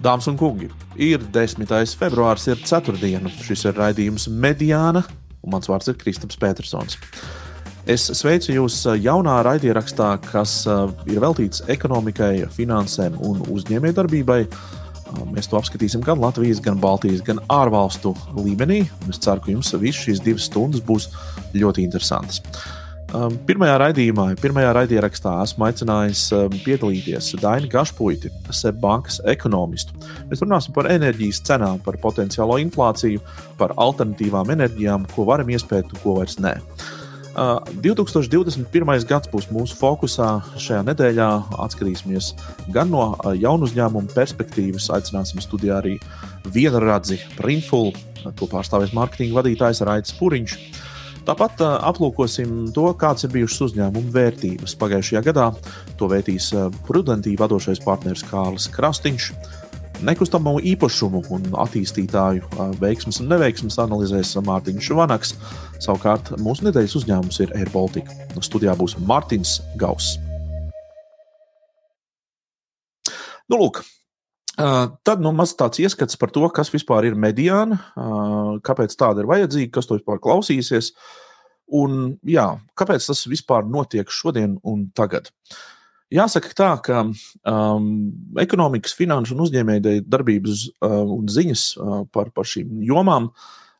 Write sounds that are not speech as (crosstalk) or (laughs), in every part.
Dāmas un kungi, ir 10. februāris, ir ceturtdiena. Šis ir raidījums Mediāna, un mans vārds ir Kristaps Petersons. Es sveicu jūs jaunā raidierakstā, kas ir veltīts ekonomikai, finansēm un uzņēmējdarbībai. Mēs to apskatīsim gan Latvijas, gan Baltijas, gan ārvalstu līmenī. Es ceru, ka jums visas šīs divas stundas būs ļoti interesantas. Um, pirmajā raidījumā, pirmajā raidierakstā esmu aicinājis um, piedalīties Dainu Gašpuiti, Seibankas ekonomistu. Mēs runāsim par enerģijas cenām, par potenciālo inflāciju, par alternatīvām enerģijām, ko varam iespēt un ko vairs nē. 2021. Uh, gads būs mūsu fokusā. Šajā nedēļā atskatīsimies gan no uh, jaunu uzņēmumu perspektīvas, aicināsim studijā arī vienu radzi, Printful, to pārstāvēs mārketinga vadītājs Raits Puriņš. Tāpat aplūkosim to, kādas ir bijušas uzņēmuma vērtības. Pagājušajā gadā to vērtīs Prudentī vadošais partneris Kārlis Krastīņš. Nekustamo īpašumu un attīstītāju veiksmes un neveiksmes analizēs Mārtiņš Vanaks. Savukārt mūsu nedēļas uzņēmums ir Air Baltica. Studijā būs Mārtiņš Gauss. Nu, lūk, tad nu, maz tāds ieskats par to, kas vispār ir mediāna, kāpēc tāda ir vajadzīga, kas to vispār klausīsies. Un, jā, kāpēc tas vispār notiek šodien un tagad? Jāsaka tā, ka um, ekonomikas, finanšu un uzņēmēju darbības uh, un ziņas uh, par, par šīm jomām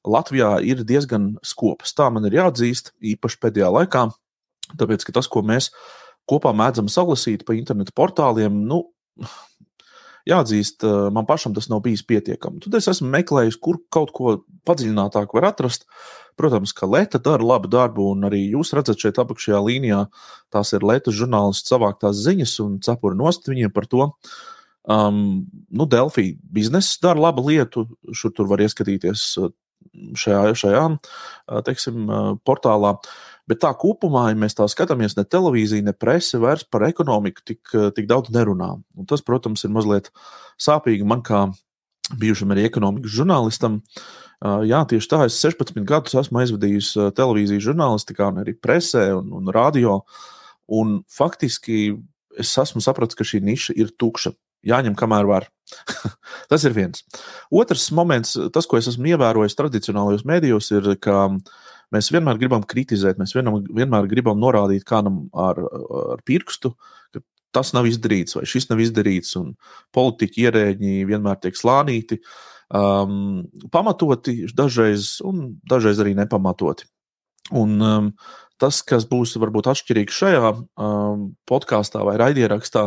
Latvijā ir diezgan skopas. Tā man ir jāatzīst, īpaši pēdējā laikā, tāpēc ka tas, ko mēs kopā mēdzam salasīt pa internetu portāliem, nu, jāatzīst, man pašam tas nav bijis pietiekami. Tad es esmu meklējis, kur kaut ko padziļinātāk var atrast. Protams, ka Leta dara labu darbu, un arī jūs redzat šeit apakšējā līnijā, tās ir Latvijas žurnālists savāktās ziņas un cepura nost viņiem par to. Um, nu, Delfī biznesa dara labu lietu, šur tur var ieskatīties šajā, šajā teiksim, portālā. Bet tā kopumā, ja mēs tā skatāmies, ne televīzija, ne prese vairs par ekonomiku tik, tik daudz nerunā. Un tas, protams, ir mazliet sāpīgi man kā bijušam arī ekonomikas žurnālistam. Jā, tieši tā, es 16 gadus esmu aizvadījis televīzijas žurnālistikā, un arī presē un, un radio. Un faktiski es esmu sapratis, ka šī niša ir tukša. Jāņem, kamēr var. (laughs) tas ir viens. Otrs moments, tas, ko es esmu ievērojis tradicionālajos mēdījos, ir, ka mēs vienmēr gribam kritizēt, mēs vienmēr, vienmēr gribam norādīt kādam ar, ar pirkstu, ka tas nav izdarīts vai šis nav izdarīts, un politiķi ierēģi vienmēr tiek slānīti. Um, pamatoti dažreiz, un dažreiz arī nepamatoti. Un, um, tas, kas būs varbūt atšķirīgs šajā um, podkāstā vai raidierakstā,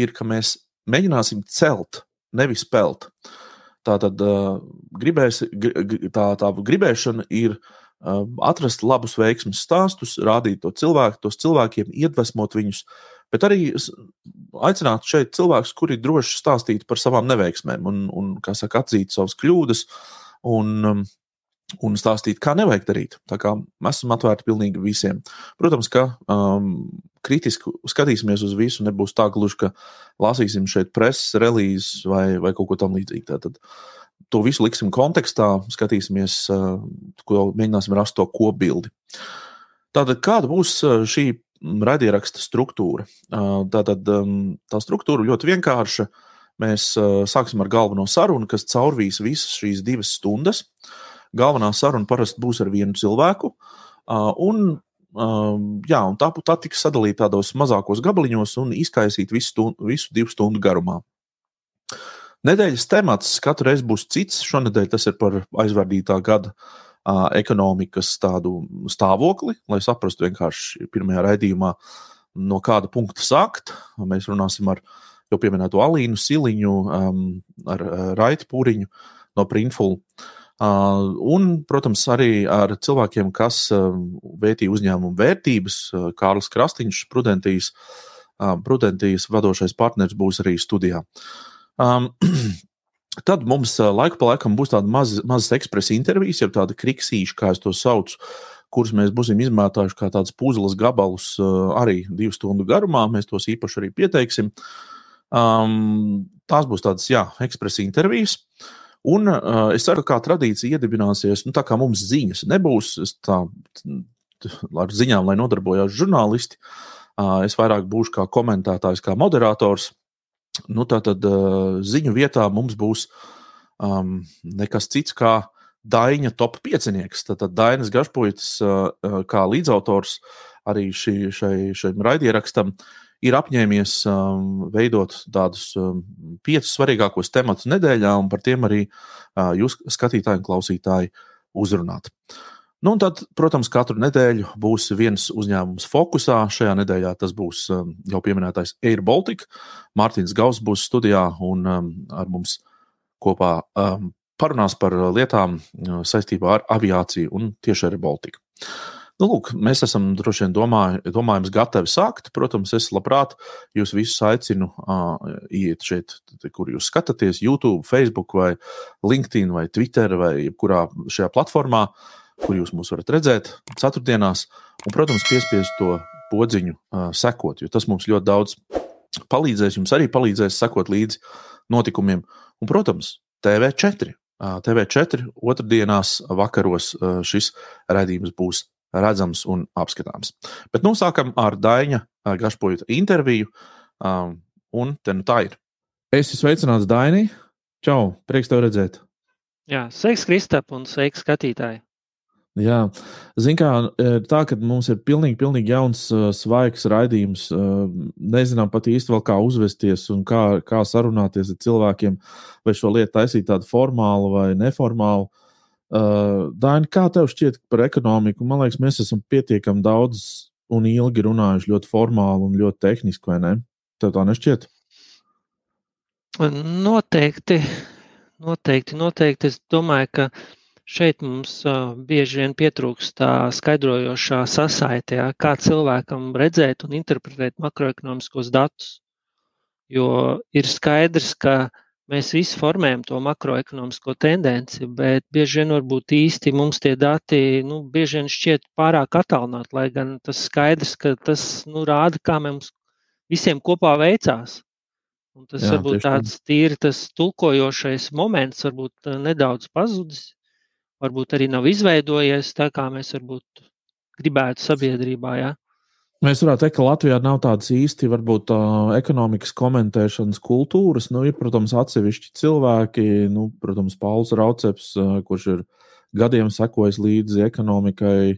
ir, ka mēs mēģināsim celt, nevis pelt. Tā tad uh, gribēs, tā, tā gribēšana ir atrast labus veiksmus stāstus, rādīt to cilvēku, tos cilvēkiem, iedvesmot viņus, bet arī aicināt šeit cilvēkus, kuri droši stāstīt par savām neveiksmēm un, un kā saka, atzīt savas kļūdas. Un, um, un stāstīt, kā nevajag darīt. Tā kā mēs esam atvērti pilnīgi visiem. Protams, ka um, kritiski skatīsimies uz visu. Nebūs tā gluži, ka lasīsim šeit preses relīzes vai, vai kaut ko tamlīdzīgu. Tātad to visu liksim kontekstā, skatīsimies, uh, ko mēģināsim rast to kopbildi. Tātad, kāda būs uh, šī raidieraksta struktūra? Uh, tātad um, tā struktūra ļoti vienkārša. Mēs sāksim ar galveno sarunu, kas caurvīs visas šīs divas stundas. Galvenā saruna parasti būs ar vienu cilvēku. Un, jā, un tā, tā tiks sadalīta tādos mazākos gabaliņos un izkaisīta visu, visu divu stundu garumā. Nedēļas temats katru reizi būs cits. Šonadēļ tas ir par aizvadītā gada uh, ekonomikas tādu stāvokli, lai saprastu vienkārši pirmajā raidījumā, no kāda punkta sākt. Mēs runāsim ar jau pieminēto Alīnu Siliņu, um, ar uh, Raitu Pūriņu no Printful. Uh, Uh, un, protams, arī ar cilvēkiem, kas uh, vērtīja uzņēmumu vērtības. Uh, Kārlis Krastīņš, Prudentijas, Prudentijas vadošais partneris, būs arī studijā. Um, (clears throat) tad mums laiku pa laikam būs tāda maz, mazas ekspresa intervijas, jau tāda kriksīša, kā es to saucu, kurus mēs būsim izmētājuši kā tādus puzles gabalus arī divu stundu garumā. Mēs tos īpaši arī pieteiksim. Um, tās būs tādas, jā, ekspresa intervijas. Uh, Un uh, es ceru, ka kā tradīcija iedibināsies, nu, tā kā mums ziņas nebūs, tā, ar ziņām, lai nodarbojās žurnālisti. Uh, es vairāk būšu kā komentētājs, kā moderators. Nu, tātad ziņu vietā mums būs um, nekas cits kā Daņa top piecinieks. Tātad Dainis Gašpuits kā līdzautors arī šī, šai, šim raidierakstam ir apņēmies um, veidot tādus um, piecus svarīgākos tematus nedēļā, un par tiem arī uh, jūs, skatītāji un klausītāji, uzrunāt. Nu, tad, protams, katru nedēļu būs viens uzņēmums fokusā. Šajā nedēļā tas būs um, jau pieminētais Air Baltica. Mārtiņš Gauss būs studijā un um, ar mums kopā um, parunās par lietām uh, saistībā ar aviāciju un tieši ar Baltiku. Nu, lūk, mēs esam droši vien domāj, domājams gatavi sākt. Protams, es labprāt jūs visus aicinu uh, iet šeit, kur jūs skatāties, YouTube, Facebook, vai LinkedIn, vai Twitter, vai jebkurā šajā platformā, kur jūs mūs varat redzēt ceturtdienās. Un, protams, piespiest to podziņu uh, sekot, jo tas mums ļoti daudz palīdzēs. Jums arī palīdzēs sekot līdzi notikumiem. Un, protams, TV4. TV4 otrdienās vakaros šis redzējums būs redzams un apskatāms. Bet nu sākam ar Daņa Gašpoļa interviju, um, un te nu tā ir. Es esmu sveicināts Dainī. Čau, prieks tev redzēt. Jā, sveiks, Kristap, un sveiks, skatītāji. Jā, zināmā kā tā, ka mums ir pilnīgi, pilnīgi jauns, svaigs raidījums. Nezinām pat īsti vēl, kā uzvesties un kā, kā sarunāties ar cilvēkiem, vai šo lietu taisīt tādu formālu vai neformālu. Daini, kā tev šķiet par ekonomiku? Man liekas, mēs esam pietiekami daudz un ilgi runājuši ļoti formāli un ļoti tehniski, vai ne? Tev tā nešķiet? Noteikti, noteikti, noteikti. Es domāju, ka šeit mums bieži vien pietrūkst tā skaidrojošā sasaite, ja, kā cilvēkam redzēt un interpretēt makroekonomiskos datus. Jo ir skaidrs, ka mēs visi formējam to makroekonomisko tendenci, bet bieži vien varbūt īsti mums tie dati nu, šķiet pārāk attālināti, lai gan tas skaidrs, ka tas nu, rāda, kā mums visiem kopā veicās. Un tas Jā, varbūt tāds tīri tas tulkojošais moments varbūt nedaudz pazudis, varbūt arī nav izveidojies tā, kā mēs varbūt gribētu sabiedrībā. Ja? Mēs varētu teikt, ka Latvijā nav tādas īsti varbūt, uh, ekonomikas komentēšanas kultūras. Nu, ir, protams, atsevišķi cilvēki, nu, protams, Pauls Rauceps, uh, kurš ir gadiem sekojis līdzi ekonomikai.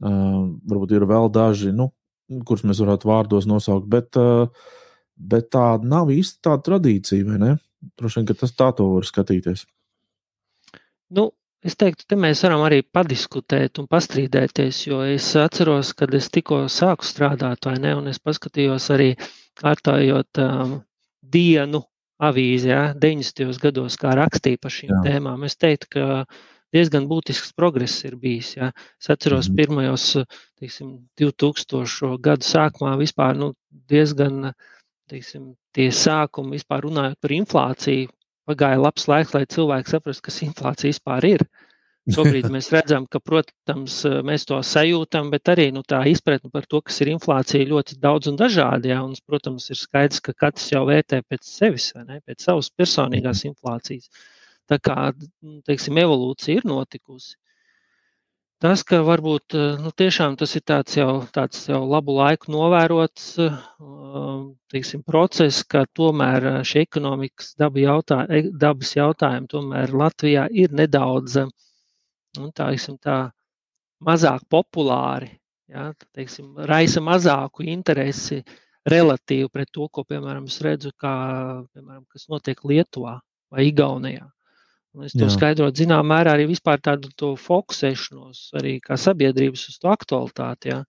Uh, varbūt ir vēl daži, nu, kurus mēs varētu vārdos nosaukt, bet, uh, bet tā nav īsti tāda tradīcija, vai ne? Droši vien, ka tas tā to var skatīties. Nu, Es teiktu, te mēs varam arī padiskutēt un pastrīdēties, jo es atceros, kad es tikko sāku strādāt, vai ne, un es paskatījos arī kārtājot um, dienu avīzi, ja, 90. gados, kā rakstīja par šīm Jā. tēmām. Es teiktu, ka diezgan būtisks progress ir bijis. Ja. Es atceros, mm pirmajos teiksim, 2000. gadu sākumā vispār nu, diezgan teiksim, tie sākumi vispār runājot par inflāciju pagāja labs laiks, lai cilvēki saprastu, kas inflācija vispār ir. Šobrīd mēs (laughs) redzam, ka, protams, mēs to sajūtam, bet arī nu, tā izpratne par to, kas ir inflācija, ļoti daudz un dažādi. Ja, un, protams, ir skaidrs, ka katrs jau vērtē pēc sevis, ne, pēc savas personīgās inflācijas. Tā kā teiksim, evolūcija ir notikusi. Tas, ka varbūt eh, nu, tiešām tas ir tāds jau, tāds jau labu laiku novērots eh, teiksim, process, ka tomēr eh, šie ekonomikas daba jautā, e, dabas jautājumi tomēr Latvijā ir nedaudz nu, tā, teiksim, tā, mazāk populāri. Ja, teiksim, raisa mazāku interesi relatīvi pret to, ko, piemēram, es redzu, kā, piemēram, kas notiek Lietuvā vai Igaunijā. Un es to Jā. skaidrotu, zināmā mērā, arī vispār tādu to fokusēšanos, arī kā sabiedrības uz to aktualitāti. Ja.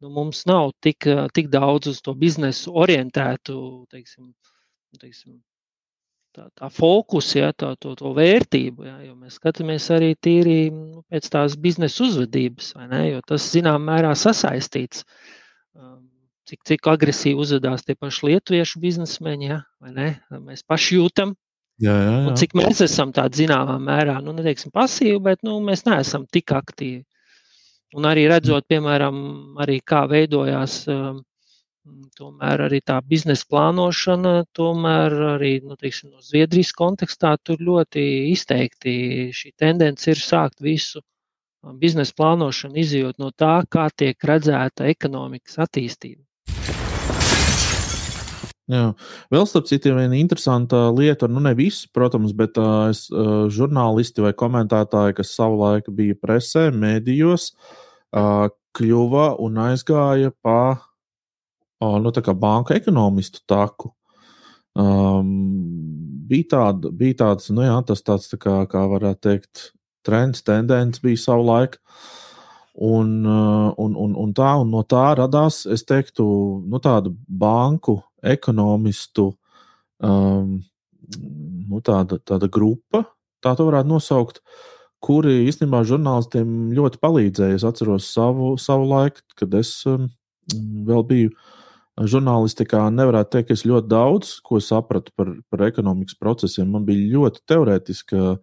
Nu, mums nav tik, tik daudz uz to biznesu orientētu, teiksim, teiksim, tā, tā fokus, ja, tā, to, to vērtību. Ja, mēs skatāmies arī tīri nu, pēc tās biznesa uzvedības, ne, jo tas zināmā mērā sasaistīts. Um, cik, cik agresīvi uzvedās tie paši lietuviešu biznesmeņi, ja, vai ne? Mēs paši jūtam, Jā, jā, jā. Un cik mēs esam tādā zināmā mērā, nu, neteiksim, pasīvi, bet nu, mēs neesam tik aktīvi. Un arī redzot, piemēram, arī kā veidojās um, tomēr arī tā biznesa plānošana, tomēr arī nu, teiksim, no Zviedrijas kontekstā tur ļoti izteikti šī tendence ir sākt visu um, biznesa plānošanu, izjūt no tā, kā tiek redzēta ekonomikas attīstība. Jā. Vēl starp citu, viena interesanta lieta, nu ne visi, protams, bet uh, es, uh, žurnālisti vai komentētāji, kas savulaik bija presē, mēdījos, uh, kļuva un aizgāja pa uh, nu, banka ekonomistu taku. Um, bija, tāda, bija tāds, nu jā, tas tāds, tā kā, kā varētu teikt, trends, tendence bija savulaik. Un, un, un, un tā, un no tā radās, es teiktu, nu, tāda banku ekonomistu um, nu, tāda, tāda grupa, tā to varētu nosaukt, kuri īstenībā žurnālistiem ļoti palīdzēja. Es atceros savu, savu laiku, kad es um, vēl biju žurnālistikā. Nevarētu teikt, ka es ļoti daudz ko sapratu par, par ekonomikas procesiem. Man bija ļoti teorētiska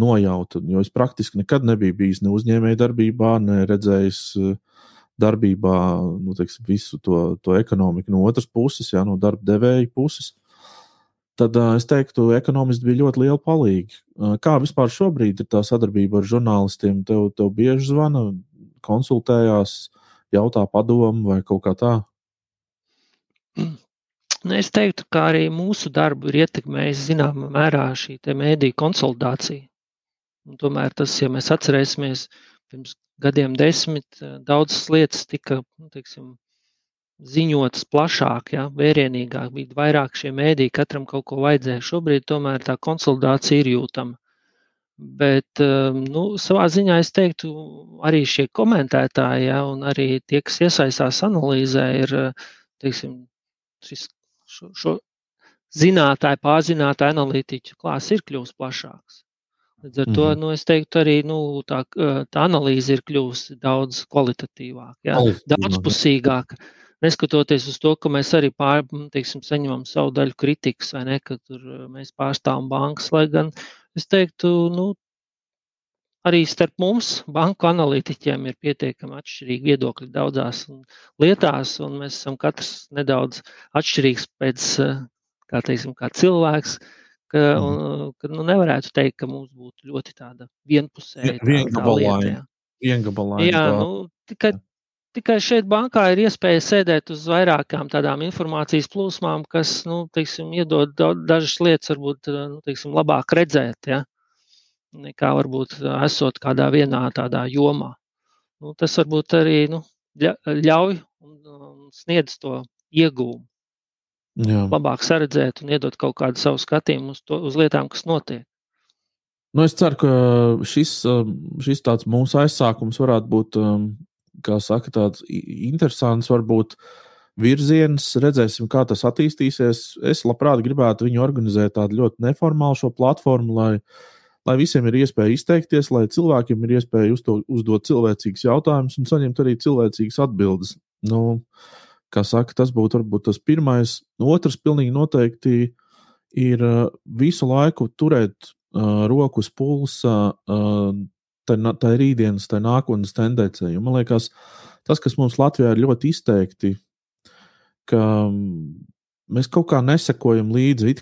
nojauta, jo es praktiski nekad nebiju bijis ne uzņēmējdarbībā, ne redzējis uh, darbībā nu, teiksim, visu to, to ekonomiku no otras puses, jā, no darba devēja puses. Tad uh, es teiktu, ka ekonomisti bija ļoti liela palīga. Uh, kā vispār šobrīd ir tā sadarbība ar žurnālistiem? Tev, tev bieži zvana, konsultējās, jautā padomu vai kaut kā tā? Nu, es teiktu, ka arī mūsu darbu ir ietekmējis zināmā mērā šī mēdīņa konsolidācija. Un tomēr tas, ja mēs atcerēsimies, pirms gadiem desmit eh, daudzas lietas tika nu, teiksim, ziņotas plašāk, ja, vērienīgāk, bija vairāk šie mēdī, katram kaut ko vajadzēja. Šobrīd tomēr tā konsolidācija ir jūtama. Bet eh, nu, savā ziņā es teiktu, arī šie komentētāji, ja, un arī tie, kas iesaistās analīzē, ir eh, teiksim, šis, šo, šo zinātāju, pārzinātāju analītiķu klāsts ir kļuvis plašāks. Līdz ar to, mm -hmm. nu, es teiktu, arī nu, tā, tā analīze ir kļuvusi daudz kvalitatīvāka, ja? daudzpusīgāka. Neskatoties uz to, ka mēs arī pār, teiksim, saņemam savu daļu kritikas, vai ne, ka tur mēs pārstāvam bankas, lai gan es teiktu, nu, arī starp mums, banku analītiķiem, ir pietiekami atšķirīgi viedokļi daudzās lietās, un mēs esam katrs nedaudz atšķirīgs pēc, kā teiksim, kā cilvēks. Uh, Ka, mhm. un, ka nu, nevarētu teikt, ka mums būtu ļoti tāda vienpusēja lieta. Jā, jā nu, tikai, tikai šeit bankā ir iespēja sēdēt uz vairākām tādām informācijas plūsmām, kas, nu, teiksim, iedod dažas lietas, varbūt, nu, teiksim, labāk redzēt, ja, nekā varbūt esot kādā vienā tādā jomā. Nu, tas varbūt arī, nu, ļauj un, un sniedz to iegūmu. Jā. labāk saredzēt un iedot kaut kādu savu skatījumu uz, to, uz lietām, kas notiek. Nu, es ceru, ka šis, um, šis tāds mūsu aizsākums varētu būt, um, kā saka, tāds interesants, varbūt virziens. Redzēsim, kā tas attīstīsies. Es labprāt gribētu viņu organizēt tādu ļoti neformālu šo platformu, lai, lai visiem ir iespēja izteikties, lai cilvēkiem ir iespēja uzto, uzdot cilvēcīgus jautājumus un saņemt arī cilvēcīgas atbildes. Nu, uh, Kā saka, tas būtu varbūt tas pirmais. Otrs, pilnīgi noteikti, ir visu laiku turēt uh, roku uz pulsa uh, tai, tai rītdienas, tai nākotnes tendencei. Man liekas, tas, kas mums Latvijā ir ļoti izteikti, ka mēs kaut kā nesekojam līdzi.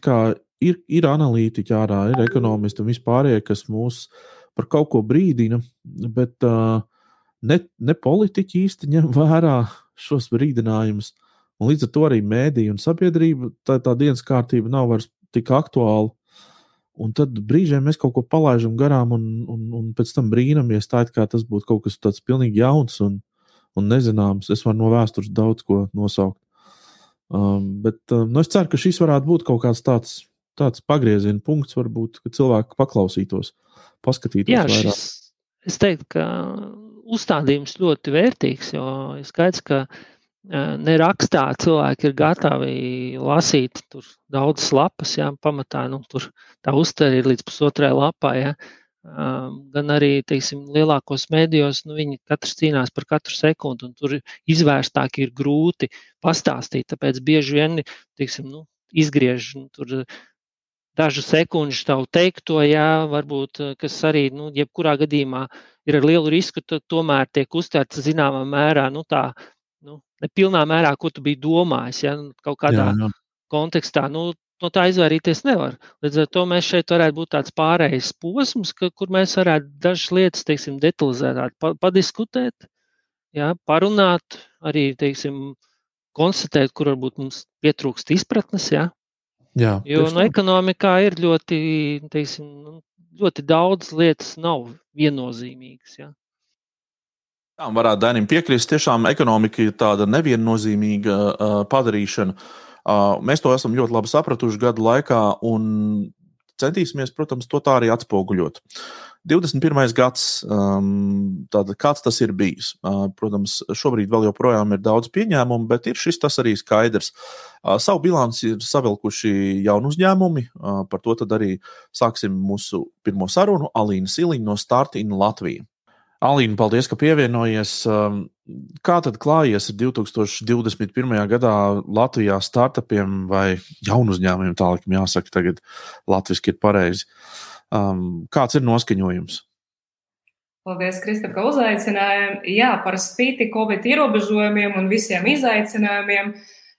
Ir, ir analītiķi ārā, ir ekonomisti un vispārējie, kas mūs par kaut ko brīdina, bet uh, ne, ne politiķi īsti ņem vērā šos brīdinājumus. Un līdz ar to arī mēdīja un sabiedrība, tā, tā dienas kārtība nav vairs tik aktuāla. Un tad brīžiem mēs kaut ko palaidām garām, un, un, un pēc tam brīnamies, tā kā tas būtu kaut kas tāds pilnīgi jauns un, un nezināms. Es varu no vēstures daudz ko nosaukt. Um, bet um, nu es ceru, ka šis varētu būt kaut kāds tāds, tāds pagrieziena punkts, varbūt, ka cilvēki paklausītos, paskatītos. Jā, vairāk. šis, es teiktu, ka uzstādījums ļoti vērtīgs, jo ir skaidrs, ka ne rakstā cilvēki ir gatavi lasīt daudzas lapas, jā, pamatā nu, tā uztvere ir līdz pusotrai lapai. Jā. Gan arī teiksim, lielākos mēdījos nu, viņi katrs cīnās par katru sekundi, un tur izvērstāk ir grūti pastāstīt. Tāpēc bieži vien teiksim, nu, izgriež nu, tur dažu sekundžu tavu teikto, jā, varbūt, kas arī, nu, jebkurā gadījumā ir ar lielu risku, tad tomēr tiek uztverts zināmā mērā, nu, tā, nu, nepilnā mērā, ko tu biji domājis, ja, nu, kaut kādā jā, jā. kontekstā, nu, no tā izvairīties nevar. Līdz ar to mēs šeit varētu būt tāds pārējais posms, ka, kur mēs varētu dažas lietas, teiksim, detalizētāk padiskutēt, jā, parunāt, arī, teiksim, konstatēt, kur varbūt mums pietrūkst izpratnes. Ja? Jā, jo no ekonomikā ir ļoti, teiksim, nu, ļoti daudz lietas, nav viennozīmīgas. Ja? Jā, varētu Danim piekrist. Tiešām ekonomika ir tāda neviennozīmīga uh, padarīšana. Uh, mēs to esam ļoti labi sapratuši gadu laikā un centīsimies, protams, to tā arī atspoguļot. 21. gads, um, tātad, kāds tas ir bijis? Uh, protams, šobrīd vēl joprojām ir daudz pieņēmumu, bet ir šis tas arī skaidrs. Uh, savu bilanci ir savilkuši jauni uzņēmumi, uh, par to arī sāksim mūsu pirmo sarunu. Alīna Siliņa no Startina Latvijas. Alīna, paldies, ka pievienojies. Um, kā tad klājies ar 2021. gadā Latvijā startupiem vai jaunu uzņēmumiem, tā laikam jāsaka, tagad latviešu ir pareizi. Um, kāds ir noskaņojums? Paldies, Kristap, ka uzaicinājām. Jā, par spīti Covid ierobežojumiem un visiem izaicinājumiem.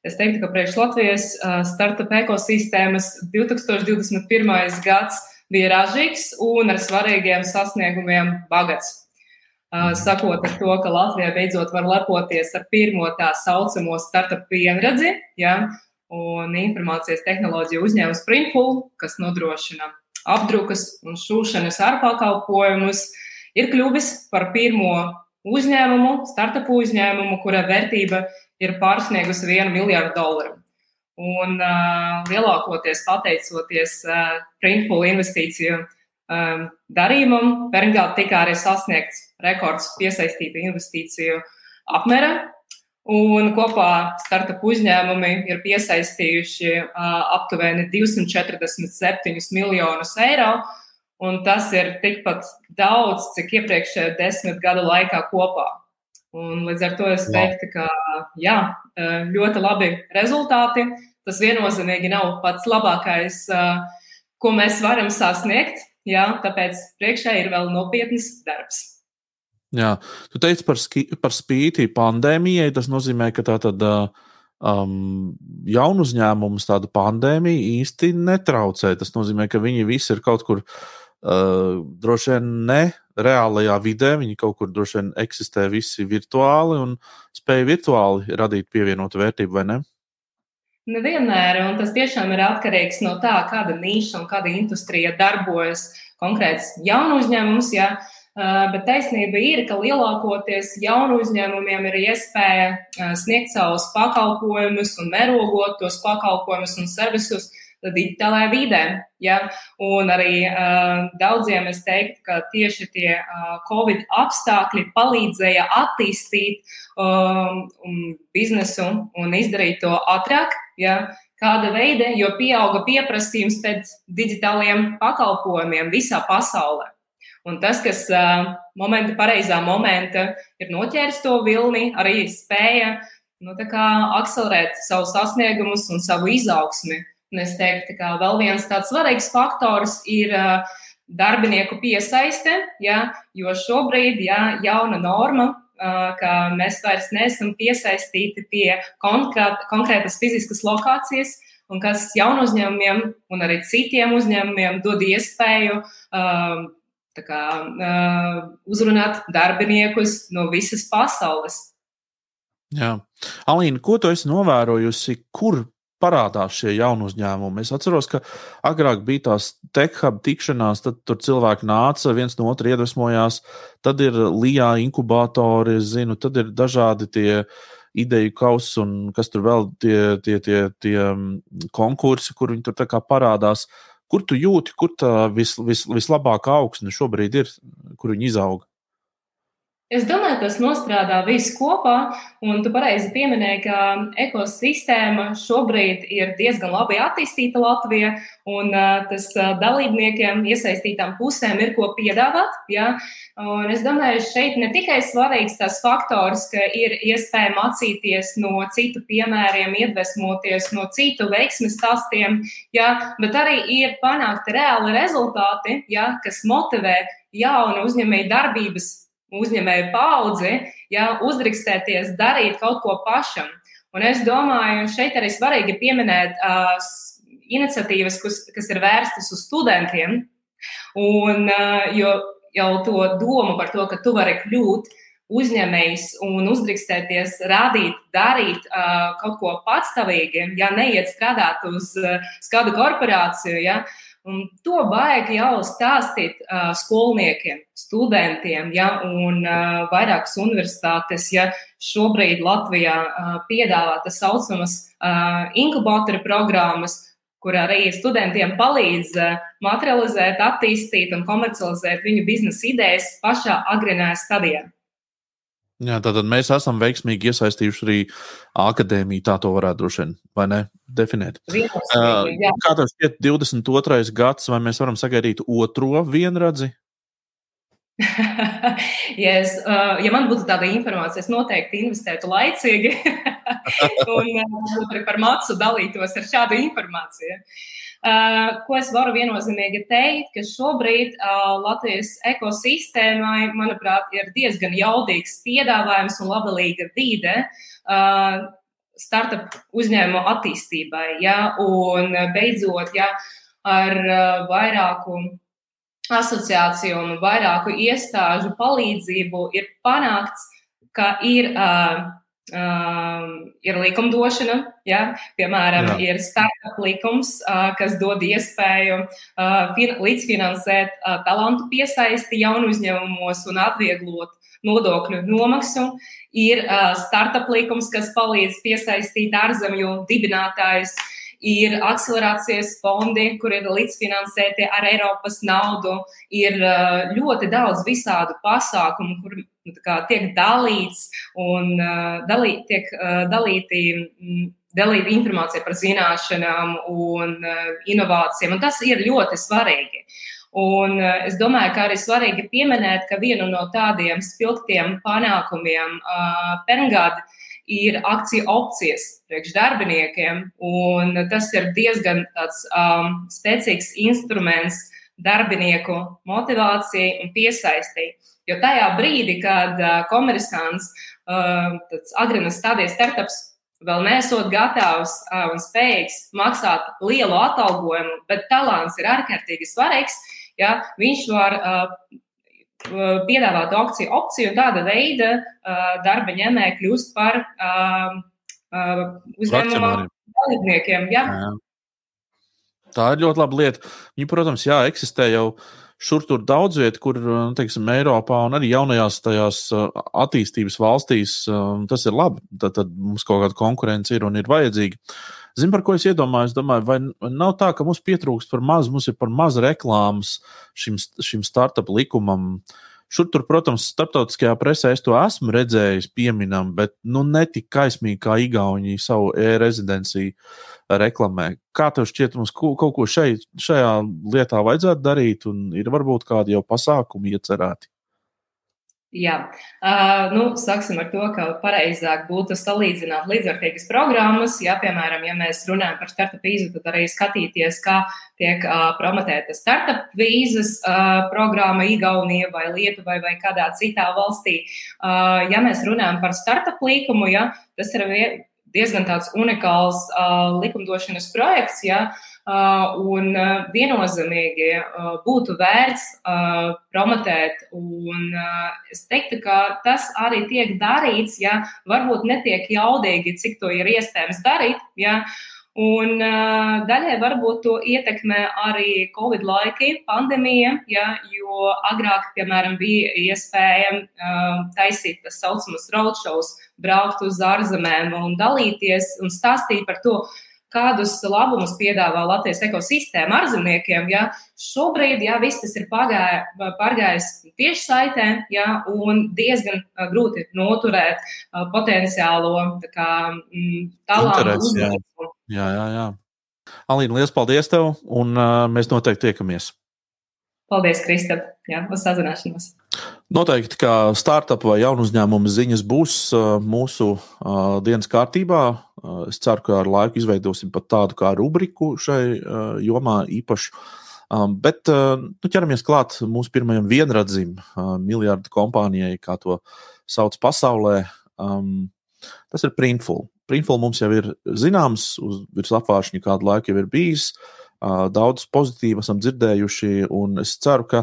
Es teiktu, ka priekš Latvijas uh, startup ekosistēmas 2021. gads bija ražīgs un ar svarīgiem sasniegumiem bagats sakot ar to, ka Latvija beidzot var lepoties ar pirmo tā saucamo startup vienredzi, ja, un informācijas tehnoloģiju uzņēmums Printful, kas nodrošina apdrukas un šūšanas ārpakalpojumus, ir kļuvis par pirmo uzņēmumu, startup uzņēmumu, kura vērtība ir pārsniegusi vienu miljardu dolāru. Un uh, lielākoties pateicoties uh, Printful investīciju um, darījumam. Pērngādā tika arī sasniegts rekords piesaistītu investīciju apmēra. Un kopā startup uzņēmumi ir piesaistījuši aptuveni 247 miljonus eiro. Un tas ir tikpat daudz, cik iepriekšējā desmit gadu laikā kopā. Un līdz ar to es teiktu, ka jā, ļoti labi rezultāti. Tas viennozīmīgi nav pats labākais, ko mēs varam sasniegt, Jā, tāpēc priekšā ir vēl nopietns darbs. Jā, tu teici par, ski, par spīti pandēmijai. Tas nozīmē, ka tā tad um, jaunu uzņēmumus tāda pandēmija īsti netraucē. Tas nozīmē, ka viņi visi ir kaut kur uh, droši vien ne reālajā vidē. Viņi kaut kur droši vien eksistē visi virtuāli un spēj virtuāli radīt pievienotu vērtību, vai ne? Nevienmēr, un tas tiešām ir atkarīgs no tā, kāda niša un kāda industrija darbojas konkrēts jaunu uzņēmums. Ja, bet taisnība ir, ka lielākoties jaunu uzņēmumiem ir iespēja sniegt savus pakalpojumus un mērogot tos pakalpojumus un servisus digitālajā vidē. Ja? Un arī uh, daudziem es teiktu, ka tieši tie uh, Covid apstākļi palīdzēja attīstīt um, biznesu un izdarīt to ātrāk. Ja? Kāda veida, jo pieauga pieprasījums pēc digitāliem pakalpojumiem visā pasaulē. Un tas, kas momenta, pareizā momenta ir noķēris to vilni, arī spēja nu, akcelerēt savu sasniegumus un savu izaugsmi. Un es teiktu, ka vēl viens tāds svarīgs faktors ir darbinieku piesaiste, ja, jo šobrīd ja, jauna norma, ka mēs vairs neesam piesaistīti pie konkrēt, konkrētas fiziskas lokācijas, un kas jaunu uzņēmumiem un arī citiem uzņēmumiem dod iespēju uh, kā, uh, uzrunāt darbiniekus no visas pasaules. Jā. Alīna, ko tu esi novērojusi, kur parādās šie jaunu uzņēmumi. Es atceros, ka agrāk bija tās tech-hub tikšanās, tad tur cilvēki nāca, viens no otra iedvesmojās. Tad ir LIBE inkubatori, zinu, tad ir dažādi tie ideju kausi un kas tur vēl tie, tie, tie, tie mm, konkursi, kur viņi tur parādās. Kur tu jūti, kur tā vis, vis, vislabākā augsne šobrīd ir, kur viņi izauga? Es domāju, tas nostrādā viss kopā, un tu pareizi pieminēji, ka ekosistēma šobrīd ir diezgan labi attīstīta Latvijā, un tas dalībniekiem, iesaistītām pusēm ir ko piedāvāt. Ja? Un es domāju, šeit ne tikai svarīgs tas faktors, ka ir iespēja mācīties no citu piemēriem, iedvesmoties no citu veiksmes stāstiem, ja? bet arī ir panākti reāli rezultāti, ja? kas motivē jaunu uzņēmēju darbības uzņēmēju paudzi, ja uzdrīkstēties darīt kaut ko pašam. Un es domāju, šeit arī svarīgi pieminēt uh, iniciatīvas, kas, kas ir vērstas uz studentiem. Un, uh, jo jau to domu par to, ka tu vari kļūt uzņēmējs un uzdrīkstēties rādīt, darīt uh, kaut ko patstāvīgi, ja neiet strādāt uz uh, kādu korporāciju. Ja, Un to vajag jau stāstīt uh, skolniekiem, studentiem, ja, un uh, vairākas universitātes, ja šobrīd Latvijā uh, piedāvā tā saucamas uh, inkubatoru programmas, kur arī studentiem palīdz uh, materializēt, attīstīt un komercializēt viņu biznesa idejas pašā agrīnā stadijā. Jā, tātad mēs esam veiksmīgi iesaistījuši arī akadēmiju. Tā to varētu droši vien, vai ne, definēt. Uh, kā tev šķiet, 22. gads, vai mēs varam sagaidīt otro vienradzi? (laughs) ja, es, uh, ja man būtu tāda informācija, es noteikti investētu laicīgi (laughs) un uh, par mācu dalītos ar šādu informāciju. Uh, ko es varu viennozīmīgi teikt, ka šobrīd uh, Latvijas ekosistēmai, manuprāt, ir diezgan jaudīgs piedāvājums un labvēlīga vide uh, startup uzņēmumu attīstībai. Ja? Un beidzot, ja ar vairāku asociāciju un vairāku iestāžu palīdzību ir panākts, ka ir uh, Um, ir likumdošana, ja? piemēram, Jā. ir startup likums, uh, kas dod iespēju uh, fin līdzfinansēt uh, talantu piesaisti jaunu uzņēmumos un atvieglot nodokļu nomaksu. Ir uh, startup likums, kas palīdz piesaistīt ārzemju dibinātājus. Ir akcelerācijas fondi, kur ir līdzfinansēti ar Eiropas naudu. Ir uh, ļoti daudz visādu pasākumu, kur tiek dalīts un uh, dalī, tiek uh, dalīti. Mm, dalīta informācija par zināšanām un uh, inovācijām, un tas ir ļoti svarīgi. Un uh, es domāju, ka arī svarīgi pieminēt, ka vienu no tādiem spilgtiem panākumiem uh, Pengāda ir akciju opcijas priekš darbiniekiem, un tas ir diezgan tāds um, spēcīgs instruments darbinieku motivācijai un piesaistībai. Jo tajā brīdī, kad komersants, tāds agrīnas stadijas startups, vēl nesot gatavs un spējīgs maksāt lielu atalgojumu, bet talants ir ārkārtīgi svarīgs, ja, viņš var piedāvāt opciju, opciju un tāda veida darba ņēmēji kļūst par uzņēmuma dalībniekiem. Ja. Jā. Tā ir ļoti laba lieta. Viņi, protams, jā, eksistē jau uh, šur tur daudz vietu, kur, nu, teiksim, Eiropā un arī jaunajās tajās attīstības valstīs tas ir labi. Tad, tad mums kaut kāda konkurence ir un ir vajadzīga. Zinu, par ko es iedomājos. Domāju, vai nav tā, ka mums pietrūkst par maz, mums ir par maz reklāmas šim, šim startup likumam. Šur tur, protams, starptautiskajā presē es to esmu redzējis, pieminam, bet nu, ne tik kaismīgi kā Igaunija savu e-rezidenciju reklamē. Kā tev šķiet, mums kaut ko šeit, šajā lietā vajadzētu darīt, un ir varbūt kādi jau pasākumi iecerēti? Jā, uh, nu, sāksim ar to, ka pareizāk būtu salīdzināt līdzvērtīgas programmas. Ja, piemēram, ja mēs runājam par startup vīzu, tad arī skatīties, kā tiek uh, promotēta startup vīzas uh, programma Igaunija vai Lietuva vai kādā citā valstī. Uh, ja mēs runājam par startup līkumu, ja, tas ir diezgan tāds unikāls uh, likumdošanas projekts, ja, uh, un uh, viennozīmīgi uh, būtu vērts uh, promotēt. Un uh, es teiktu, ka tas arī tiek darīts, ja varbūt netiek jaudīgi, cik to ir iespējams darīt. Ja, uh, Un uh, daļai varbūt to ietekmē arī Covid laiki, pandēmija, ja, jo agrāk, piemēram, bija iespēja uh, taisīt tā saucamas roadshows, braukt uz ārzemēm un dalīties un stāstīt par to, kādus labumus piedāvā Latvijas ekosistēma ārzemniekiem. Ja, šobrīd ja, viss tas ir pagāj, pārgājis tieši saitē, ja, un diezgan grūti noturēt uh, potenciālo kā, mm, talantu uzmanību. Jā, jā, jā. Alīna, liels paldies tev, un uh, mēs noteikti tiekamies. Paldies, Kristap, jā, uz sazināšanos. Noteikti, ka startup vai jaunu uzņēmumu ziņas būs uh, mūsu uh, dienas kārtībā. Uh, es ceru, ka ar laiku izveidosim pat tādu kā rubriku šai uh, jomā īpašu. Um, bet uh, nu, ķeramies klāt mūsu pirmajam vienradzim, miljardu kompānijai, kā to sauc pasaulē. Um, tas ir Printful. Printful mums jau ir zināms, uz virs apgājuma kādu laiku jau ir bijis. Daudz pozitīvu esam dzirdējuši, un es ceru, ka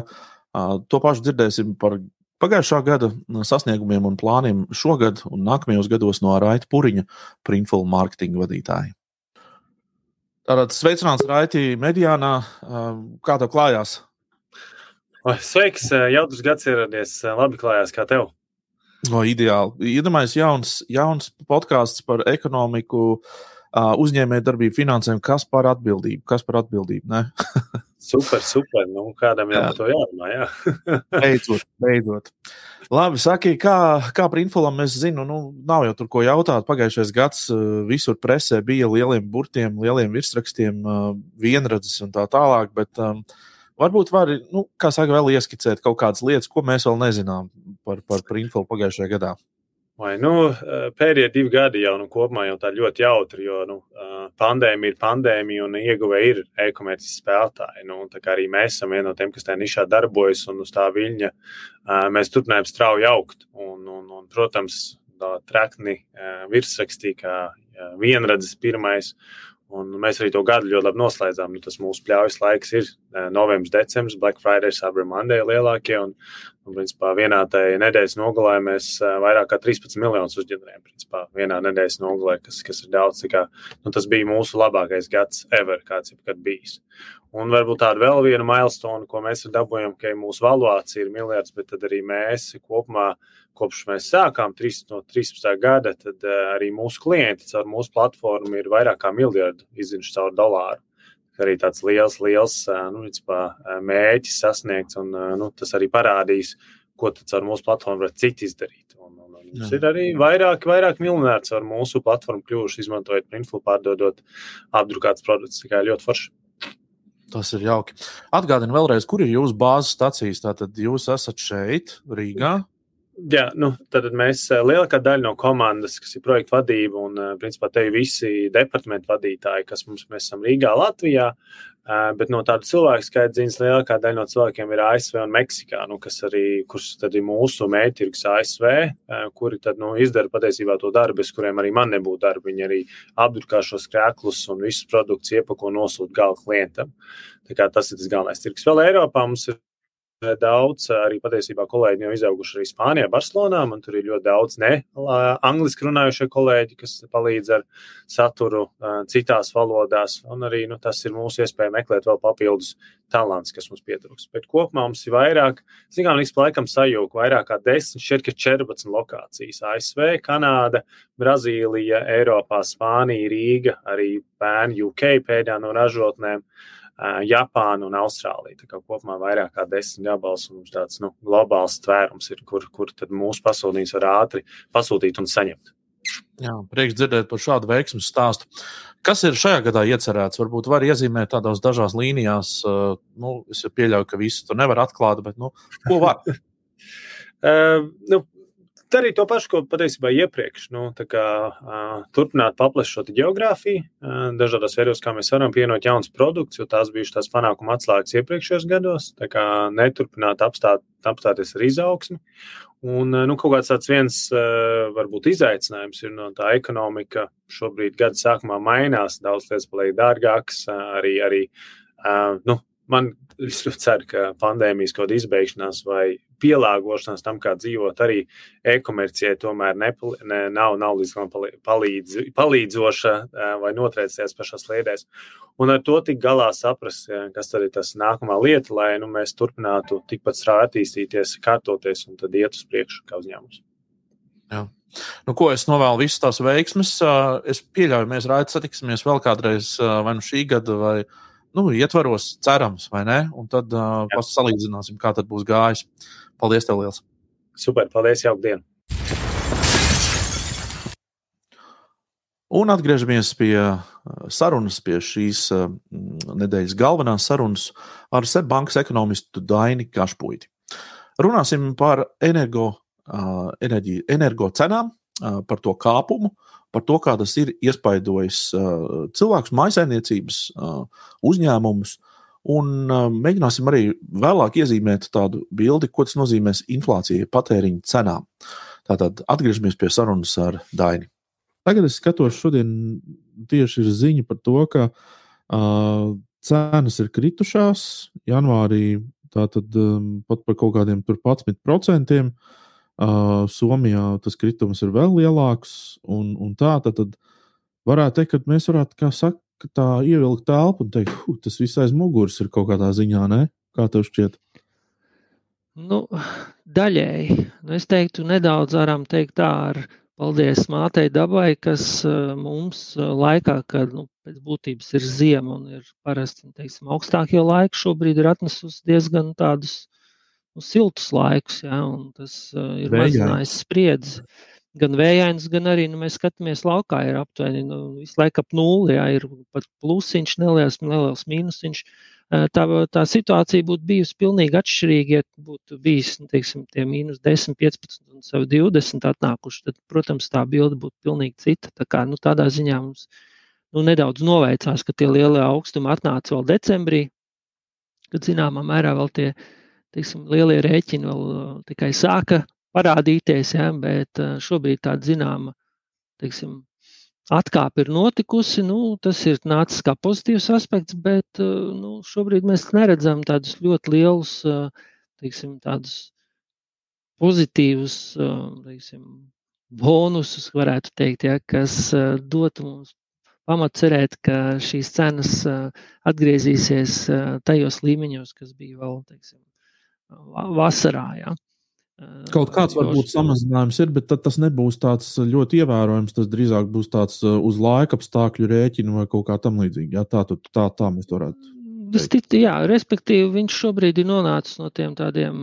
to pašu dzirdēsim par pagājušā gada sasniegumiem un plāniem šogad un nākamajos gados no Raita Puriņa, Printful marketinga vadītāja. Tātad sveicināts Raiti Mediānā. Kā tev klājās? Sveiks, jautrs gads ieradies. Labi klājās, kā tev? No, ideāli. Iedomājieties, jauns, jauns podkāsts par ekonomiku, uzņēmējdarbību, finansēm. Kas par atbildību? Kas par atbildību? (laughs) super, super. Nu, kādam jau to jārunā? Jā. (laughs) beidzot, beidzot. Labi, saki, kā, kā par infolam es zinu, nu, nav jau tur ko jautāt. Pagājušais gads visur presē bija lieliem burtiem, lieliem virsrakstiem, vienradzes un tā tālāk. Bet, um, Varbūt var, nu, kā saka, vēl ieskicēt kaut kādas lietas, ko mēs vēl nezinām par, par, par info pagājušajā gadā. Vai, nu, pēdējie divi gadi jau nu, kopumā jau tā ļoti jautri, jo nu, pandēmija ir pandēmija un ieguvēja ir e-komercijas spēlētāji. Nu, arī mēs esam vieni no tiem, kas tajā nišā darbojas un uz tā viļņa mēs turpinājām strauji augt. Un, un, un, protams, tā trakni virsrakstī, kā vienradzes pirmais Un mēs arī to gadu ļoti labi noslēdzām. Nu, tas mūsu pļaujas laiks ir eh, novembris, decembris, Black Friday, Cyber Monday lielākie. Un, un principā, vienā nedēļas nogalē mēs eh, vairāk kā 13 miljonus uzģenerējam. Principā, vienā nedēļas nogalē, kas, kas ir daudz. Kā, nu, tas bija mūsu labākais gads ever, kāds jebkad bijis. Un varbūt tāda vēl viena milestone, ko mēs dabūjām, ka mūsu valuācija ir miljards, bet arī mēs kopumā kopš mēs sākām 3, no 13. gada, tad uh, arī mūsu klienti caur mūsu platformu ir vairāk kā miljardu izziņš caur dolāru. Arī tāds liels, liels uh, nu, vicpā, mēķis sasniegts, un nu, tas arī parādīs, ko tad caur mūsu platformu var citi izdarīt. Un, un, un mums ir arī vairāk, vairāk miljonāri caur mūsu platformu kļuvuši, izmantojot printful, pārdodot apdrukātus produktus. Tā kā ļoti forši. Tas ir jauki. Atgādini vēlreiz, kur ir jūsu bāzes stācijas. Tātad jūs esat šeit, Rīgā. Jā, nu, tad mēs eh, lielākā daļa no komandas, kas ir projekta vadība un, eh, principā, te ir visi departamentu vadītāji, kas mums esam Rīgā, Latvijā. Eh, bet no tāda cilvēka skaita ziņas lielākā daļa no cilvēkiem ir ASV un Meksikā, nu, kas arī tad ir mūsu mērķis ASV, kuri tad, nu, izdara patiesībā to darbu, bez kuriem arī man nebūtu darba. Viņi arī apdrukā šos krēklus un visus produktus iepako nosūta gala klientam. Tas ir tas galvenais tirgus. Vēl Eiropā mums ir daudz arī patiesībā kolēģi jau izauguši arī Spānijā, Barcelonā. Man tur ir ļoti daudz ne angliski runājušie kolēģi, kas palīdz ar saturu citās valodās. Un arī nu, tas ir mūsu iespēja meklēt vēl papildus talants, kas mums pietrūks. Bet kopumā mums ir vairāk, zinām, līdz laikam sajūta vairāk kā 10, šeit ir 14 lokācijas. ASV, Kanāda, Brazīlija, Eiropā, Spānija, Rīga, arī Pēna, UK pēdējā no ražotnēm. Japāna un Austrālija. Tā kā kopumā vairāk kā desmit gabals un tāds nu, globāls tvērums ir, kur, kur mūsu pasūtījums var ātri pasūtīt un saņemt. Jā, prieks dzirdēt par šādu veiksmu stāstu. Kas ir šajā gadā iecerēts? Varbūt var iezīmēt tādās dažās līnijās. Nu, es pieļauju, ka visu to nevar atklāt, bet nu, ko var? (laughs) uh, nu, darīt to pašu, ko patiesībā iepriekš. Nu, kā, uh, turpināt paplašot geogrāfiju, uh, dažādos veidos, kā mēs varam pievienot jaunus produktus, jo tās bijušas tās panākuma atslēgas iepriekšējos gados. Kā neturpināt apstāt, apstāties ar izaugsmi. Un nu, kaut kāds tāds viens, varbūt, izaicinājums ir no tā ekonomika šobrīd gada sākumā mainās, daudz lietas paliek dārgākas, arī, arī nu, man es ceru, ka pandēmijas kaut kāda izbeigšanās vai pielāgošanās tam, kā dzīvot, arī e-komercijai tomēr nepal, ne, nav, nav līdz galam palīdz, palīdzoša vai notriecties pašās sliedēs. Un ar to tik galā saprast, kas tad ir tas nākamā lieta, lai nu, mēs turpinātu tikpat strādāt, attīstīties, kārtoties un tad iet uz priekšu kā uzņēmums. Jā. Nu, ko es novēlu visas tās veiksmes? Es pieļauju, mēs raidījām, satiksimies vēl kādreiz, vai nu šī gada, vai nu, ietvaros, cerams, vai ne? Un tad uh, salīdzināsim, kā tad būs gājis. Paldies, tev liels! Super, paldies, jauka diena! Un atgriežamies pie sarunas, pie šīs nedēļas galvenās sarunas ar Seibankas ekonomistu Daini Kašpuiti. Runāsim par energo, enerģiju, energo cenām, par to kāpumu, par to, kā tas ir iespaidojis cilvēkus, maisaimniecības uzņēmumus Un mēģināsim arī vēlāk iezīmēt tādu bildi, ko tas nozīmēs inflācijai, patēriņa cenām. Tātad atgriežamies pie sarunas ar Daini. Tagad es skatos, šodien tieši ir ziņa par to, ka uh, cenas ir kritušās. Janvārī Tātad um, pat par kaut kādiem 11%. Uh, Somijā tas kritums ir vēl lielāks. Un, un tā tad varētu teikt, ka mēs varētu, kā saka, tā ievilkt telpu un teikt, tas viss aiz muguras ir kaut kādā ziņā, ne? Kā tev šķiet? Nu, daļēji. Nu, es teiktu, nedaudz varam teikt tā ar paldies mātei dabai, kas uh, mums uh, laikā, kad nu, pēc būtības ir ziema un ir parasti teiksim, augstākie laiki, šobrīd ir atnesusi diezgan tādus nu, siltus laikus, ja, un tas uh, ir mazinājis spriedzi. Gan vējains, gan arī nu, mēs skatāmies laukā, ir aptuveni nu, visu laiku ap nulli, ja, ir pat plusiņš, neliels, neliels mīnusiņš. Tā, tā situācija būtu bijusi pilnīgi atšķirīga, ja būtu bijis nu, teiksim, tie mīnus 10, 15 un sev 20 atnākuši. Tad, protams, tā bilde būtu pilnīgi cita. Tā kā, nu, tādā ziņā mums nu, nedaudz noveicās, ka tie lielie augstumi atnāca vēl decembrī, kad zināmā mērā vēl tie teiksim, lielie rēķini vēl uh, tikai sāka parādīties, ja, bet uh, šobrīd tāda zināma teiksim, atkāpe ir notikusi. Nu, tas ir nācis kā pozitīvs aspekts, bet uh, nu, šobrīd mēs neredzam tādus ļoti lielus, teiksim, tādus pozitīvus teiksim, bonusus, varētu teikt, ja, kas dotu mums pamat cerēt, ka šīs cenas atgriezīsies tajos līmeņos, kas bija vēl teiksim, vasarā. Ja. Kaut kāds varbūt samazinājums ir, bet tas nebūs tāds ļoti ievērojams. Tas drīzāk būs tāds uz laika apstākļu rēķinu vai kaut kā tamlīdzīga. Jā, tā, tā, tā mēs varētu. Tit, jā, respektīvi, viņš šobrīd ir nonācis no tiem tādiem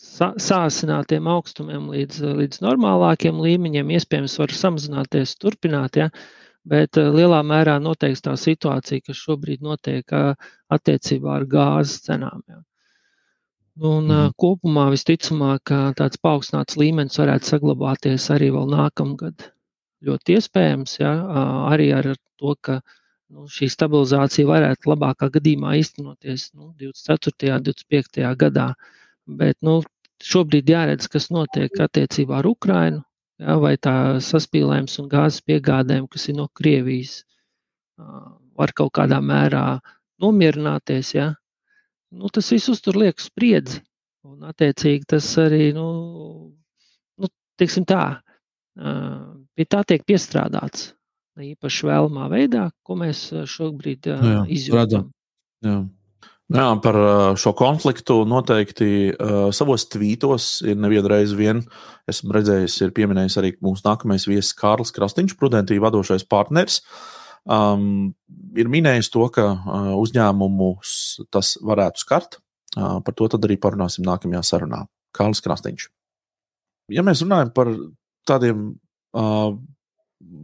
sāsinātiem augstumiem līdz, līdz normālākiem līmeņiem. Iespējams, var samazināties, turpināt, ja, bet lielā mērā noteiks tā situācija, kas šobrīd notiek attiecībā ar gāzes cenām. Ja. Un mm. kopumā visticamāk, tāds paaugstināts līmenis varētu saglabāties arī vēl nākamgad. Ļoti iespējams, ja, arī ar to, ka nu, šī stabilizācija varētu labākā gadījumā īstenoties nu, 24. un 25. gadā. Bet nu, šobrīd jāredz, kas notiek attiecībā ar Ukrajinu, ja, vai tā saspīlējums un gāzes piegādēm, kas ir no Krievijas, var kaut kādā mērā nomierināties. Ja, nu, tas viss uztur lieku spriedzi. Un, attiecīgi, tas arī, nu, nu teiksim tā, pie tā tiek piestrādāts. Īpaši vēlamā veidā, ko mēs šobrīd izjūtam. Jā. Nu jā, par šo konfliktu noteikti uh, savos tvītos ir nevienreiz vien. Esmu redzējis, ir pieminējis arī mūsu nākamais viesis Kārlis Krastīņš, prudentī vadošais partneris. Uh, um, ir minējis to, ka uh, uzņēmumus tas varētu skart. Uh, par to arī parunāsim nākamajā sarunā. Kārlis Krastīņš. Ja mēs runājam par tādiem uh,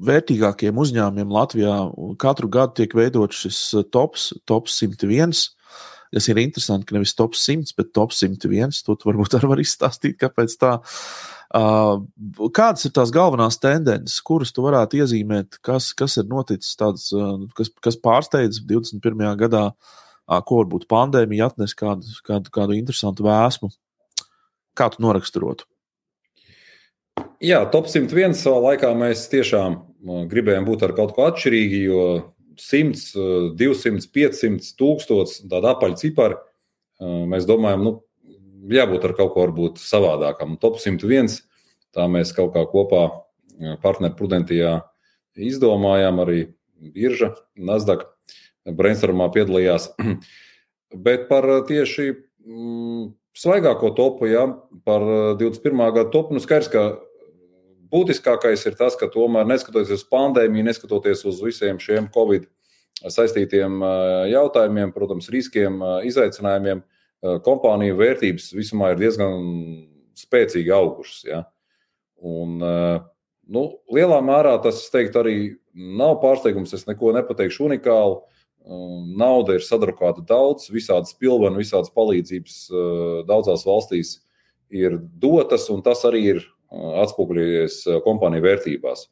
vērtīgākiem uzņēmumiem Latvijā, katru gadu tiek veidots šis tops, tops 101. Tas ir interesanti, ka nevis top 100, bet top 101. To varbūt (laughs) arī var izstāstīt, kāpēc tā. Uh, kādas ir tās galvenās tendences, kuras tu varētu iezīmēt, kas, kas ir noticis, tāds, kas, kas pārsteidz 21. gadā, ko varbūt pandēmija atnes kādu, kādu, kādu interesantu vēsmu? Kā tu noraksturotu? Jā, top 101 savā laikā mēs tiešām gribējām būt ar kaut ko atšķirīgu, jo 100, 200, 500, 1000 tāda apaļa cipara. Mēs domājam, nu, jābūt ar kaut ko varbūt savādākam. Top 101. Tā mēs kaut kā kopā partneri Prudentijā izdomājām. Arī Birža, Nasdaq brainstormā piedalījās. (clears throat) Bet par tieši mm, svaigāko topu, ja, par 21. gada topu, nu skaidrs, ka būtiskākais ir tas, ka tomēr neskatoties uz pandēmiju, neskatoties uz visiem šiem Covid saistītiem jautājumiem, protams, riskiem, izaicinājumiem, kompāniju vērtības visumā ir diezgan spēcīgi augušas. Ja? Un, nu, lielā mērā tas, teiktu, arī nav pārsteigums. Es neko nepateikšu unikālu. Nauda ir sadrukāta daudz, visādas pilvena, visādas palīdzības daudzās valstīs ir dotas, un tas arī ir atspoguļojies kompāniju vērtībās.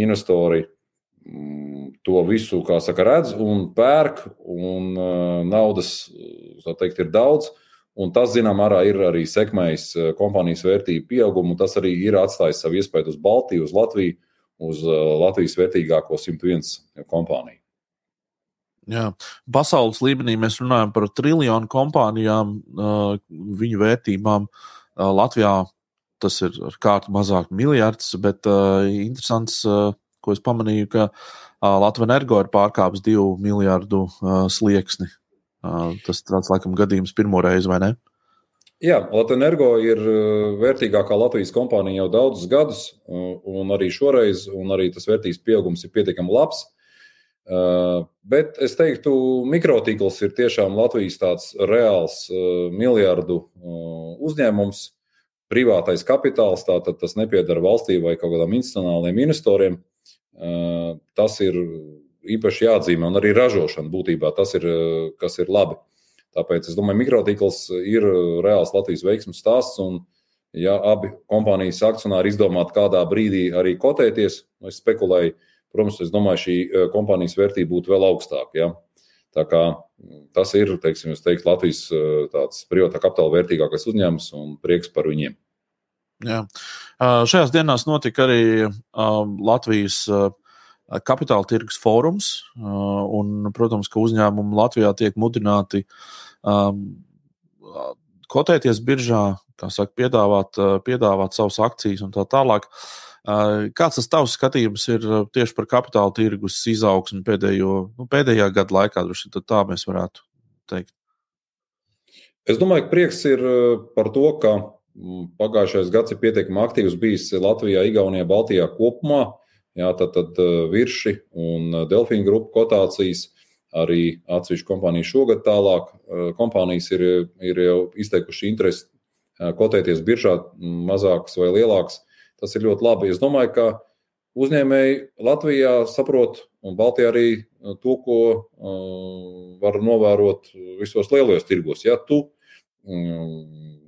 Investori mm, to visu, kā saka, redz un pērk, un naudas, tā teikt, ir daudz. Un tas, zināmā mērā, ir arī sekmējis kompānijas vērtību pieaugumu. Tas arī ir atstājis savu iespēju uz Baltiju, uz Latviju, uz Latvijas vērtīgāko 101 kompāniju. Jā. Pasaules līmenī mēs runājam par triljonu kompānijām, viņu vērtībām. Latvijā tas ir ar kārtu mazāk miljards, bet interesants, ko es pamanīju, ka Latvijas energo ir pārkāpis divu miljardu slieksni. Tas tāds laikam gadījums pirmo reizi, vai ne? Jā, Latvijas energo ir vērtīgākā Latvijas kompānija jau daudzus gadus, un arī šoreiz, un arī tas vērtības pieaugums ir pietiekami labs. Bet es teiktu, mikrotīkls ir tiešām Latvijas tāds reāls miljardu uzņēmums, privātais kapitāls. Tātad tas nepiedara valstī vai kaut kādam institucionāliem investoriem. Tas ir īpaši jāatzīmē, un arī ražošana būtībā tas ir, kas ir labi. Tāpēc es domāju, mikrotīkls ir reāls Latvijas veiksmības stāsts. Un, ja abi kompānijas akcionāri izdomātu kādā brīdī arī kotēties, es spekulēju, Protams, es domāju, šī eh, kompānijas vērtība būtu vēl augstāka. Ja? Tā kā tas ir teiksim, teiktu, Latvijas eh, privātā kapitāla vērtīgākais uzņēmums un prieks par viņiem. Jā. Šajās dienās notika arī Latvijas kapitāla tirgus fórums. Un, protams, ka uzņēmumi Latvijā tiek mudināti kotēties biržā, saka, piedāvāt, piedāvāt savas akcijas un tā tālāk. Kāds tas tavs skatījums ir tieši par kapitāla tirgus izaugsmu pēdējo, nu, pēdējā gada laikā? Tā mēs varētu teikt. Es domāju, ka prieks ir par to, ka pagājušais gads ir pietiekami aktīvs bijis Latvijā, Igaunijā, Baltijā kopumā. Jā, tad, tad virši un Delfīna grupu kotācijas, arī atsevišķu kompāniju šogad tālāk. Kompānijas ir, ir jau izteikuši interesi kotēties biržā, mazākas vai lielākas. Tas ir ļoti labi. Es domāju, ka uzņēmēji Latvijā saprot, un Baltijā arī to, ko uh, var novērot visos lielajos tirgos. Ja tu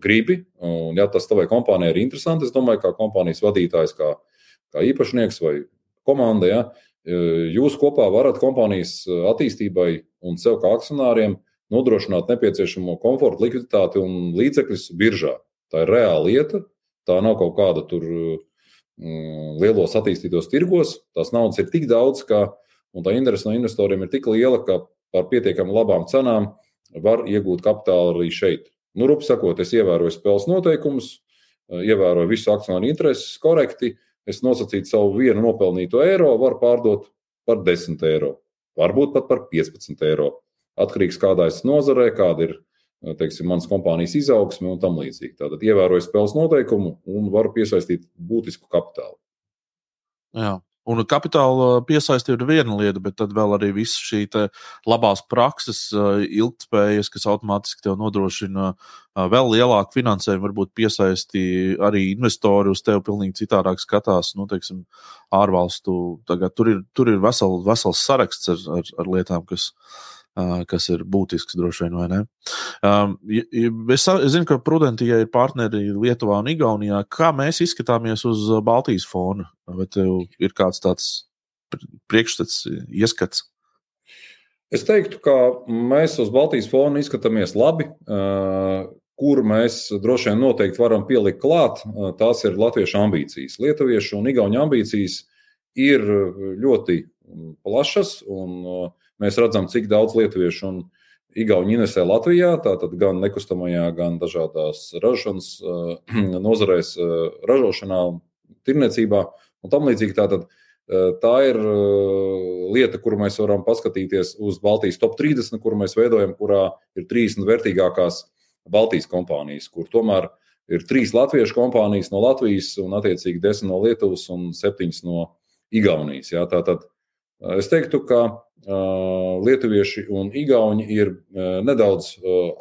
gribi, un ja tas tavai kompānijai ir interesanti, es domāju, kā kompānijas vadītājs, kā, kā īpašnieks vai komanda, ja, uh, jūs kopā varat kompānijas attīstībai un sev kā akcionāriem nodrošināt nepieciešamo komfortu, likviditāti un līdzekļus biržā. Tā ir reāla lieta, Tā nav kaut kāda tur mm, lielos attīstītos tirgos. Tās naudas ir tik daudz, ka tā interese no investoriem ir tik liela, ka par pietiekami labām cenām var iegūt kapitālu arī šeit. Nu, Rupi sakot, es ievēroju spēles noteikumus, ievēroju visu akcionāru intereses korekti. Es nosacītu savu vienu nopelnīto eiro, varu pārdot par 10 eiro, varbūt pat par 15 eiro. Atkarīgs no kādā es nozarē, kāda ir teiksim, manas kompānijas izaugsmi un tam līdzīgi. Tātad ievēroju spēles noteikumu un varu piesaistīt būtisku kapitālu. Jā. Un kapitāla piesaistība ir viena lieta, bet tad vēl arī viss šī labās prakses, ilgspējas, kas automātiski tev nodrošina vēl lielāku finansējumu, varbūt piesaisti arī investori uz tevi pilnīgi citādāk skatās. Nu, teiksim, ārvalstu, tagad, tur ir, tur ir vesel, vesels saraksts ar, ar, ar lietām, kas, uh, kas ir būtisks droši vien, vai ne? Es, es zinu, ka Prudentija ir partneri Lietuvā un Igaunijā. Kā mēs izskatāmies uz Baltijas fona? Vai tev ir kāds tāds priekšstats, ieskats? Es teiktu, ka mēs uz Baltijas fona izskatāmies labi. Kur mēs droši vien noteikti varam pielikt klāt, tās ir latviešu ambīcijas. Lietuviešu un igauņu ambīcijas ir ļoti plašas, un uh, Mēs redzam, cik daudz lietuviešu un Igauni investē Latvijā, tātad gan nekustamajā, gan dažādās ražošanas eh, (clears throat) nozarēs, eh, ražošanā, tirniecībā un tam līdzīgi. Tātad, eh, tā ir lieta, kuru mēs varam paskatīties uz Baltijas top 30, kuru mēs veidojam, kurā ir 30 vērtīgākās Baltijas kompānijas, kur tomēr ir trīs latviešu kompānijas no Latvijas, un attiecīgi desmit no Lietuvas un septiņas no Igaunijas. Jā, tātad es teiktu, ka lietuvieši un igauni ir nedaudz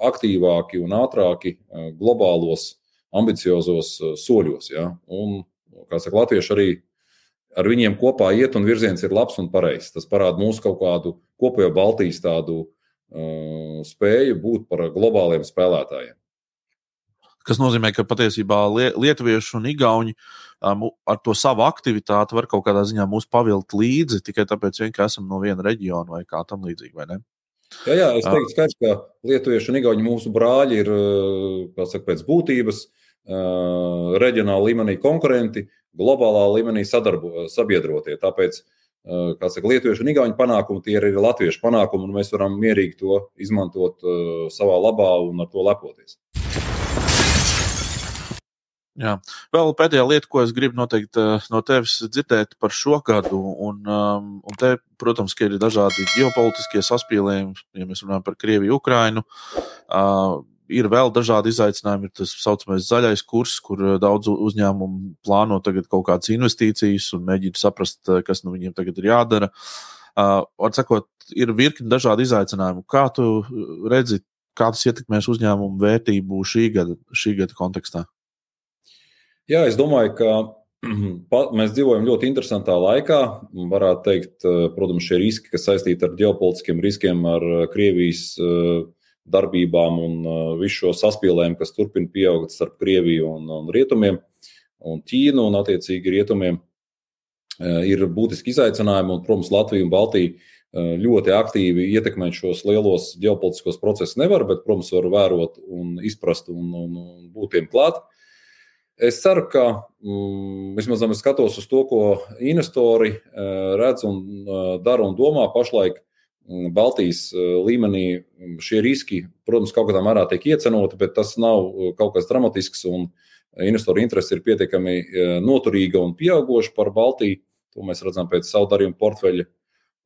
aktīvāki un ātrāki globālos, ambiciozos soļos. Ja? Un, kā saka, latvieši arī ar viņiem kopā iet un virziens ir labs un pareizs. Tas parāda mūsu kaut kādu kopējo Baltijas tādu uh, spēju būt par globāliem spēlētājiem. Tas nozīmē, ka patiesībā lietuvieši un igauni um, ar to savu aktivitāti var kaut kādā ziņā mūs pavilkt līdzi tikai tāpēc, ka esam no viena reģiona vai kā tam līdzīgi. Jā, jā, es teiktu, skaidrs, ka lietuvieši un igauni mūsu brāļi ir saka, pēc būtības reģionāla līmenī konkurenti, globālā līmenī sadarbo, sabiedrotie. Tāpēc saka, lietuviešu un igauņu panākumi, tie ir arī latviešu panākumi, un mēs varam mierīgi to izmantot savā labā un ar to lepoties. Jā. Vēl pēdējā lieta, ko es gribu noteikti no tevis dzirdēt par šo gadu, un, un te, protams, ir dažādi ģeopolitiskie saspīlējumi, ja mēs runājam par Krieviju, Ukrainu. Uh, ir vēl dažādi izaicinājumi. Ir tas tā saucamais zaļais kurs, kur eh, daudz uzņēmumu plāno tagad kaut kādas investīcijas un mēģina saprast, eh, kas nu viņiem tagad ir jādara. Uh, sakot, ir virkni dažādi izaicinājumi. Kā tu redzi, kā tas ietekmēs uzņēmumu vērtību šī gada, šī gada kontekstā? Jā, es domāju, ka (clears throat) mēs dzīvojam ļoti interesantā laikā. Varētu teikt, eh, protams, šie riski, kas saistīti ar ģeopolitiskiem riskiem, ar Krievijas uh, darbībām un visu šo saspīlējumu, kas turpina pieaugt starp Krieviju un, un Rietumiem un Ķīnu un attiecīgi Rietumiem, ir būtiski izaicinājumi. Un, protams, Latvija un Baltija ļoti aktīvi ietekmēt šos lielos ģeopolitiskos procesus nevar, bet, protams, var vērot un izprast un, un, un būt tiem klāt. Es ceru, ka mm, vismaz es skatos uz to, ko investori redz un dara un domā pašlaik Mm, Baltijas eh, līmenī mm, šie riski, protams, kaut kādā mērā tiek iecenoti, bet tas nav eh, kaut kas dramatisks. Investoru interese ir pietiekami eh, noturīga un pieauguša par Baltiju. To mēs redzam pēc savu darījumu portfeļa.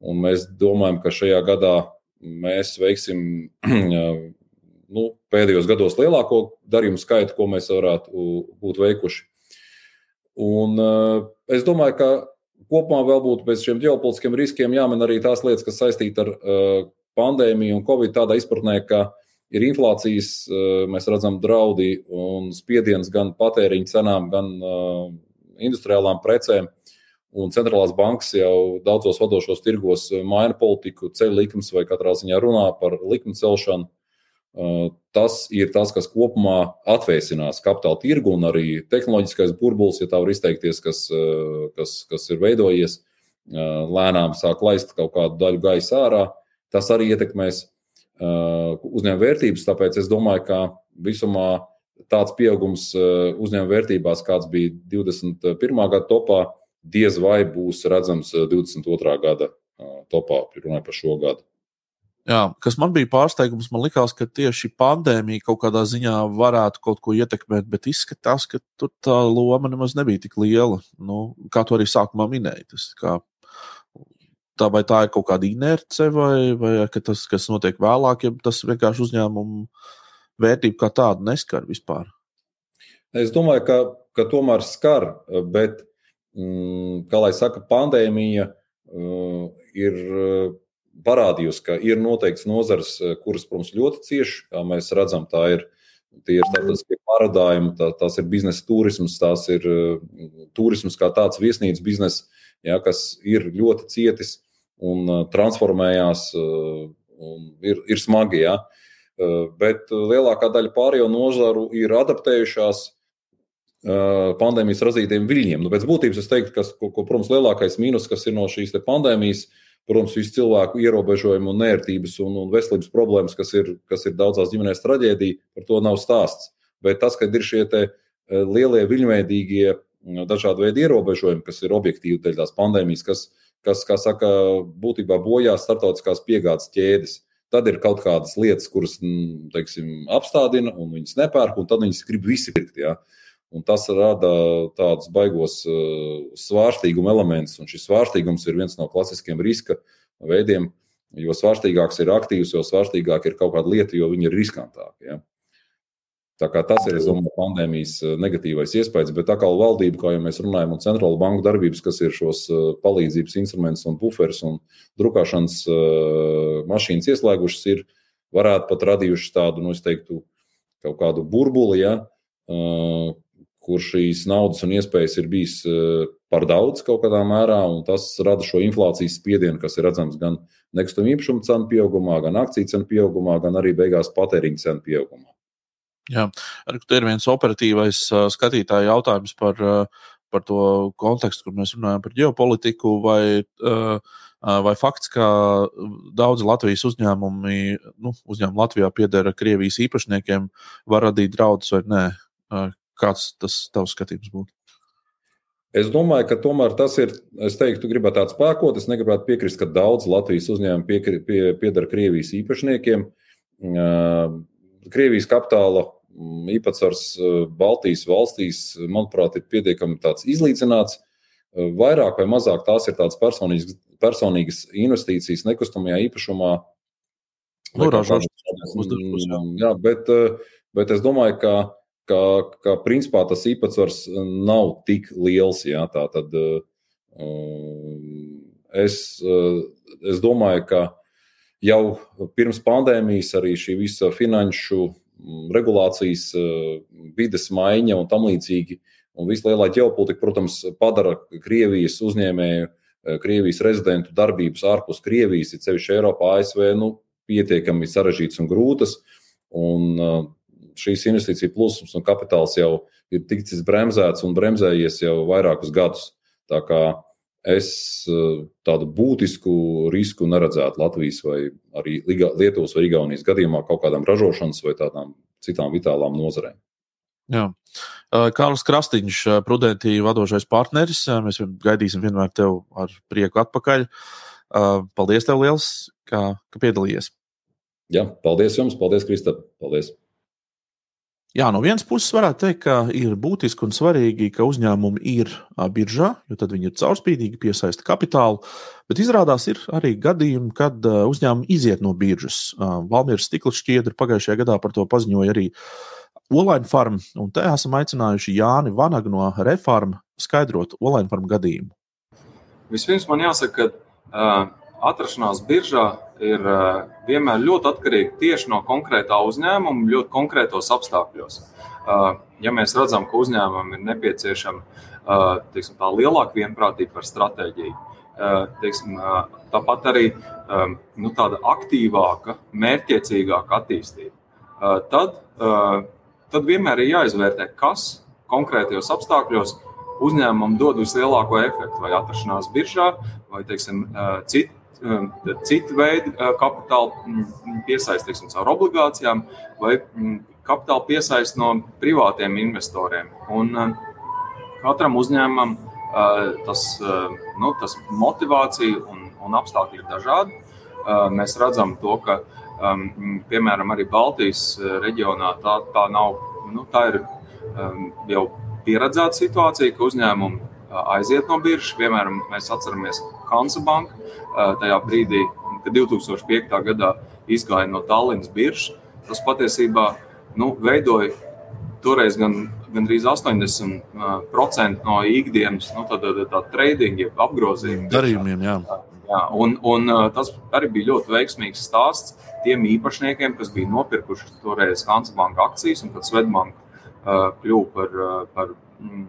Un mēs domājam, ka šajā gadā mēs veiksim (clears throat) nu, pēdējos gados lielāko darījumu skaitu, ko mēs varētu būt veikuši. Un, es domāju, ka kopumā vēl būtu pēc šiem ģeopolitiskiem riskiem jāmin arī tās lietas, kas saistītas ar uh, pandēmiju un covid tādā izpratnē, ka ir inflācijas, uh, mēs redzam, draudi un spiediens gan patēriņa cenām, gan industriālām precēm. Un centrālās bankas jau daudzos vadošos tirgos maina politiku, ceļ likmes vai katrā ziņā runā par likmu celšanu. Tas ir tas, kas kopumā atvēsinās kapitāla tirgu un arī tehnoloģiskais burbulis, ja tā var izteikties, kas, kas, kas ir veidojies, lēnām sāk laist kaut kādu daļu gaisa ārā. Tas arī ietekmēs uzņēmuma vērtības. Tāpēc es domāju, ka visumā tāds pieaugums uzņēmuma vērtībās, kāds bija 21. gada topā, diez vai būs redzams 22. gada topā, runājot par šo gadu. Jā, kas man bija pārsteigums, man likās, ka tieši pandēmija kaut kādā ziņā varētu kaut ko ietekmēt, bet izskatās, ka tur tā loma nemaz nebija tik liela. Nu, kā tu arī sākumā minēji, tas kā, tā vai tā ir kaut kāda inerce, vai, vai tas, kas notiek vēlāk, ja tas vienkārši uzņēmumu vērtību kā tādu neskar vispār. Es domāju, ka, ka tomēr skar, bet, mm, kā lai saka, pandēmija uh, ir. Parādījusi, ka ir noteikts nozars, eh, kuras, protams, ļoti cieši, kā mēs redzam, tā ir. Tie ir starptautiskie pārādājumi, tā, tās ir biznesa turisms, tās ir uh, turisms kā tāds viesnīcas biznesa, ja, kas ir ļoti cietis un uh, transformējās un ir, ir smagi. Ja. Bet lielākā daļa pārējo nozaru ir adaptējušās pandēmijas radītiem viļņiem. Nu, pēc būtības es teiktu, ka, ko, ko, protams, lielākais mīnus, kas ir no šīs pandēmijas, ir Protams, visu cilvēku ierobežojumu un nērtības un, un veselības problēmas, kas ir, kas ir daudzās ģimenēs traģēdija, par to nav stāsts. Bet tas, ka ir šie eh, lielie viļņveidīgie dažādi veidi ierobežojumi, kas ir objektīvi dēļ tās pandēmijas, kas, kas kā saka, būtībā bojā starptautiskās piegādes ķēdes. Tad ir kaut kādas lietas, kuras teiksim, apstādina, un viņas nepērk, un tad viņas grib visi pirkt. Ja? Un tas rada tādus baigos uh, svārstīguma elementus. Un šis svārstīgums ir viens no klasiskiem riska veidiem. Jo svārstīgāks ir aktīvs, jo svārstīgāk ir kaut kāda lieta, jo viņi ir riskantāki. Ja? Tas ir domāju, pandēmijas uh, negatīvais iespējas, bet tā kā valdība, kā jau mēs runājam, un centrāla banka darbības, kas ir šos uh, palīdzības instrumentus, un buferus un drukāšanas mašīnas ieslēgušas, ir varētu pat radījušas tādu, nu, es teiktu, kaut kādu burbuli, ja, kur šīs naudas un iespējas ir bijis eh, par daudz kaut kādā mērā, un tas rada šo inflācijas spiedienu, kas ir redzams gan nekustamā īpašuma cenu pieaugumā, gan akciju cenu pieaugumā, gan arī beigās patēriņa cenu pieaugumā. Jā, tur ir viens operatīvais uh, skatītāja jautājums par, uh, par to kontekstu, kur mēs runājam par ģeopolitiku, vai, vai fakts, ka daudzi Latvijas uzņēmumi, nu, uzņēmumi Latvijā pieder Krievijas īpašniekiem, var radīt draudus vai nē. Kāds tas tavs skatījums būtu? Es domāju, ka tomēr tas ir. Es teiktu, gribētu tādu spēkot. Es negribētu piekrist, ka daudz Latvijas uzņēmumu piekri, pie, piedara Krievijas īpašniekiem. Krievijas kapitāla mm, īpatsvars Baltijas valstīs, manuprāt, ir pietiekami izlīdzināts. Vairāk vai mazāk tās ir tādas personīgas, personīgas investīcijas nekustamajā īpašumā. Nu, ražošanas. Jā, bet, bet es domāju, ka ka, ka principā tas īpatsvars nav tik liels. Jā, tā tad es, es domāju, ka jau pirms pandēmijas arī šī visa finanšu regulācijas, vides maiņa un tam līdzīgi. Un vislielākā ģeopolitika, protams, padara Krievijas uzņēmēju, Krievijas rezidentu darbības ārpus Krievijas, ir sevišķi Eiropā, ASV, nu, pietiekami sarežģītas un grūtas. Un, šīs investīcija plūsmas un kapitāls jau ir ticis bremzēts un bremzējies jau vairākus gadus. Tā kā es eh, tādu būtisku risku neredzētu Latvijas vai arī Lietuvas vai Igaunijas gadījumā kaut kādām ražošanas vai tādām citām vitālām nozarēm. Jā. Eh, Kārlis Krastīņš, eh, Prudentī vadošais partneris. Mēs gaidīsim vienmēr tevi ar prieku atpakaļ. Paldies, tev liels, ka, ka piedalījies. Jā, paldies jums, paldies, Kristap. Paldies! Jā, no vienas puses varētu teikt, ka ir būtiski un svarīgi, ka uzņēmumi ir biržā, jo tad viņi ir caurspīdīgi, piesaista kapitālu. Bet izrādās, ir arī gadījumi, kad uzņēmumi iziet no biržas. Valmīras stikla šķiedra pagājušajā gadā par to paziņoja arī Olaņa farma, un te esam aicinājuši Jāni Vanagu no Reforma skaidrot Olaņa farma gadījumu. Vispirms man jāsaka, ka uh, atrašanās biržā ir eh, vienmēr ļoti atkarīga tieši no konkrētā uzņēmuma, ļoti konkrētos apstākļos. Eh, ja mēs redzam, ka uzņēmumam ir nepieciešama eh, teiksim, lielāka vienprātība par stratēģiju, teiksim, tāpat arī nu, tāda aktīvāka, mērķiecīgāka attīstība, tad, tad vienmēr ir jāizvērtē, kas konkrētajos apstākļos uzņēmumam dod vislielāko efektu, vai atrašanās biržā, vai teiksim, citu citu veidu uh, kapitāla mm, piesaistīsim caur obligācijām vai mm, kapitāla piesaist no privātiem investoriem. Un um, katram uzņēmumam uh, tas, uh, nu, tas motivācija un, un apstākļi ir dažādi. Mēs redzam to, ka um, piemēram arī Baltijas reģionā tā, tā nav, nu, tā ir jau pieredzēta situācija, ka uzņēmumi aiziet no biržas. Piemēram, mēs atceramies Hansa Banku tajā brīdī, kad 2005. gadā izgāja no Tallinas biržas. Tas patiesībā nu, veidoja toreiz gan, gandrīz 80% no ikdienas nu, tāda, tāda trading, apgrozījuma darījumiem. Jā. Jā, un, un tas arī bija ļoti veiksmīgs stāsts tiem īpašniekiem, kas bija nopirkuši toreiz Hansa Banka akcijas, un tad Svetbanka uh, kļuva par, par mm,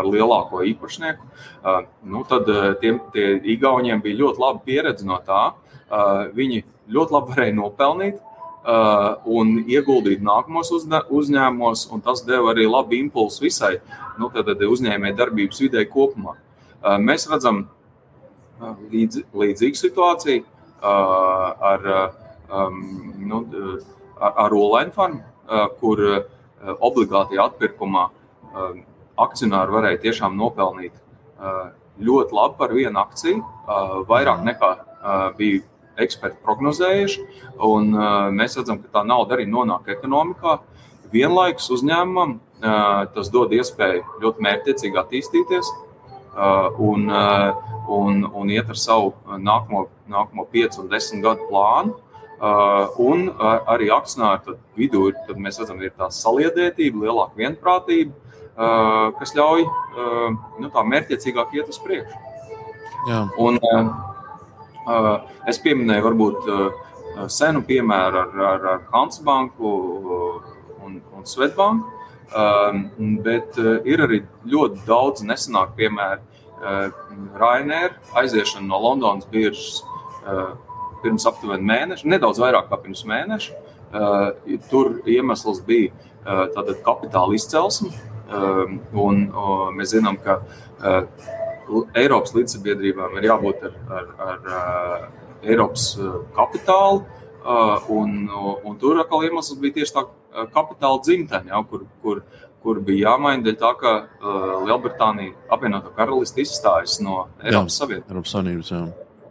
par lielāko īpašnieku, uh, nu, tad uh, tiem Igauniem bija ļoti laba pieredze no tā. Uh, viņi ļoti labi varēja nopelnīt un ieguldīt nākamos uzņēmumos, un tas deva arī labu impulsu visai nu, uzņēmēju darbības vidē kopumā. Mēs redzam līdz, līdzīgu situāciju ar, um, nu, ar Olaņu farmu, kur obligāti atpirkumā akcionāri varēja tiešām nopelnīt ļoti labi par vienu akciju, vairāk nekā bija eksperti prognozējuši. Un mēs redzam, ka tā nauda arī nonāk ekonomikā. Vienlaikus uzņēmumam tas dod iespēju ļoti mērķiecīgi attīstīties un, un, un iet ar savu nākamo, nākamo 5 un 10 gadu plānu. Uh, un arī akcionāru vidū ir, mēs redzam, ir tā saliedētība, lielāka vienprātība, kas ļauj nu, tā mērķiecīgāk iet uz priekšu. Jā. Un, es pieminēju, varbūt senu piemēru ar, ar, ar Hansbanku un, un Svetbanku, bet ir arī ļoti daudz nesenāku piemēru. Rainēra aiziešana no Londonas biržas pirms aptuveni mēneša, nedaudz vairāk kā pirms mēneša. Tur iemesls bija tātad kapitāla izcelsme, un mēs zinām, ka eh, Eiropas līdzsabiedrībām ir jābūt ar, ar, ar eh, Eiropas eh, kapitālu. Un, un tur atkal iemesls bija tieši tā kapitāla dzimtene, ja, kur, kur, kur bija jāmaina dēļ tā, ka uh, Lielbritānija apvienotā karaliste izstājas no Eiropas Savienības. Eiropas Savienības jā.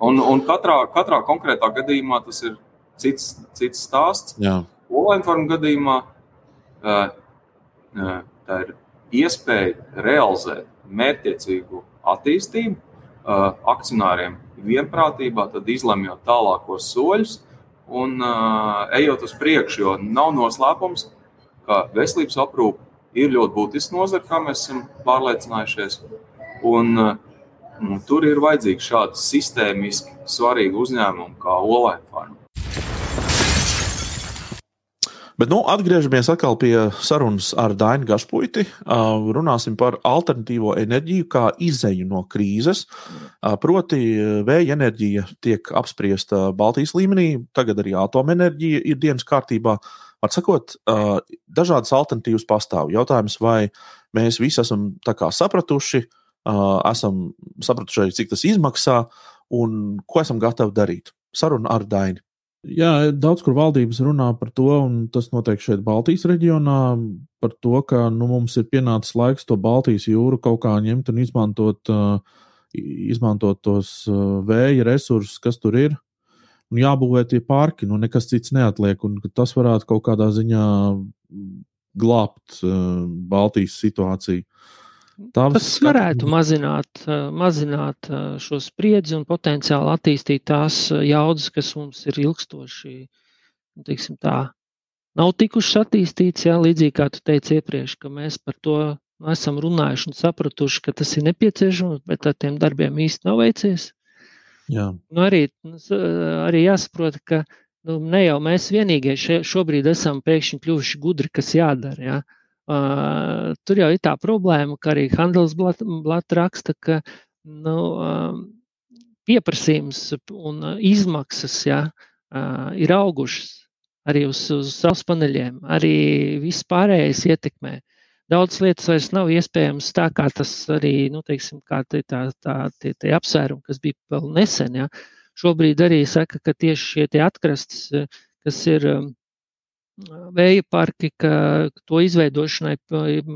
Un, un katrā, katrā konkrētā gadījumā tas ir cits, cits stāsts. Olainforma gadījumā uh, uh, tā ir iespēja realizēt mērķiecīgu attīstību uh, akcionāriem vienprātībā, tad izlemjot tālākos soļus un uh, ejot uz priekšu, jo nav noslēpums, ka veselības aprūpe ir ļoti būtisks nozara, kā mēs esam pārliecinājušies. Un, nu, tur ir vajadzīgi šādi sistēmiski svarīgi uzņēmumi kā Olaņa farma. Bet, nu, atgriežamies atkal pie sarunas ar Dainu Gašpuiti. Runāsim par alternatīvo enerģiju, kā izēju no krīzes. Proti, vēja enerģija tiek apspriesta Baltijas līmenī, tagad arī atomenerģija ir dienas kārtībā. Atsakot, dažādas alternatīvas pastāv. Jautājums, vai mēs visi esam sapratuši, esam sapratuši, cik tas izmaksā un ko esam gatavi darīt. Saruna ar Dainu. Jā, daudz kur valdības runā par to, un tas notiek šeit, Baltijas reģionā, par to, ka nu, mums ir pienācis laiks to Baltijas jūru kaut kā ņemt un izmantot, uh, izmantot tos uh, vēja resursus, kas tur ir. Un jābūvē tie parki, nu nekas cits neatliek, un tas varētu kaut kādā ziņā glābt uh, Baltijas situāciju. Tavs Tas varētu skatījums. mazināt, mazināt šo spriedzi un potenciāli attīstīt tās jaudas, kas mums ir ilgstoši, nu, tā, nav tikušas attīstītas, jā, līdzīgi kā tu teici iepriekš, ka mēs par to esam runājuši un sapratuši, ka tas ir nepieciešams, bet ar tiem darbiem īsti nav veicies. Jā. Nu, arī, arī jāsaprot, ka nu, ne jau mēs vienīgie šobrīd esam pēkšņi kļuvuši gudri, kas jādara. Jā. Uh, tur jau ir tā problēma, ka arī Handelsblata raksta, ka nu, uh, pieprasījums un izmaksas ja, uh, ir augušas arī uz, uz saules paneļiem, arī viss pārējais ietekmē. Daudz lietas vairs nav iespējams tā, kā tas arī, nu, teiksim, kā tie, tā, tā, tie, tie apsvērumi, kas bija vēl nesen. Ja. Šobrīd arī saka, ka tieši šie atkrastes, kas ir vēja parki, ka to izveidošanai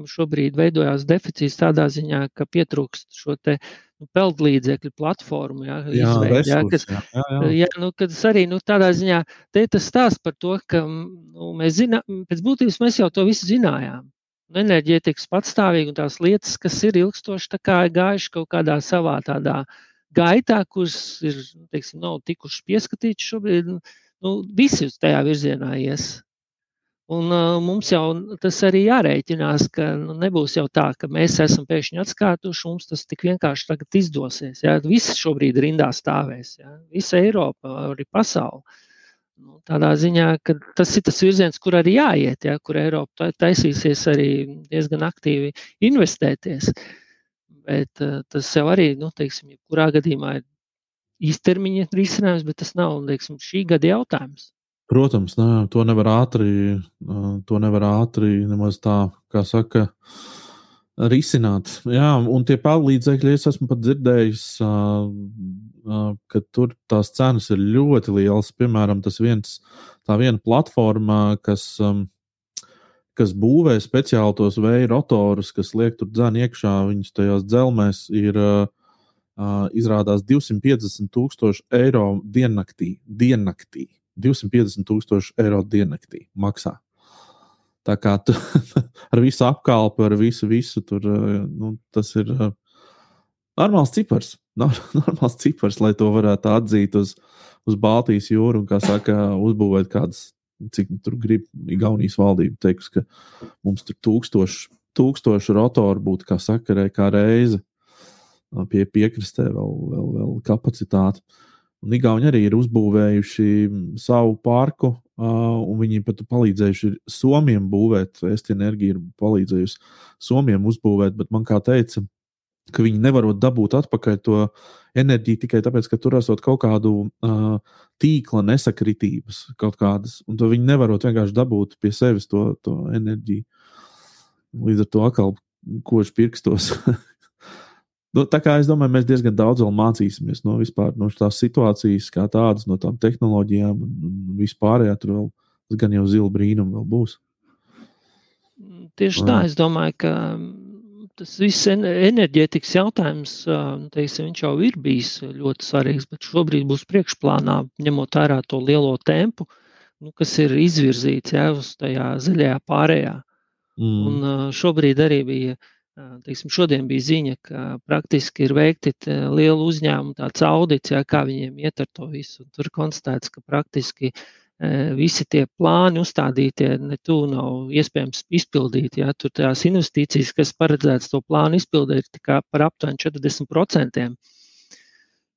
šobrīd veidojās deficīts tādā ziņā, ka pietrūkst šo te nu, peldlīdzekļu platformu. Jā, jā, izveid, resurs, jā, kas, jā, jā, jā. nu, kas arī nu, tādā ziņā te tas stāsts par to, ka nu, mēs zinām, pēc būtības mēs jau to visu zinājām. Nu, enerģētikas patstāvīgi un tās lietas, kas ir ilgstoši, tā kā gājuši kaut kādā savā tādā gaitā, kuras ir, nu, teiksim, nav tikuši pieskatīti šobrīd, nu, visi uz tajā virzienā ies. Un uh, mums jau tas arī jārēķinās, ka nu, nebūs jau tā, ka mēs esam pēkšņi atskārtuši, mums tas tik vienkārši tagad izdosies. Ja? Visi šobrīd rindā stāvēs, ja? visa Eiropa, arī pasaule. Nu, tādā ziņā, ka tas ir tas virziens, kur arī jāiet, ja? kur Eiropa taisīsies arī diezgan aktīvi investēties. Bet uh, tas jau arī, nu, teiksim, kurā gadījumā ir īstermiņa risinājums, bet tas nav, teiksim, šī gada jautājums. Protams, nē, to nevar ātri, to nevar ātri nemaz tā, kā saka, risināt. Jā, un tie palīdzekļi, es esmu pat dzirdējis, ka tur tās cenas ir ļoti lielas. Piemēram, tas viens, tā viena platforma, kas, kas būvē speciāli tos vēja rotorus, kas liek tur dzēni iekšā viņus tajās dzelmēs, ir izrādās 250 tūkstoši eiro diennaktī. diennaktī. 250 tūkstoši eiro diennaktī maksā. Tā kā tu, (laughs) ar visu apkalpu, ar visu, visu tur, eh, nu, tas ir uh, normāls cipars. (laughs) Normāls cipars, lai to varētu atzīt uz, uz Baltijas jūru un, kā saka, uzbūvēt kādas, cik tur grib Igaunijas valdība. Teiks, ka mums tur tūkstoši, tūkstoši rotoru būtu, kā saka, kā reize pie piekrastē vēl, vēl, vēl kapacitāte. Uh, Un Igauni arī ir uzbūvējuši savu parku, uh, un viņi pat palīdzējuši Somijam būvēt. Esti enerģija ir palīdzējusi Somijam uzbūvēt, bet man kā teica, ka viņi nevarot dabūt atpakaļ to enerģiju tikai tāpēc, ka tur esot kaut kādu uh, tīkla nesakritības, kaut kādas, un to viņi nevarot vienkārši dabūt pie sevis to, to enerģiju. Līdz ar to atkal koši pirkstos. (laughs) Nu, tā kā es domāju, mēs diezgan daudz mācīsimies no, vispār, no tās situācijas, kā tādas, no tām tehnoloģijām un, vispārējā. Tur vēl gan jau zila brīnuma vēl būs. Tieši tā, es domāju, ka tas viss enerģētikas jautājums, nu, teiksim, viņš jau ir bijis ļoti svarīgs, bet šobrīd būs priekšplānā, ņemot vērā to lielo tempu, nu, kas ir izvirzīts jā, uz tajā zaļajā pārējā. Mm. Un šobrīd arī bija, teiksim, šodien bija ziņa, ka praktiski ir veikti lielu uzņēmumu tāds audits, jā, kā viņiem iet ar to visu. Tur konstatēts, ka praktiski visi tie plāni uzstādītie ne tuvu nav iespējams izpildīt. Ja? Tur tās investīcijas, kas paredzētas to plānu izpildīt, ir tikai par aptuveni 40%.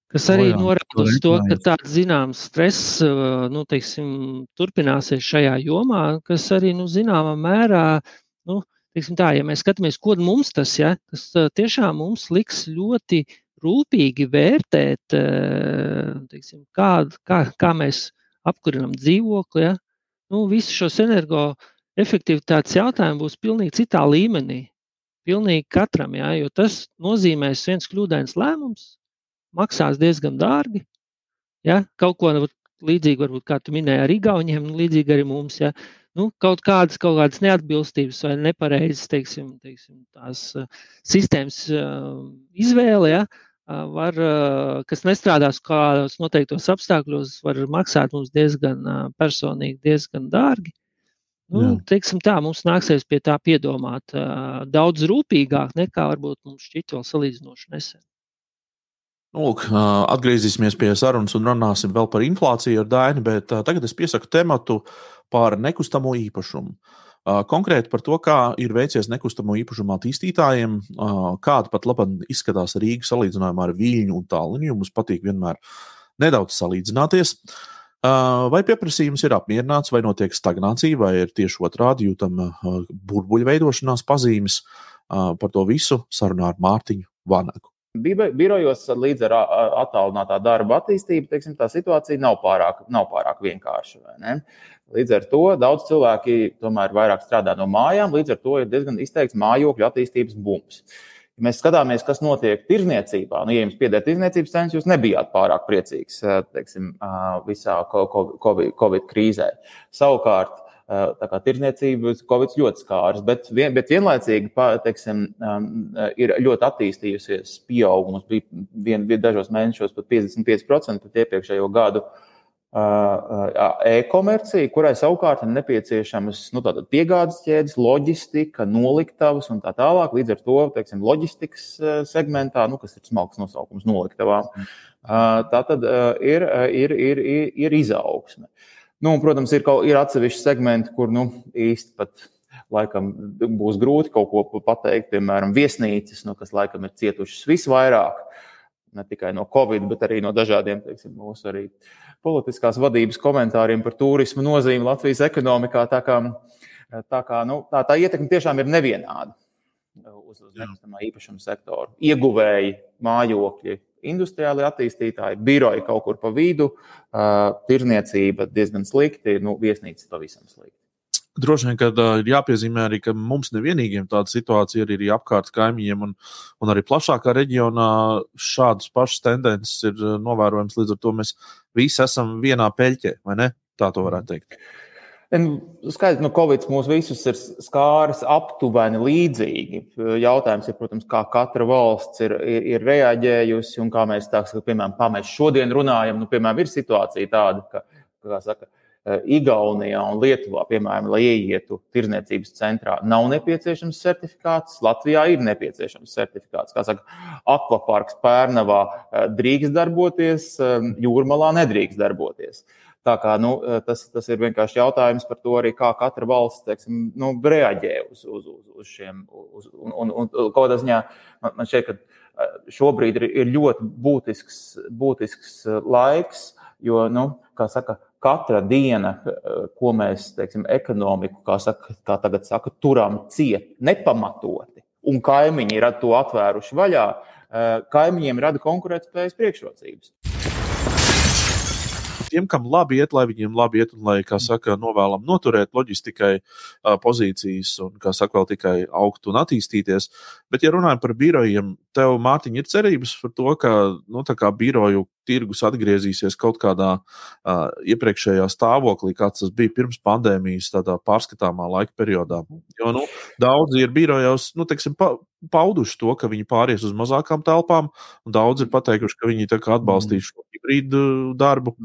Kas arī oh, norāda uz to, ka tāds zināms stress nu, teiksim, turpināsies šajā jomā, kas arī nu, zināmā mērā, nu, tā, ja mēs skatāmies, ko mums tas, ja, tas tiešām mums liks ļoti rūpīgi vērtēt, teiksim, kā, kā, kā mēs apkurinam dzīvokli. Ja? Nu, Visus šos energoefektivitātes jautājumus būs pilnīgi citā līmenī. Pilnīgi katram, ja? jo tas nozīmēs viens kļūdains lēmums, maksās diezgan dārgi. Ja? Kaut ko līdzīgu, varbūt, kā tu minēji, ar Igauniem, līdzīgi arī mums. Ja? Nu, kaut kādas, kaut kādas neatbilstības vai nepareizas teiksim, teiksim, tās, uh, sistēmas uh, izvēle. Ja? Uh, var, kas nestrādās kādos noteiktos apstākļos, var maksāt mums diezgan personīgi, diezgan dārgi. Nu, Jā. teiksim tā, mums nāksies pie tā piedomāt daudz rūpīgāk nekā varbūt mums šķiet vēl salīdzinoši nesen. Nu, lūk, atgriezīsimies pie sarunas un runāsim vēl par inflāciju ar Dainu, bet tagad es piesaku tematu par nekustamo īpašumu. Konkrēti par to, kā ir veicies nekustamo īpašumu attīstītājiem, kāda pat labi izskatās Rīga salīdzinājumā ar Viļņu un Talliņu. Mums patīk vienmēr nedaudz salīdzināties. Vai pieprasījums ir apmierināts, vai notiek stagnācija, vai ir tieši otrādi jūtama burbuļu veidošanās pazīmes. Par to visu sarunā ar Mārtiņu Vanagu. Birojos līdz ar attālinātā darba attīstību, teiksim, tā situācija nav pārāk, nav pārāk vienkārša. Līdz ar to daudz cilvēki tomēr vairāk strādā no mājām, līdz ar to ir diezgan izteikts mājokļu attīstības bums. Ja mēs skatāmies, kas notiek tirzniecībā, nu, ja jums pieder tirzniecības cenas, jūs nebijāt pārāk priecīgs teiksim, visā Covid, krīzē. Savukārt, Tā kā tirdzniecība Covid ļoti skārs, bet, vien, bet vienlaicīgi teiksim, ir ļoti attīstījusies pieaugums. Bija vien, vien dažos mēnešos pat 55% pret iepriekšējo gadu e-komercija, kurai savukārt ir nepieciešamas nu, piegādes ķēdes, loģistika, noliktavas un tā tālāk. Līdz ar to teiksim, loģistikas segmentā, nu, kas ir smalks nosaukums, noliktavām, tā tad ir, ir, ir, ir, ir izaugsme. Nu, un, protams, ir, kaut, ir atsevišķi segmenti, kur nu, īsti pat laikam būs grūti kaut ko pateikt. Piemēram, viesnīcas, nu, kas laikam ir cietušas visvairāk. Ne tikai no Covid, bet arī no dažādiem teiksim, mūsu arī politiskās vadības komentāriem par turismu nozīmi Latvijas ekonomikā. Tā, kā, tā, kā, nu, tā, tā ietekme tiešām ir nevienāda uz, uz nekustamā īpašuma sektoru. Ieguvēji, mājokļi, industriāli attīstītāji, biroji kaut kur pa vidu, tirniecība diezgan slikti, nu, viesnīcas pavisam slikti. Droši vien, ka ir jāpiezīmē arī, ka mums nevienīgiem tāda situācija ir arī apkārt kaimiņiem, un, un arī plašākā reģionā šādas pašas tendences ir novērojams. Līdz ar to mēs visi esam vienā peļķē, vai ne? Tā to varētu teikt. Uh, Skaidrs, nu, Covid mūs visus ir skāris aptuveni līdzīgi. Jautājums ir, protams, kā katra valsts ir, ir, ir reaģējusi un kā mēs, tā, piemēram, kā mēs šodien runājam. Nu, piemēram, ir situācija tāda, ka, kā saka, Igaunijā un Lietuvā, piemēram, lai ieietu tirdzniecības centrā, nav nepieciešams certifikāts. Latvijā ir nepieciešams certifikāts. Kā saka, akvaparks Pērnavā drīkst darboties, jūrmalā nedrīkst darboties. Uh, Tā kā, nu, eh, tas, tas ir vienkārši jautājums par to, arī, kā katra valsts teiksim, nu, reaģē uz, uz, uz, uz šiem. Uz, un, un, un kaut kādā ziņā man, man šķiet, ka eh, šobrīd ir, ir ļoti būtisks, būtisks eh, laiks, jo, nu, kā saka, katra diena, ko mēs, teiksim, ekonomiku, kā, saka, kā tagad saka, turam ciet nepamatoti, un kaimiņi ir to atvēruši vaļā, kaimiņiem rada konkurētspējas priekšrocības tiem, kam labi iet, lai viņiem labi iet, un lai, kā saka, novēlam noturēt loģistikai pozīcijas un, kā saka, vēl tikai augt un attīstīties. Bet, ja runājam par birojiem, tev, Mārtiņ, ir cerības par to, ka, nu, tā kā biroju tirgus atgriezīsies kaut kādā uh, iepriekšējā stāvoklī, kāds tas bija pirms pandēmijas, tādā pārskatāmā laika periodā. Jo nu, daudzi ir birojos, nu, teiksim, pa, pauduši to, ka viņi pāries uz mazākām telpām, un daudzi ir pateikuši, ka viņi atbalstīs šo hibrīdu darbu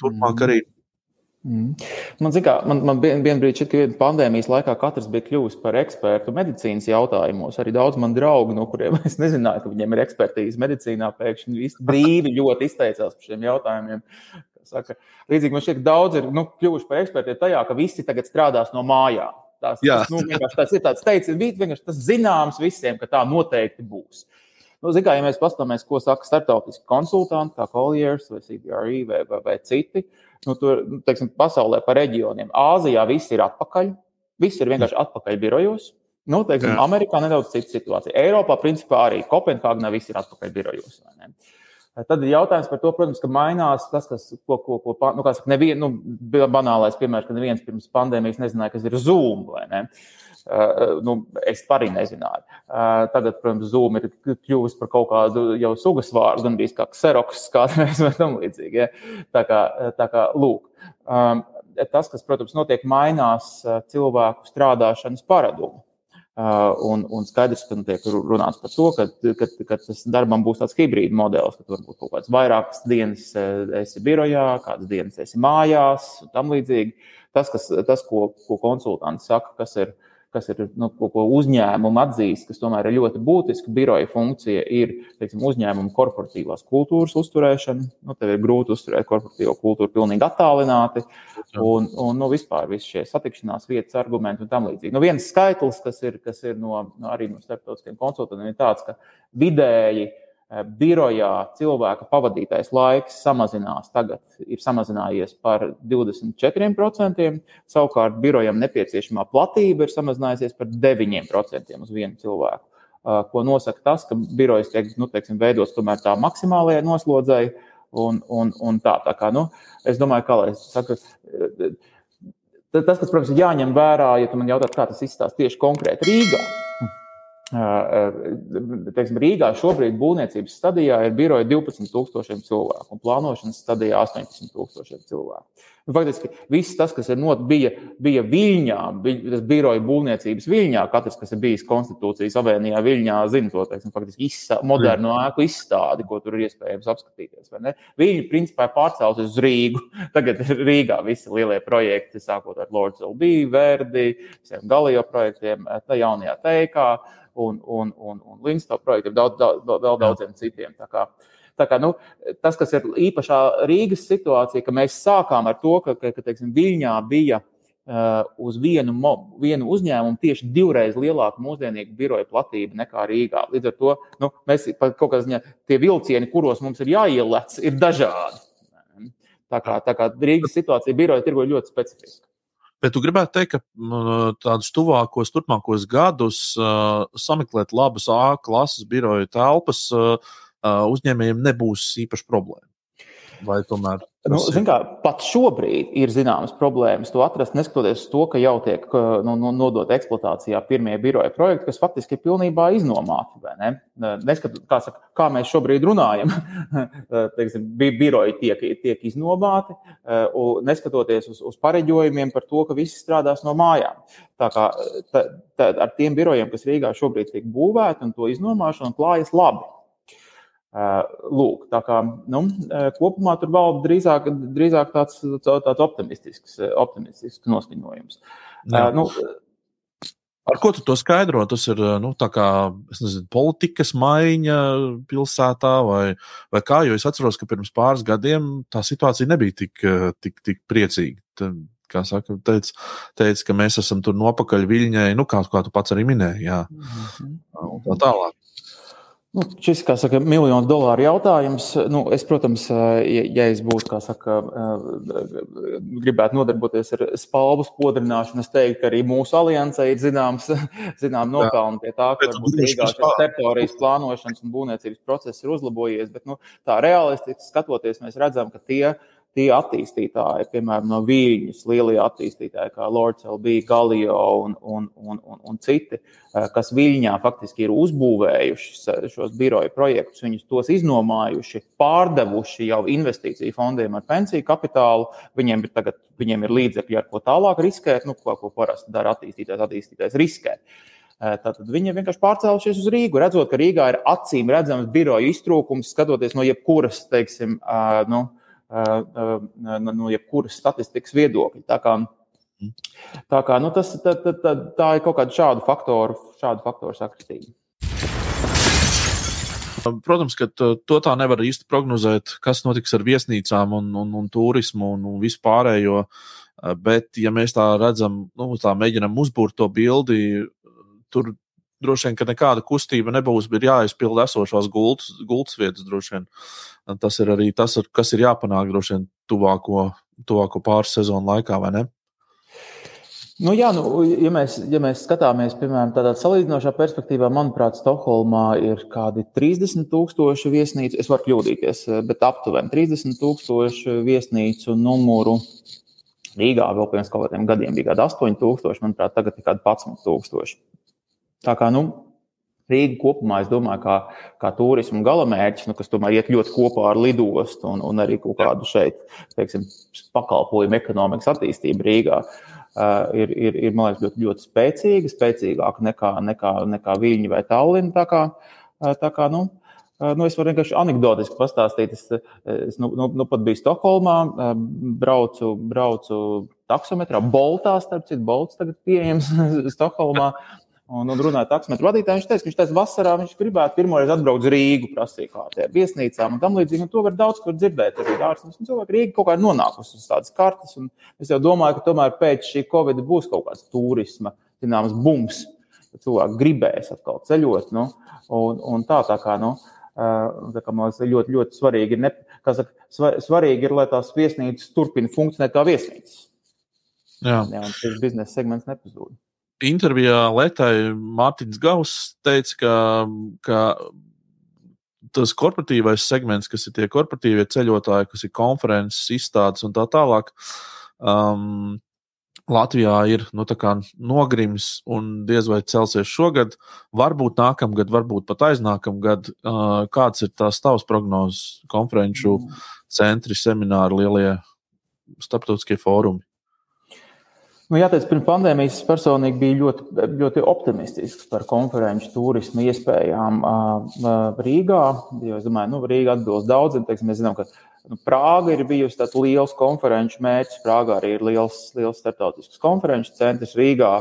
turpmāk arī. Mm. Man, kā, man, man vien, vien brīdī šķiet, ka pandēmijas laikā katrs bija kļuvis par ekspertu medicīnas jautājumos. Arī daudz man draugu, no kuriem (laughs) es nezināju, ka viņiem ir ekspertīze medicīnā, pēkšņi visi (laughs) brīvi ļoti izteicās par šiem jautājumiem. Saka, līdzīgi man šķiet, ka daudz ir nu, kļuvuši par ekspertiem tajā, ka visi tagad strādās no mājām. Tas, tas, nu, tas ir tāds teiciens, tas zināms visiem, ka tā noteikti būs. Nu, Zinām, ja mēs paskatāmies, ko saka starptautiski konsultanti, kā Colliers vai CBRE vai, vai, vai citi, nu, tur nu, teiksim, pasaulē pa reģioniem. Āzijā viss ir atpakaļ, viss ir vienkārši atpakaļ birojos. Nu, teiksim, Amerikā nedaudz cita situācija. Eiropā, principā, arī Kopenhāgenā viss ir atpakaļ birojos. Tad ir jautājums par to, protams, ka mainās tas, kas, ko, ko, ko nu, saka, nevien, nu, banālais piemērs, ka neviens pirms pandēmijas nezināja, kas ir Zoom. Ne? Uh, nu, es arī nezināju. Uh, tagad, protams, Zoom ir kļuvis par kaut kādu jau sugas vārdu, gan bijis kā kseroks, kādreiz vai tam līdzīgi. Ja? Tā kā, tā kā lūk. Tas, kas, protams, notiek, mainās cilvēku strādāšanas paradumu. Un, un skaidrs, ka nu, tiek runāts par to, ka, ka, ka tas darbam būs tāds hibrīd modelis, ka varbūt kaut kādas vairākas dienas esi birojā, kādas dienas esi mājās un tam līdzīgi. Tas, kas, tas ko, ko konsultants saka, kas ir uh, kas ir nu, ko, ko uzņēmumi atzīst, kas tomēr ir ļoti būtiska. Biroja funkcija ir teiksim, uzņēmuma korporatīvās kultūras uzturēšana. Nu, tev ir grūti uzturēt korporatīvo kultūru pilnīgi attālināti. Un, un nu, vispār visi šie satikšanās vietas, argumenti un tam līdzīgi. Nu, viens skaitlis, kas ir, kas ir no, no arī no starptautiskiem konsultantiem, ir tāds, ka vidēji birojā cilvēka pavadītais laiks samazinās. Tagad ir samazinājies par 24%, savukārt birojam nepieciešamā platība ir samazinājusies par 9% uz vienu cilvēku. Eh, ko nosaka tas, ka birojas tiek nu, teiksim, veidots tomēr tā maksimālajai noslodzēji. Un, un, un tā, tā kā, nu, es domāju, ka eh, tas, kas, protams, ir jāņem vērā, ja tu man jautā, kā tas izstāsta tieši konkrēti Rīgā teiksim, Rīgā šobrīd būvniecības stadijā ir biroja 12,000 cilvēku un plānošanas stadijā 18,000 cilvēku. Nu, faktiski viss tas, kas not, bija, bija Viļņā, bija tas biroja būvniecības Viļņā, katrs, kas ir bijis konstitūcijas avēnijā Viļņā, zina to teiksim, faktiski izsā, modernu ēku izstādi, ko tur ir iespējams apskatīties. Viņi principā pārcēlus uz Rīgu. (laughs) Tagad ir Rīgā visi lielie projekti, sākot ar Lords LB, Verdi, visiem Galio projektiem, tā jaunajā teikā un, un, un, un Linsto projektiem, daudz, daudz, vēl daudziem citiem. Tā kā, tā kā, nu, tas, kas ir īpašā Rīgas situācija, ka mēs sākām ar to, ka, ka teiksim, Viļņā bija uh, uz vienu, vienu uzņēmumu tieši divreiz lielāka mūsdienīga biroja platība nekā Rīgā. Līdz ar to nu, mēs kaut kādā ziņā tie vilcieni, kuros mums ir jāielec, ir dažādi. Tā kā, tā kā Rīgas situācija biroja tirgo ļoti specifiska. Bet tu gribētu teikt, ka tādus tuvākos, turpmākos gadus sameklēt labas A klases biroja telpas uzņēmējiem nebūs īpaši problēma. Vai tomēr? Nu, kā, pat šobrīd ir zināmas problēmas to atrast, neskatoties uz to, ka jau tiek nu, nu, nodot eksploatācijā pirmie biroja projekti, kas faktiski ir pilnībā iznomāti. Ne? Neskat, kā, saka, kā mēs šobrīd runājam, (laughs) teiksim, biroji tiek, tiek iznomāti, neskatoties uz, uz pareģojumiem par to, ka visi strādās no mājām. Tā kā tā, tā, ar tiem birojiem, kas Rīgā šobrīd tiek būvēti un to iznomāšanu, klājas labi. Lūk, tā kā nu, kopumā tur valda drīzāk, drīzāk tāds, tāds optimistisks, optimistisks noskaņojums. Jā. Nu, Ar ko tu to skaidro? Tas ir nu, kā, nezinu, politikas maiņa pilsētā, vai, vai kā? Jo es atceros, ka pirms pāris gadiem tā situācija nebija tik, tik, tik priecīga. Tad, kā saka, teica, teica, ka mēs esam tur nopakaļ viļņai, nu, kā, kā tu pats arī minēji. Jā. -hmm. Tā tālāk. Nu, šis ir miljonu dolāru jautājums. Nu, es, protams, ja, ja es būtu, saka, gribētu nodarboties ar spalvu spodrināšanu, es teiktu, ka arī mūsu aliansē ir zināms, (laughs) zinām nopelni pie tā, ka Rīgā teritorijas plānošanas un būvniecības process ir uzlabojies. Bet, nu, tā realistiski skatoties, mēs redzam, ka tie tie attīstītāji, piemēram, no Vīļņas, lielie attīstītāji, kā Lords LB, Galio un, un, un, un, un citi, eh, kas Viļņā faktiski ir uzbūvējuši šos biroju projektus, viņus tos iznomājuši, pārdevuši jau investīciju fondiem ar pensiju kapitālu. Viņiem ir, tagad, viņiem ir līdzekļi, ar ko tālāk riskēt, nu, ko, ko parasti dara attīstītājs, attīstītājs riskē. Eh, tātad viņi vienkārši pārcēlušies uz Rīgu, redzot, ka Rīgā ir acīm redzams biroju iztrūkums, skatoties no jebkuras, teiksim, nu, no jebkuras statistikas viedokļa. Tā kā, tā, kā, nu, tas, tā, tā, tā, tā ir kaut kāda šādu faktoru, šādu faktoru sakritība. Protams, ka to tā nevar īsti prognozēt, kas notiks ar viesnīcām un, un, un turismu un, un vispārējo. Bet, ja mēs tā redzam, nu, tā mēģinām uzbūvēt to bildi, tur droši vien, nekāda kustība nebūs, ir jāizpild esošās gultas, gultas vietas. Tas ir arī tas, kas ir jāpanāk droši vien tuvāko, tuvāko pāris sezonu laikā, vai ne? Nu, jā, nu, ja, mēs, ja mēs skatāmies, piemēram, tādā salīdzinošā perspektīvā, manuprāt, Stokholmā ir kādi 30,000 viesnīcu. Es varu kļūdīties, bet aptuveni 30,000 viesnīcu numuru. Rīgā vēl pirms kaut kādiem gadiem bija kaut kādi 8,000, manuprāt, tagad ir kādi 11,000. Tā kā nu, Rīga kopumā, es domāju, kā, kā turismu galamērķis, nu, kas tomēr iet ļoti kopā ar lidostu un, un arī kaut kādu šeit, teiksim, pakalpojumu ekonomikas attīstību Rīgā. Uh, ir, ir, ir liekas, ļoti, ļoti spēcīga, spēcīgāka nekā, nekā, nekā Viļņa vai Tallinn. Tā kā, uh, tā kā, nu, uh, Nu, es varu vienkārši anekdotiski pastāstīt. Es, es nu, nu, nu pat biju Stokholmā, braucu, braucu taksometrā, Boltā, starp citu, Bolts tagad pieejams (laughs) Stokholmā. Un, un runāja taksometru vadītājiem, viņš teica, ka viņš taisa vasarā, viņš gribētu pirmoreiz atbraukt uz Rīgu, prasīja kā tie viesnīcām un tam līdzīgi. Un to var daudz kur dzirdēt arī ārstos. Cilvēki Rīga kaut kā ir nonākusi uz tādas kartes. Un es jau domāju, ka tomēr pēc šī Covid būs kaut kāds turisma, zināms, bums. Cilvēki gribēs atkal ceļot. Nu, un, un tā, tā kā, nu, tā kā man liekas, ļoti, ļoti svarīgi ir, ne, saka, svarīgi ir, lai tās viesnīcas turpina funkcionēt kā viesnīcas. Jā, Jā un šis biznesa segments nepazūd intervijā Lietai Mārtiņš Gauss teica, ka, ka tas korporatīvais segments, kas ir tie korporatīvie ceļotāji, kas ir konferences, izstādes un tā tālāk, um, Latvijā ir nu, nogrims un diez vai celsies šogad. Varbūt nākamgad, varbūt pat aiznākamgad. Uh, kāds ir tās tavs prognozes, konferenču mm. centri, semināri, lielie starptautiskie fórumi? Nu, jāteic, pirms pandēmijas personīgi bija ļoti, ļoti optimistisks par konferenču turismu iespējām Rīgā. Jo es domāju, ka nu, Rīga atbilst daudziem. Mēs zinām, ka nu, Prāga ir bijusi tāds liels konferenču mērķis. Prāgā arī ir liels, liels starptautisks konferenču centrs Rīgā.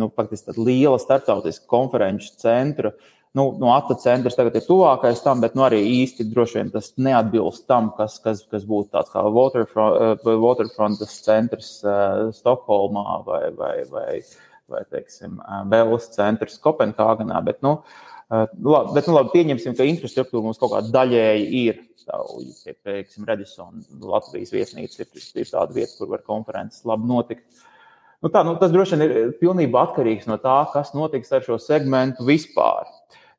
Nu, faktiski tāda liela starptautiska konferenču centra. Uh, nu, no ATA centrs tagad ir tuvākais tam, bet nu, arī īsti droši vien tas neatbilst tam, kas, kas, kas būtu tāds kā Waterfront, uh, Waterfrontas centrs uh, Stokholmā vai, vai, vai, vai teiksim, Bēlas centrs Kopenhāgenā. Bet, nu, uh, labi, bet, nu, labi, pieņemsim, ka infrastruktūra mums kaut kāda daļēji ir. Teiksim, Redisona, Latvijas viesnīca ir, ir tāda vieta, kur var konferences labi notikt. Nu tā, nu, tas droši vien ir pilnībā atkarīgs no tā, kas notiks ar šo segmentu vispār.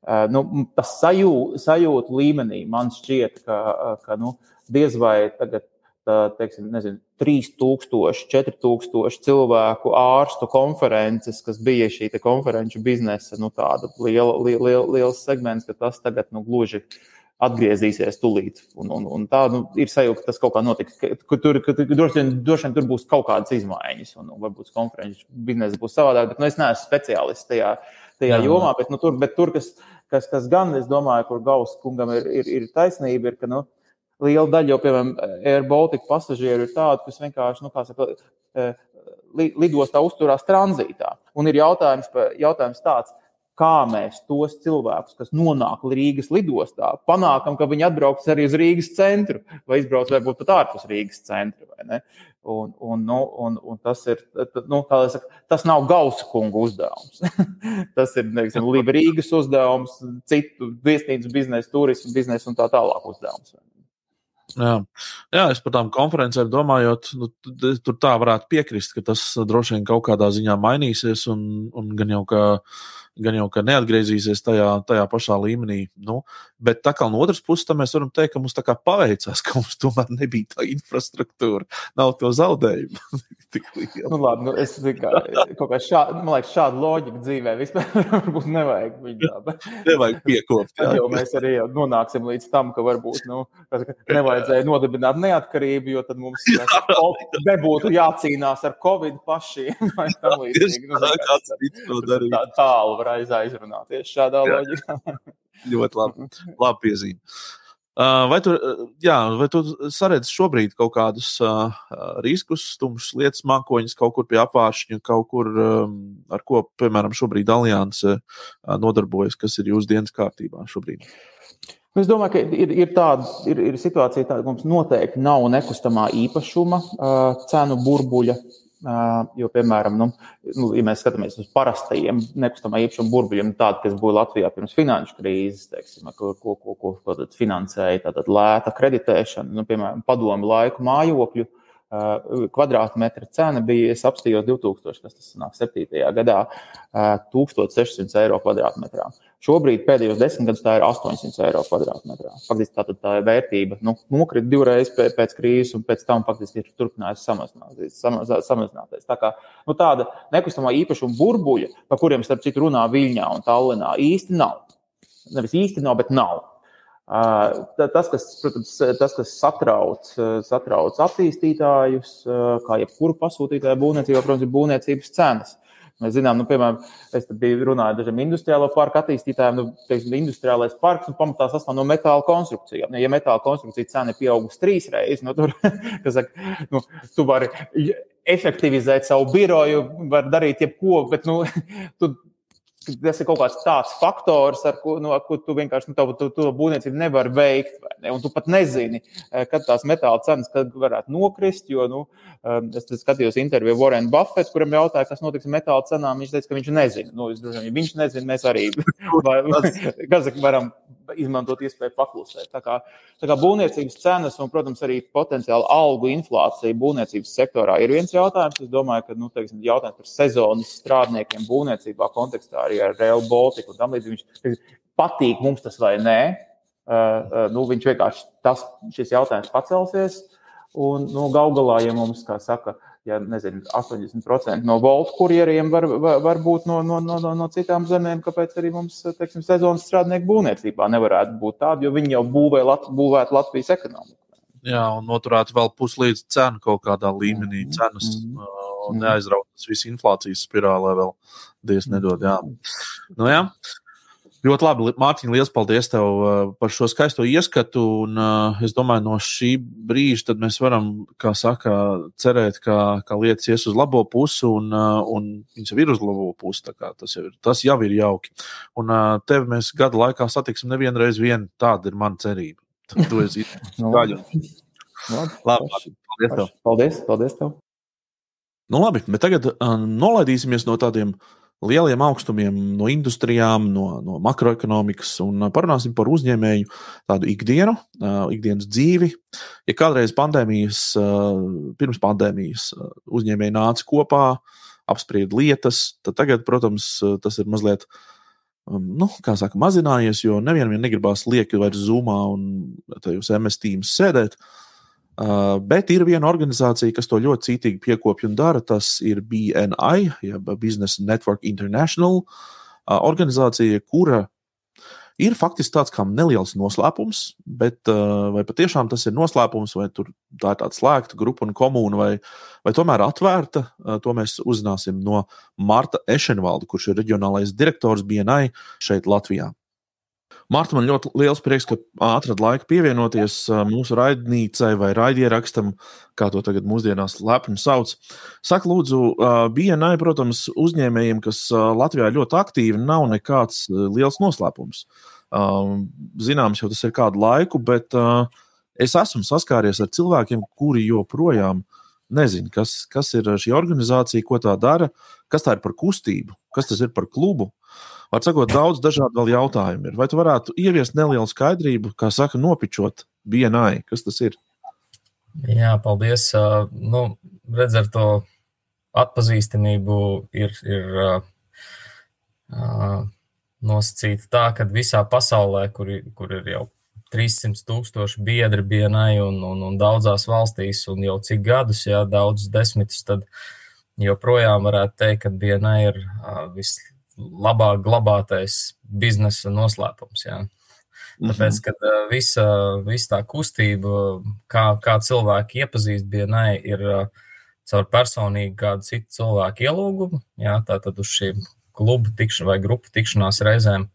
Eh, nu, tas sajū, sajūta līmenī man šķiet, ka, eh, ka nu, diez vai tagad. Teiksim, nezinu, 3000, 4000 cilvēku ārstu konferences, kas bija šī konferenču biznesa, nu, tāda liela, liela, liels segments, ka tas tagad nu, gluži atgriezīsies tūlīt. Un, un, un tā nu, ir sajūta, ka tas kaut kā notiks. Ka tur ka, droši, vien, droši vien tur būs kaut kādas izmaiņas, un, un varbūt konferenču biznesa būs savādāk. Bet nu, es neesmu speciālists tajā, tajā jā, jomā, bet, nu, tur, bet tur, kas kas, kas gan, es domāju, kur Gauss kungam ir, ir, ir taisnība, ir, ka nu, liela daļa jau, piemēram, Air Baltica pasažieru ir tādi, kas vienkārši, nu, kā saka, e, lidostā uzturās tranzītā. Un ir jautājums, jautājums tāds, kā mēs tos cilvēkus, kas nonāk Rīgas lidostā, panākam, ka viņi atbrauks arī uz Rīgas centru vai izbrauc varbūt pat ārpus Rīgas centra. Un, un, nu, un, un tas, ir, nu, saka, tas nav Gausa kunga uzdevums. (laughs) tas ir neiksim, Rīgas uzdevums, citu viesnīcu biznesa, turismu biznesa un tā tālāk uzdevums. Jā. Jā, es par tām konferencēm domājot, nu, tur tā varētu piekrist, ka tas droši vien kaut kādā ziņā mainīsies. Un, un gan jau, ka gan jau ka neatgriezīsies tajā, tajā pašā līmenī. Nu, bet tā kā no otras puses, mēs varam teikt, ka mums tā kā paveicās, (laughs) ka mums tomēr nebija tā infrastruktūra, nav to zaudējumu. (laughs) nu, labi, nu, es kā, kaut kā šādu, man liekas, šādu loģiku dzīvē vispār (laughs) varbūt nevajag. Viņā, bet... nevajag piekopt. Jā, jau mēs arī nonāksim līdz tam, ka varbūt nu, nevajadzēja nodibināt neatkarību, jo tad mums nebūtu jācīnās ar Covid pašiem. Līdzīgi, nu, tā, tā tālu var aizrunāties šādā jā. loģikā. (laughs) Ļoti labi, (laughs) labi piezīme. Vai tu, jā, vai tu saredzi šobrīd kaut kādus uh, riskus, tumšas lietas, mākoņus kaut kur pie apgājuma, kaut kur, um, ar ko, piemēram, šobrīd Alianse uh, nodarbojas, kas ir jūsu dienas kārtībā šobrīd? Es domāju, ka ir, ir tāda ir, ir situācija, ka mums noteikti nav nekustamā īpašuma uh, cenu burbuļa. Jo, piemēram, nu, nu, ja mēs skatāmies uz parastajiem nekustamā īpašuma burbuļiem, tādu, kas bija Latvijā pirms finanšu krīzes, teiksim, ko, ko, ko, ko, ko finansēja tātad lēta kreditēšana, nu, piemēram, padomu laiku mājokļu kvadrātmetra cena bija, es apstājos 2000, kas tas nāk 7. gadā, 1600 eiro kvadrātmetrā. Šobrīd pēdējos desmit gadus tā ir 800 eiro kvadrātmetrā. Faktiski tā, tā vērtība nu, nokrita divreiz pēc krīzes, un pēc tam faktiski ir turpinājusi samazināties. samazināties. Tā kā, nu, tāda nekustamā īpašuma burbuļa, par kuriem starp citu runā Viļņā un Tallinā, īsti nav. Nevis īsti nav, bet nav. Tas, kas, protams, tas, kas satrauc, satrauc attīstītājus, kā jebkuru pasūtītāju būvniecībā, protams, ir būvniecības cenas. Mēs zinām, nu, piemēram, es biju runājis ar dažiem industriālo parku attīstītājiem. Nu, teiksim, industriālais parks nu, pamatā sastāv no metāla konstrukcijām. Ja metāla konstrukcija cena ir pieaugusi trīs reizes, nu, tur, (laughs) saka, nu, tu vari efektivizēt savu biroju, var darīt jebko, bet nu, (laughs) tu tas ir kaut kāds tāds faktors, ar ko, nu, ar ko tu vienkārši nu, to, to, to būvniecību nevari veikt. Ne? Un tu pat nezini, eh, kad tās metāla cenas varētu nokrist. Jo, nu, eh, es skatījos interviju ar Warren Buffett, kuram jautāja, kas notiks ar metāla cenām. Viņš teica, ka viņš nezina. Nu, es, droši, ja viņš nezina, mēs arī (laughs) (laughs) varam izmantot iespēju paklusēt. Tā kā, tā kā būvniecības cenas un, protams, arī potenciāli algu inflācija būvniecības sektorā ir viens jautājums. Es domāju, ka nu, teiksim, jautājums par sezonas strādniekiem būvniecībā kontekstā arī ar Rail Baltica un tam līdzīgi. Patīk mums tas vai nē. Uh, nu, viņš vienkārši tas, šis jautājums pacelsies. Un, nu, Galu galā, ja mums, kā saka, ja nezinu, 80% no voltu kurjeriem var, var, var būt no, no, no, no citām zemēm, kāpēc arī mums teiksim, sezonas strādnieku būvniecībā nevarētu būt tāda, jo viņi jau būvē Lat, būvētu Latvijas ekonomiku. Jā, un noturētu vēl puslīdz cenu kaut kādā līmenī. Mm-hmm. Cenas mm -hmm. neaizrautas visu inflācijas spirālē vēl diez nedod. Jā. Nu, jā. Ļoti labi, Mārtiņ, liels paldies tev uh, par šo skaisto ieskatu. Un, uh, es domāju, no šī brīža mēs varam, kā saka, cerēt, ka, ka lietas ies uz labo pusi, un, uh, un viņas jau ir uz labo pusi. Tas jau, ir, tas jau ir jauki. Un tevi mēs gada laikā satiksim nevienu reizi vien. Tāda ir mana cerība. Tu esi (laughs) gaļu. Labi, labi, paldies tev. Paldies, paldies tev. Nu, labi, bet tagad uh, nolaidīsimies no tādiem uh, lieliem augstumiem, no industrijām, no, no makroekonomikas un parunāsim par uzņēmēju tādu ikdienu, ikdienas dzīvi. Ja kādreiz pandēmijas, pirms pandēmijas uzņēmēji nāca kopā, apspried lietas, tad tagad, protams, tas ir mazliet. Nu, kā saka, mazinājies, jo nevienam negribās lieki vairs zumā un tajos MS tīmos sēdēt. Uh, Uh, bet ir viena organizācija, kas to ļoti cītīgi piekopja un dara. Tas ir BNI, jeb Business Network International, uh, organizācija, kura ir faktiski tāds kā neliels noslēpums, bet uh, vai patiešām tas ir noslēpums, vai tā ir tāda slēgta grupa un komūna, vai, vai tomēr atvērta, to mēs uzzināsim no Marta Ešenvalda, kurš ir reģionālais direktors BNI šeit Latvijā. Marta, man ļoti liels prieks, ka atradi laiku pievienoties mūsu raidnīcai vai raidierakstam, kā to tagad mūsdienās lepni sauc. Saka, lūdzu, BNI, protams, uzņēmējiem, kas Latvijā ļoti aktīvi, nav nekāds liels noslēpums. Zināms, jau tas ir kādu laiku, bet es esmu saskāries ar cilvēkiem, kuri joprojām nezina, kas, kas ir šī organizācija, ko tā dara, kas tā ir par kustību, kas tas ir par klubu. Var sakot, daudz dažādu vēl jautājumu ir. Vai tu varētu ieviest nelielu skaidrību, kā saka, nopičot BNI? Kas tas ir? Jā, paldies. Nu, redz, ar to atpazīstamību ir, ir nosacīta tā, ka visā pasaulē, kur, kur ir jau 300 tūkstoši biedri bienai un, un, un daudzās valstīs, un jau cik gadus, jā, daudzus desmitus, tad joprojām varētu teikt, ka bienai ir vislabāk glabātais biznesa noslēpums. Jā. Tāpēc, kad visa, visa tā kustība, kā, kā cilvēki iepazīst bienai, ir caur personīgi kādu citu cilvēku ielūgumu, jā, tātad uz šīm klubu tikšanās vai grupu tikšanās reizēm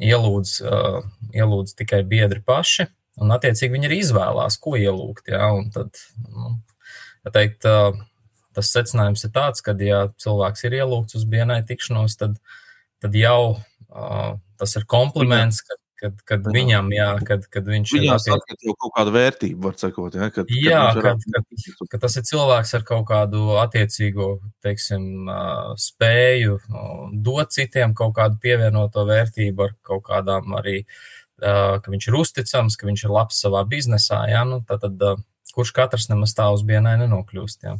ielūdz, uh, ielūdz tikai biedri paši, un attiecīgi viņi arī izvēlās, ko ielūgt. Jā, un tad, nu, teikt, uh, tas secinājums ir tāds, ka, ja cilvēks ir ielūgts uz vienai tikšanos, tad, tad jau uh, tas ir kompliments, ka Kad, kad viņam, jā, kad, kad viņš Viņā ir attiec... jau kaut kāda vērtība, var sakot, ja? kad, jā, kad, kad, kad, kad tas ir cilvēks ar kaut kādu attiecīgo, teiksim, spēju dot citiem kaut kādu pievienoto vērtību ar kaut kādām arī, ka viņš ir uzticams, ka viņš ir labs savā biznesā, jā, nu, tad, tad kurš katrs nemaz tā uz vienai nenokļūst, jā.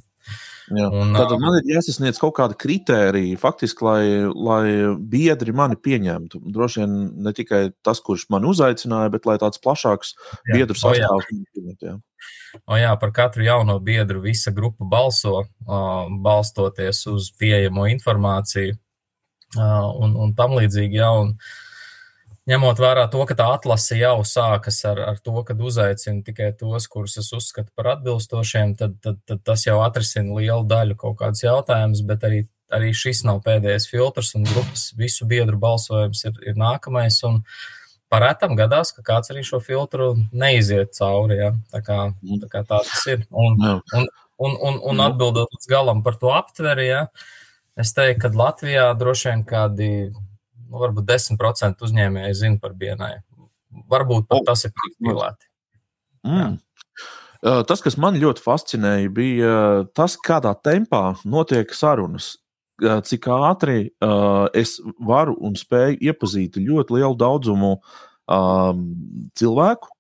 Jā. Un, Tad man ir jāsasniedz kaut kāda kritērija, faktiski, lai, lai biedri mani pieņemtu. Droši vien ne tikai tas, kurš mani uzaicināja, bet lai tāds plašāks jā. biedru sastāvs pieņemtu. O jā, par katru jauno biedru visa grupa balso, balstoties uz pieejamo informāciju un, un tam līdzīgi. Jā, un, ņemot vērā to, ka tā atlase jau sākas ar, ar to, ka uzaicinu tikai tos, kurus es uzskatu par atbilstošiem, tad, tad, tad tas jau atrisina lielu daļu kaut kādus jautājumus, bet arī, arī šis nav pēdējais filtrs, un grupas visu biedru balsojums ir, ir nākamais. Parētam gadās, ka kāds arī šo filtru neiziet cauri. Ja? Tā, kā, tā kā tā tas ir. Un, un, un, un, un atbildot līdz galam par to aptveri, ja? es teiktu, ka Latvijā droši vien kādi nu, varbūt 10% uzņēmēji zina par BNI. Varbūt pat tas ir pilēti. Mm. Tas, kas man ļoti fascinēja, bija tas, kādā tempā notiek sarunas. Cik ātri es varu un spēju iepazīt ļoti lielu daudzumu um, cilvēku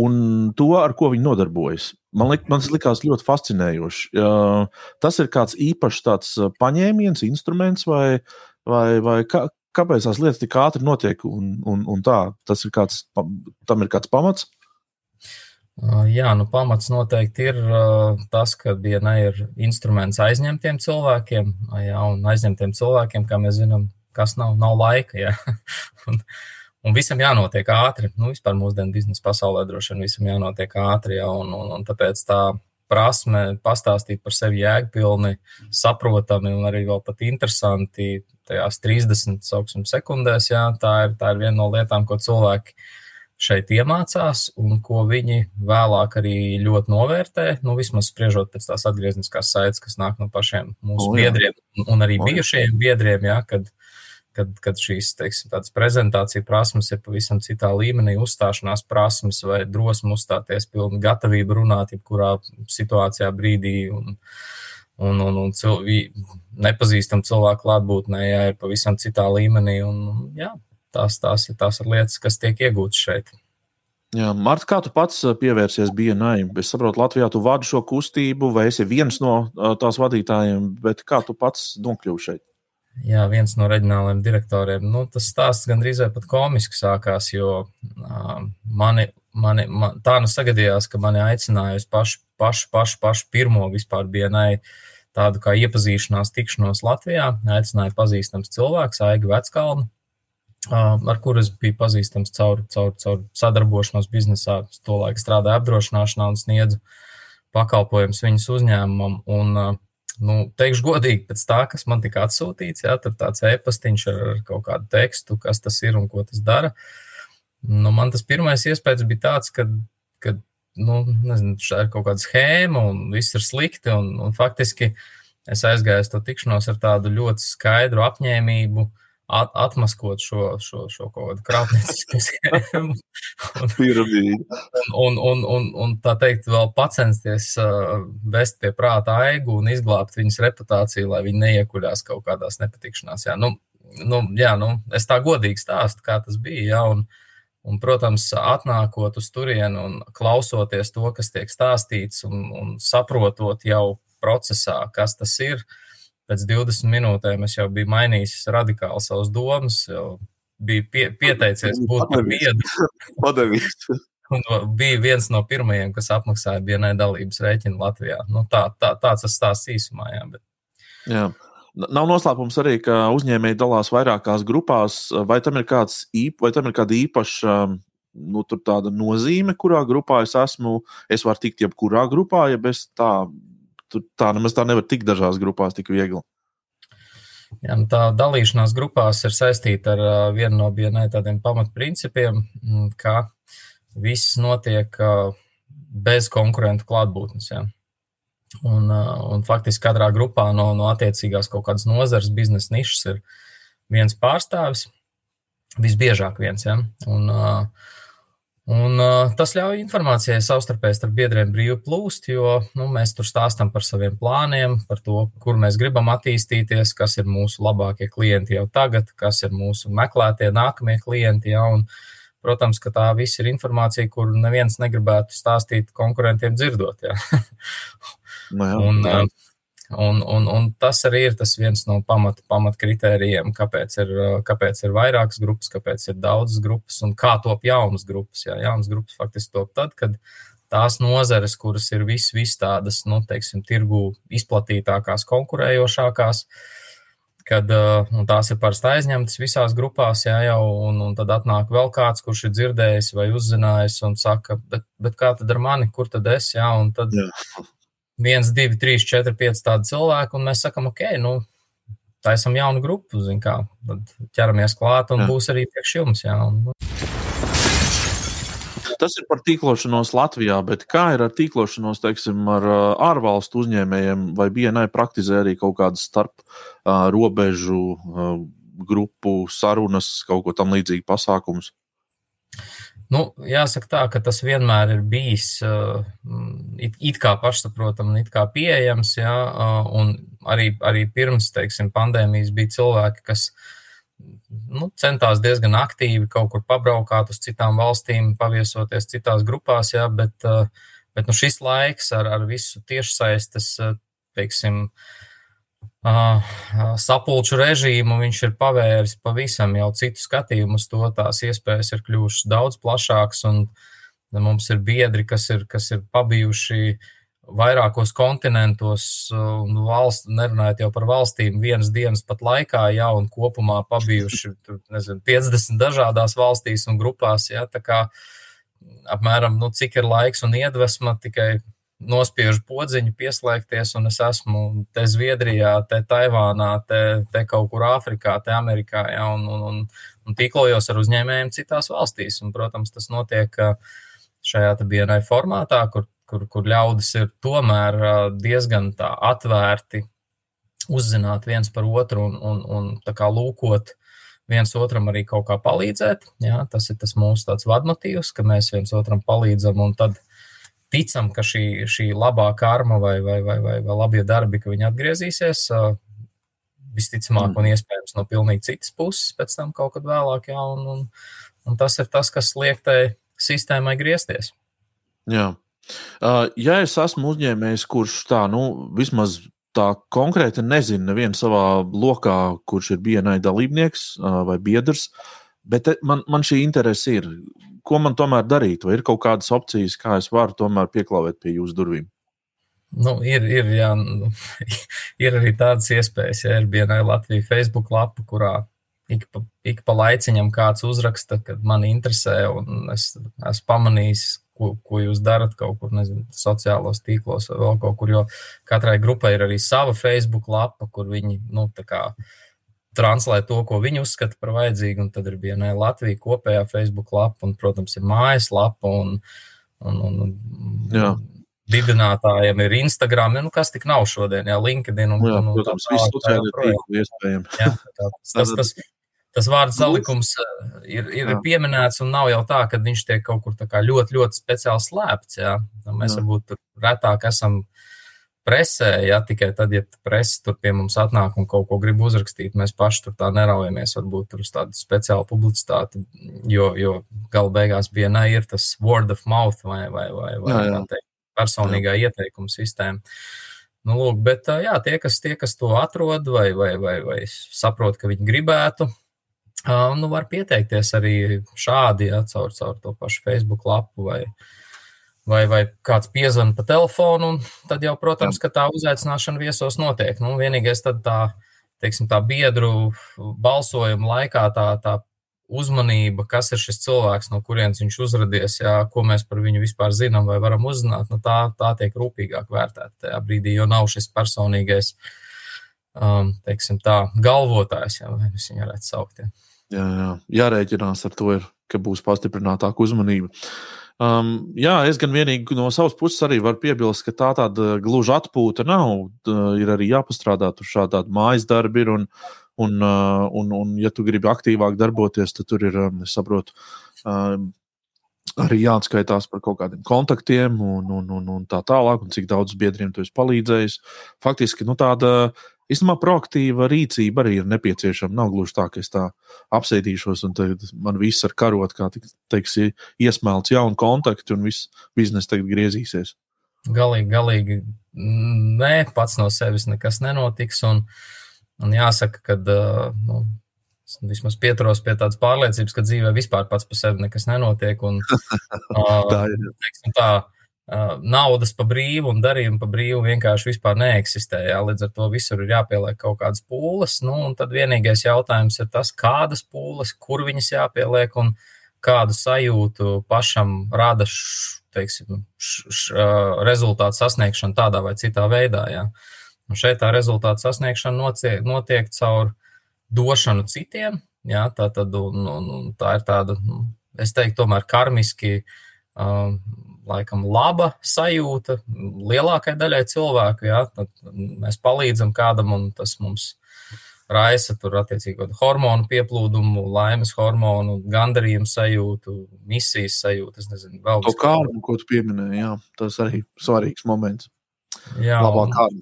un to, ar ko viņi nodarbojas. Man, lik, man tas likās ļoti fascinējoši. Tas ir kāds īpašs tāds paņēmiens, instruments, vai, vai, vai kā, kāpēc tās lietas tik ātri notiek un, un, un tā? Tas ir kāds, tam ir kāds pamats. Jā, nu pamats noteikti ir tas, ka diena ir instruments aizņemtiem cilvēkiem, jā, un aizņemtiem cilvēkiem, kā mēs zinām, kas nav, nav laika. Jā. (laughs) un, un visam jānotiek ātri. Nu, vispār mūsdienu biznesa pasaulē droši vien visam jānotiek ātri, jā, un, un, un tāpēc tā prasme pastāstīt par sevi jēgpilni, saprotami un arī vēl pat interesanti tajās 30 sauksim, sekundēs. Jā, tā, ir, tā ir viena no lietām, ko cilvēki šeit iemācās un ko viņi vēlāk arī ļoti novērtē. Nu, vismaz spriežot pēc tās atgriezniskās saites, kas nāk no pašiem mūsu oh, jā. biedriem un arī oh, bijušajiem biedriem, jā, kad, kad, kad šīs teiksim, prezentācija prasmes ir pavisam citā līmenī, uzstāšanās prasmes vai drosme uzstāties, pilna gatavība runāt jebkurā situācijā, brīdī. Un, un, un, un cil, nepazīstam cilvēku klātbūtnē, jā, ir pavisam citā līmenī. Un, jā, tās, tās, ir, tās ir lietas, kas tiek iegūtas šeit. Jā, Marta, kā tu pats pievērsies BNI? Es saprotu, Latvijā tu vadi šo kustību, vai esi viens no tās vadītājiem, bet kā tu pats nokļuvi šeit? Jā, viens no reģionālajiem direktoriem. Nu, tas stāsts gandrīz pat komiski sākās, jo uh, mani, mani, man, tā nu sagadījās, ka mani aicināja uz pašu, pašu, pašu, pašu pirmo vispār BNI tādu kā iepazīšanās, tikšanos Latvijā. Aicināja pazīstams cilvēks, Aiga Veckalna, ar kuru es biju pazīstams caur, caur, caur sadarbošanos biznesā. Tolaik strādāju apdrošināšanā un sniedzu pakalpojumus viņas uzņēmumam. Un, nu, teikšu godīgi, pēc tā, kas man tika atsūtīts, jā, tur tāds e-pastiņš ar kaut kādu tekstu, kas tas ir un ko tas dara. Nu, man tas pirmais iespējas bija tāds, ka, ka nu, nezinu, šī ir kaut kāda schēma un viss ir slikti. Un, un faktiski es aizgāju uz to tikšanos ar tādu ļoti skaidru apņēmību. At, atmaskot šo, šo, šo kaut kādu krāpniecisku (laughs) schēmu. un, un, un, un, un tā teikt, vēl censties uh, vest pie prāta aigu un izglābt viņas reputāciju, lai viņi neiekuļās kaut kādās nepatikšanās. Jā, nu, nu, jā, nu, es tā godīgi stāstu, kā tas bija. Jā, un, uh, Un, protams, atnākot uz turieni un klausoties to, kas tiek stāstīts, un, un saprotot jau procesā, kas tas ir, pēc 20 minūtēm es jau biju mainījis radikāli savas domas, jau biju pie, pieteicies būt par biedru. Padevies. (laughs) (laughs) Un bija viens no pirmajiem, kas apmaksāja vienai dalības rēķinu Latvijā. Nu, tā, tā, tāds tas stāsts īsumā. Jā, bet... jā. Nav noslēpums arī, ka uzņēmēji dalās vairākās grupās. Vai tam ir, kāds, vai tam ir kāda īpaša nu, nozīme, kurā grupā es esmu? Es varu tikt jebkurā grupā, ja bez tā, tā nemaz tā nevar tikt dažās grupās tik viegli. Jā, nu tā dalīšanās grupās ir saistīta ar vienu no BNI tādiem pamatprincipiem, ka viss notiek bez konkurentu klātbūtnes. Ja. Un, un faktiski katrā grupā no, no attiecīgās kaut kādas nozares, biznesa nišas ir viens pārstāvis, visbiežāk viens. Ja. Un, un tas ļauj informācijai savstarpēji starp biedriem brīvi plūst, jo nu, mēs tur stāstām par saviem plāniem, par to, kur mēs gribam attīstīties, kas ir mūsu labākie klienti jau tagad, kas ir mūsu meklētie nākamie klienti. Ja, un, Protams, ka tā viss ir informācija, kur neviens negribētu stāstīt konkurentiem dzirdot. Jā. (laughs) No nu jā, un, jā. Un, un, un tas arī ir tas viens no pamat kritērijiem, kāpēc ir, kāpēc ir vairākas grupas, kāpēc ir daudzas grupas un kā top jaunas grupas. Jā, jaunas grupas faktiski top tad, kad tās nozares, kuras ir vis, vis tādas, nu, teiksim, tirgu izplatītākās, konkurējošākās, kad uh, tās ir parasti aizņemtas visās grupās, jā, jau, un, un tad atnāk vēl kāds, kurš ir dzirdējis vai uzzinājis un saka, bet, bet kā tad ar mani, kur tad es, jā, un tad jā. Viens, divi, trīs, četri, pieci tādi cilvēki, un mēs sakam, ok, nu, taisam jaunu grupu, zin kā, tad ķeramies klāt un jā. būs arī priekš jums, jā. Un, nu. Tas ir par tīklošanos Latvijā, bet kā ir ar tīklošanos teiksim, ar ārvalstu uzņēmējiem, vai BNI praktizē arī kaut kādas starp uh, robežu uh, grupu sarunas, kaut ko tam līdzīgu pasākumus? Nu, jāsaka tā, ka tas vienmēr ir bijis uh, it, it kā pašsaprotami, it kā pieejams, jā, uh, un arī, arī pirms, teiksim, pandēmijas bija cilvēki, kas uh, nu, centās diezgan aktīvi kaut kur pabraukāt uz citām valstīm, paviesoties citās grupās, jā, bet, eh, bet nu, šis laiks ar, ar visu tiešsaistes, eh, teiksim, sapulču režīmu, viņš ir pavēris pavisam jau citu skatījumu uz to, tās iespējas ir kļuvušas daudz plašākas, un mums ir biedri, kas ir, kas ir pabijuši uh, vairākos kontinentos, un valsts, nerunājot jau par valstīm, vienas dienas pat laikā, jā, un kopumā pabijuši tur, nezinu, 50 dažādās valstīs un grupās. Jā, tā kā apmēram, nu, cik ir laiks un iedvesma tikai nospiežu podziņu, pieslēgties, un es esmu te Zviedrijā, te Taivānā, te, te kaut kur Āfrikā, te Amerikā, jā, un, un, un, un tīklojos ar uzņēmējiem citās valstīs. Un, protams, tas notiek šajā BNI formātā, kur kur, kur ļaudis ir tomēr diezgan atvērti uzzināt viens par otru un, un, un lūkot viens otram arī kaut kā palīdzēt. Jā, tas ir tas mūsu vadmotīvs, ka mēs viens otram palīdzam un tad ticam, ka šī, šī labā karma vai, vai, vai, vai, vai labie darbi, ka viņi atgriezīsies. Visticamāk, un iespējams no pilnīgi citas puses, pēc tam kaut kad vēlāk, jā, un, un, un tas ir tas, kas liek tai sistēmai griezties. Jā. Ja es esmu uzņēmējs, kurš tā, nu, vismaz tā konkrēti nezina, nevienu savā lokā, kurš ir BNI dalībnieks vai biedrs, bet man, man šī interese ir. Ko man tomēr darīt? Vai ir kaut kādas opcijas, kā es varu tomēr pieklauvēt pie jūsu durvīm? Nu, ir, ir, jā, (laughs) ir arī tādas iespējas, ja ir BNI Latvija Facebook lapa, kurā ik pa, ik pa laiciņam kāds uzraksta, kad man interesē, un es esmu pamanījis, ko, ko jūs darat kaut kur, nezinu, sociālos tīklos vai vēl kaut kur. Jo katrai grupai ir arī sava Facebook lapa, kur viņi, nu, tā kā translē to, ko viņi uzskata par vajadzīgu. Tad ir viena Latvija kopējā Facebook lapa, un, protams, ir mājas lapa. Un, un, un, Jā. Dibinātājiem ir Instagram, nu, kas tik nav šodien, jā, LinkedIn un, jā, un, un protams, tā, tā, tā, tā, tā, tā, tā, tas, tas, tas vārdu salikums eh, ir, ir jā. pieminēts, un nav jau tā, ka viņš tiek kaut kur ļoti, ļoti speciāli slēpts. Jā. Nu, mēs jā. varbūt retāk esam presē, ja tikai tad, ja presa tur pie mums atnāk un kaut ko grib uzrakstīt, mēs paši tur tā neraujamies, varbūt tur uz tādu speciālu publicitāti, jo, jo gala beigās ne ir tas word of mouth vai, vai, vai, vai jā, jā. Teikt, personīgā jā. ieteikuma sistēma. Nu, lūk, bet jā, tie, kas, tie, kas to atrod vai, vai, vai, vai saprot, ka viņi gribētu, nu, var pieteikties arī šādi, ja, caur, caur to pašu Facebook lapu vai, vai, vai kāds piezvan pa telefonu. Tad jau, protams, ka tā uzaicināšana viesos notiek. Nu, vienīgais tad tā, teiksim, tā biedru balsojuma laikā tā, tā uzmanība, kas ir šis cilvēks, no kurienes viņš uzradies, jā, ko mēs par viņu vispār zinām vai varam uzzināt, nu, tā, tā tiek rūpīgāk vērtēta tajā brīdī, jo nav šis personīgais, um, teiksim tā, galvotājs, vai mēs viņu varētu saukt. Jā. Jā, jā. Jārēķinās ar to, ir, ka būs pastiprinātāka uzmanība. Um, jā, es gan vienīgi no savas puses arī varu piebilst, ka tā tāda gluži atpūta nav. Ir arī jāpastrādā tur šādi mājas darbi, ir, un, Un, uh, un, un, ja tu gribi aktīvāk darboties, tad tur ir, um, es saprotu, um, arī jāatskaitās par kaut kādiem kontaktiem un, un, un, un tā tālāk, un cik daudz biedriem tu esi palīdzējis. Faktiski nu, tāda īstenībā proaktīva rīcība arī ir nepieciešama. Nav gluži tā, ka es tā apsēdīšos un man viss ar karot, kā teiks, iesmelts jaunu kontaktu un viss biznesa tagad griezīsies. Galīgi, galīgi nē, pats no sevis nekas nenotiks. Un, Un jāsaka, ka nu, vismaz pieturos pie tādas pārliecības, ka dzīvē vispār pats par sevi nekas nenotiek. Un, (laughs) tā ir. Teiksim, tā, naudas pa brīvu un darījumu pa brīvu vienkārši vispār neeksistē. Jā. Līdz ar to visur ir jāpieliek kaut kādas pūles. Nu, tad vienīgais jautājums ir tas, kādas pūles, kur viņas jāpieliek un kādu sajūtu pašam rada š, teiksim, š, š, rezultātu sasniegšana tādā vai citā veidā. Jā. Un šeit tā rezultāta sasniegšana notiek, notiek caur došanu citiem. Jā, tā, tad, un, un, un tā ir tāda, nu, es teiktu, tomēr karmiski, um, laikam, laba sajūta lielākajai daļai cilvēku. Jā, tad mēs palīdzam kādam, un tas mums raisa tur attiecīgi hormonu pieplūdumu, laimes hormonu, gandarījumu sajūtu, misijas sajūtu. Es nezinu, vēl kaut kādu, ko tu pieminēji, jā, tas arī svarīgs moments. Jā, Labāk un,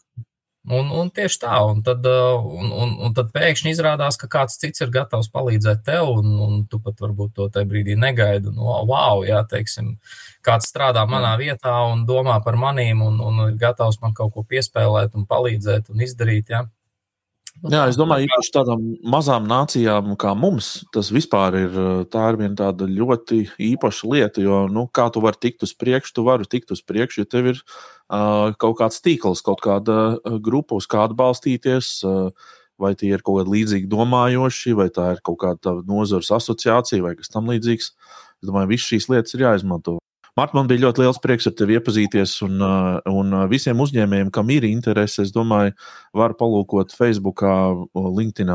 Un, un tieši tā, un tad, uh, un, un, un tad pēkšņi izrādās, ka kāds cits ir gatavs palīdzēt tev, un, un tu pat varbūt to tajā brīdī negaidi. Un, wow, jā, teiksim, kāds strādā manā vietā un domā par manīm, un, un ir gatavs man kaut ko piespēlēt, un palīdzēt un izdarīt. Jā. Nu, Jā, es domāju, ka tādām mazām nācijām kā mums, tas vispār ir, ir viena ļoti īpaša lieta. Jo, nu, kā tu vari tikt uz priekšu, tu vari tikt uz priekšu, ja tev ir uh, kaut kāds tīkls, kaut kāda grupa, uz kādu balstīties. Uh, vai tie ir kaut kādi līdzīgi domājoši, vai tā ir kaut kāda nozares asociācija vai kas tamlīdzīgs. Es domāju, visas šīs lietas ir jāizmanto. Marta, man bija ļoti liels prieks ar tevi iepazīties. Un, uh, un uh, visiem uzņēmējiem, kam ir interese, es domāju, var palūkot Facebook, LinkedIn,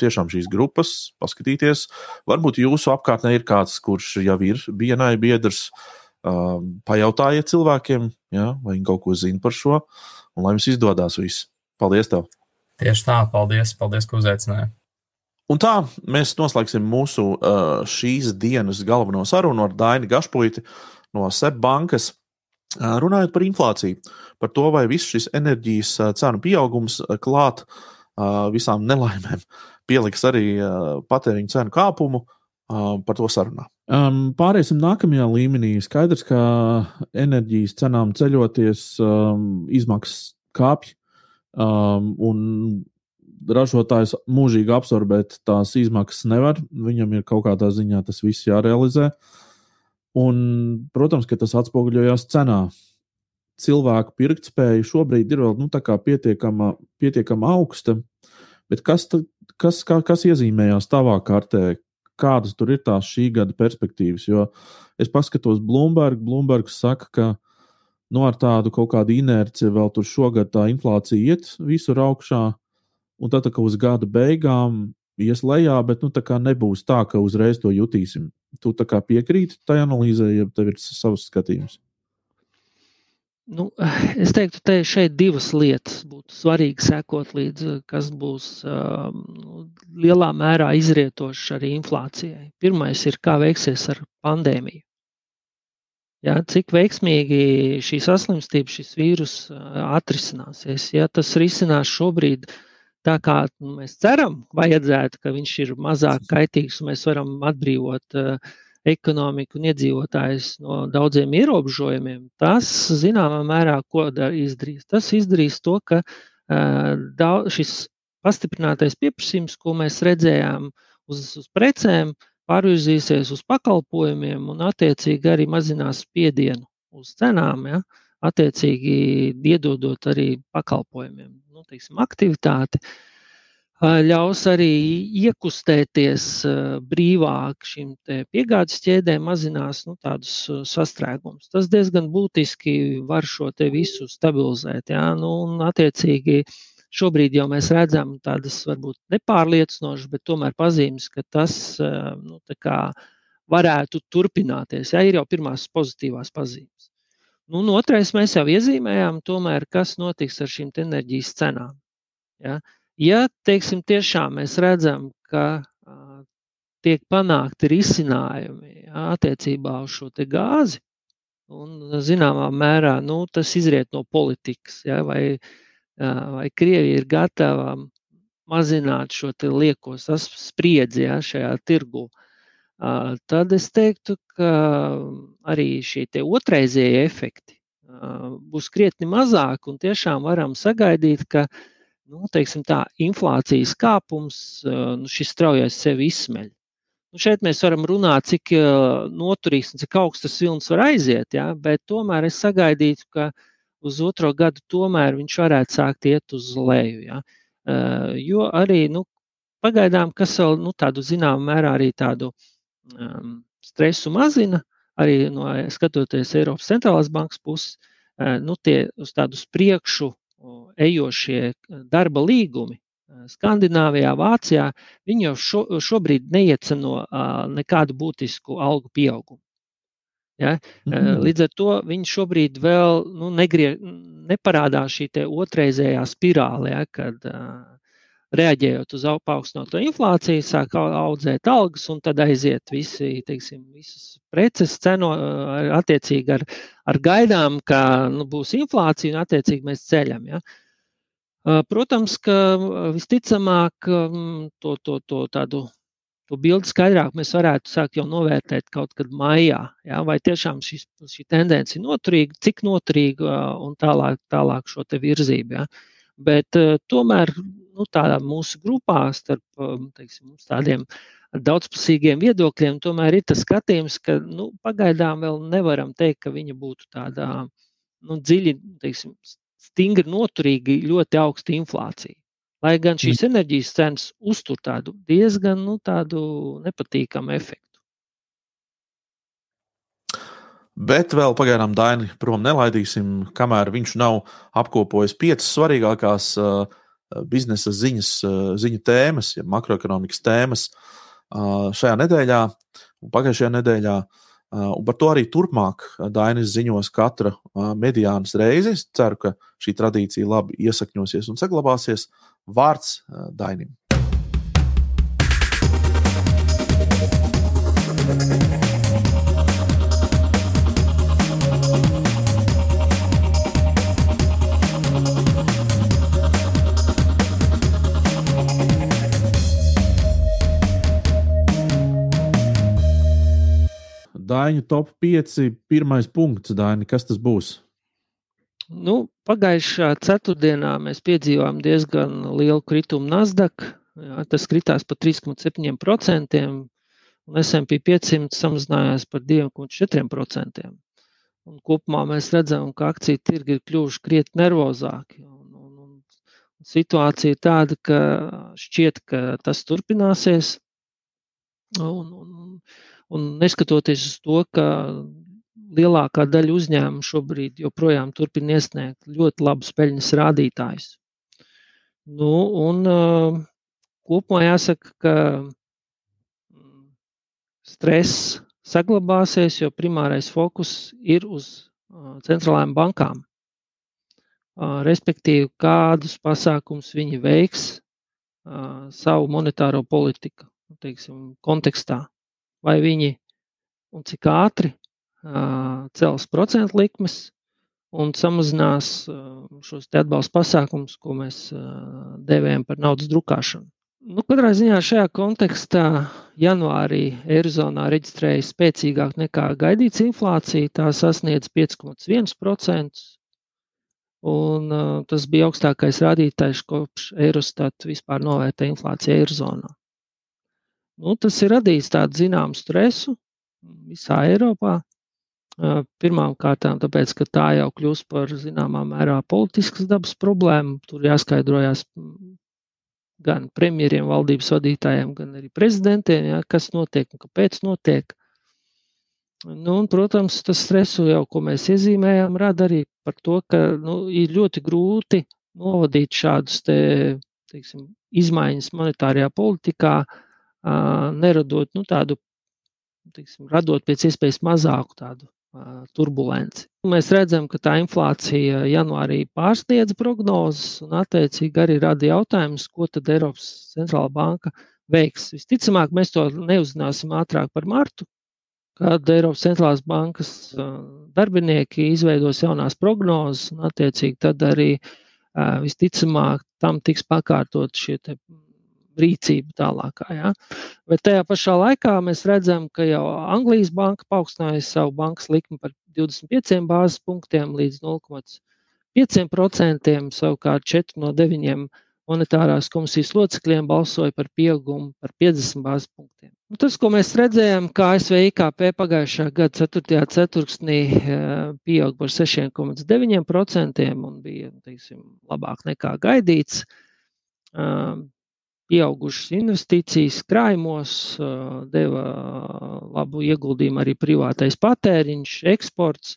tiešām šīs grupas, paskatīties. Varbūt jūsu apkārtnē ir kāds, kurš jau ir BNI biedrs. Um, pajautājiet cilvēkiem, ja, vai viņi kaut ko zina par šo, un lai jums izdodas viss. Paldies! Tev. Tieši tā, paldies, paldies ka uzaicināji. Un tā mēs noslēgsim mūsu šīs dienas galveno sarunu ar Dainu Gašpuiti no SEB bankas. Runājot par inflāciju, par to, vai viss šis enerģijas cenu pieaugums klāt visām nelaimēm pieliks arī patēriņa cenu kāpumu, par to sarunā. Um, pāriesim nākamajā līmenī. Skaidrs, ka enerģijas cenām ceļoties, um, izmaksas kāpj, um, un ražotājs mūžīgi absorbēt tās izmaksas nevar. Viņam ir kaut kādā ziņā tas viss jārealizē. Un, protams, ka tas atspoguļojās cenā. Cilvēku pirktspēja šobrīd ir vēl nu, pietiekama, pietiekama augsta, bet kas, tad, kas, kā, kas iezīmējās tavā kartē? Kādas tur ir tās šī gada perspektīvas? Jo es paskatos Bloomberg, Bloomberg saka, ka nu, ar tādu kaut kādu inerci vēl tur šogad tā inflācija iet visur augšā, un tad, kad uz gada beigām ies lejā, bet nu, nebūs tā, ka uzreiz to jutīsim. Tu piekrīti tai analīzē, ja tev ir savs skatījums? Nu, (laughs) es teiktu, ka šeit divas lietas būtu svarīgi sekot līdzi, kas būs uh, lielā mērā izrietošas arī inflācijai. Pirmais ir, kā veiksies ar pandēmiju. Ja, cik veiksmīgi šī saslimstība, šis vīrus atrisināsies. Ja tas risinās šobrīd tā, kā mēs ceram, vajadzētu, ka viņš ir mazāk kaitīgs un mēs varam atbrīvot uh, ekonomiku un iedzīvotājus no daudziem ierobežojumiem, tas zināmā mērā ko izdarīs. Tas izdarīs to, ka uh, šis pastiprinātais pieprasījums, ko mēs redzējām uz, uz precēm, pārvirzīsies uz pakalpojumiem un attiecīgi arī mazinās spiedienu uz cenām, ja? attiecīgi iedodot arī pakalpojumiem, nu, teiksim, aktivitāti. Ļaus arī iekustēties brīvāk šīm piegādes ķēdēm, mazinās nu, tādus sastrēgumus. Tas diezgan būtiski var šo visu stabilizēt. Ja? Nu, un, attiecīgi, uh, Šobrīd jau mēs redzam tādas varbūt nepārliecinošas, bet tomēr pazīmes, ka tas nu, varētu turpināties. Ja, ir jau pirmās pozitīvās pazīmes. Nu, un otrais mēs jau iezīmējām, tomēr, kas notiks ar šīm enerģijas cenām. Ja, ja teiksim, tiešām mēs redzam, ka uh, tiek panākti risinājumi ja, attiecībā uz šo gāzi, un zināmā mērā nu, tas izriet no politikas, ja, vai uh, vai Krievija ir gatava mazināt šo lieko spriedzi ja, šajā tirgu, tad es teiktu, ka arī šie otrreizēji efekti būs krietni mazāki un tiešām varam sagaidīt, ka nu, teiksim, tā, inflācijas kāpums, nu, šis straujais sevi izsmeļ. Nu, šeit mēs varam runāt, cik noturīgs un cik augsts tas vilnis var aiziet, ja, bet tomēr es sagaidītu, ka uz otro gadu tomēr viņš varētu sākt iet uz leju. Ja? Uh, jo arī nu, pagaidām, kas vēl nu, tādu zināmā mērā arī tādu um, stresu mazina, arī no skatoties Eiropas centrālās bankas puses, uh, nu, tie uz tādu priekšu ejošie darba līgumi. Skandināvijā, Vācijā viņi jau šo, šobrīd neieceno uh, nekādu būtisku algu pieaugumu. Ja? Mm. Līdz ar to viņi šobrīd vēl nu, negrie, neparādās šī otrreizējā spirāle, ja, kad uh, reaģējot uz paaugstināto inflāciju, sāk audzēt algas, un tad aiziet visi, teiksim, visas preces cenu attiecīgi ar, ar gaidām, ka nu, būs inflācija, un attiecīgi mēs ceļam. Ja. Protams, ka visticamāk to, to, to tādu to bildi skaidrāk mēs varētu sākt jau novērtēt kaut kad maijā. Ja? Vai tiešām šis, šī tendence ir noturīga, cik noturīga un tālāk, tālāk šo virzību. Ja? Bet tomēr nu, tādā mūsu grupā starp teiksim, tādiem daudzpusīgiem viedokļiem, tomēr ir tas skatījums, ka nu, pagaidām vēl nevaram teikt, ka viņa būtu tādā nu, dziļi, teiksim, stingri noturīgi ļoti augsta inflācija. Lai gan šīs mm. enerģijas cenas uztur tādu diezgan nu, tādu nepatīkamu efektu. Bet vēl pagaidām Daini prom nelaidīsim, kamēr viņš nav apkopojis piecas svarīgākās uh, biznesa ziņas, uh, ziņu tēmas, ja makroekonomikas tēmas uh, šajā nedēļā un pagājušajā nedēļā. Uh, un par to arī turpmāk Dainis ziņos katra uh, mediānas reizi. Es ceru, ka šī tradīcija labi iesakņosies un saglabāsies. Vārds Dainim. Daņu top 5. Pirmais punkts, Daini, kas tas būs? Nu, pagājušā ceturtdienā mēs piedzīvājām diezgan lielu kritumu Nasdaq. Jā, tas kritās par 3,7%, un SP 500 samazinājās par 2,4%. Un kopumā mēs redzam, ka akciju tirgi ir kļuvuši krietni nervozāki. Un, un, un situācija ir tāda, ka šķiet, ka tas turpināsies. Un, un, un neskatoties uz to, ka lielākā daļa uzņēmumu šobrīd joprojām turpina iesniegt ļoti labus peļņas rādītājus. Nu, un, uh, kopumā jāsaka, ka mm, stress saglabāsies, jo primārais fokus ir uz uh, centrālajām bankām. Uh, respektīvi, kādus pasākumus viņi veiks uh, savu monetāro politiku teiksim, kontekstā. Vai viņi un cik ātri cels procentu likmes un samazinās šos atbalsta pasākumus, ko mēs devējam par naudas drukāšanu. Nu, katrā ziņā šajā kontekstā janvārī Eirozonā reģistrēja spēcīgāk nekā gaidīts inflācija. Tā sasniedz 5,1%. Un, uh, tas bija augstākais rādītājs, kopš Eurostat vispār novērtē inflāciju Eirozonā. Nu, tas ir radījis tādu zināmu stresu visā Eiropā. Uh, Pirmām kārtām, tāpēc, ka tā jau kļūst par zināmā mērā politiskas dabas problēmu. Tur jāskaidrojas gan premjeriem, valdības vadītājiem, gan arī prezidentiem, ja, kas notiek un kāpēc notiek. Nu, un, protams, tas stresu jau, ko mēs iezīmējām, rada arī par to, ka nu, ir ļoti grūti novadīt šādus te, teiksim, izmaiņas monetārajā politikā, neradot nu, tādu, teiksim, radot pēc iespējas mazāku tādu turbulenci. Mēs redzam, ka tā inflācija janvārī pārsniedz prognozes un attiecīgi arī rada jautājumus, ko tad Eiropas centrālā banka veiks. Visticamāk, mēs to neuzzināsim ātrāk par martu, kad Eiropas centrālās bankas darbinieki izveidos jaunās prognozes un attiecīgi tad arī visticamāk tam tiks pakārtot šie rīcība tālākā. Ja? Bet tajā pašā laikā mēs redzam, ka jau Anglijas banka paaugstināja savu bankas likmi par 25 bāzes punktiem līdz 0,5%. Savukārt 4 no 9 monetārās komisijas locekļiem balsoja par pieaugumu par 50 bāzes punktiem. Nu, tas, ko mēs redzējām, kā ASV IKP pagājušā gada 4. ceturksnī pieauga par 6,9% un bija teiksim, labāk nekā gaidīts pieaugušas investīcijas krājumos, deva labu ieguldījumu arī privātais patēriņš, eksports.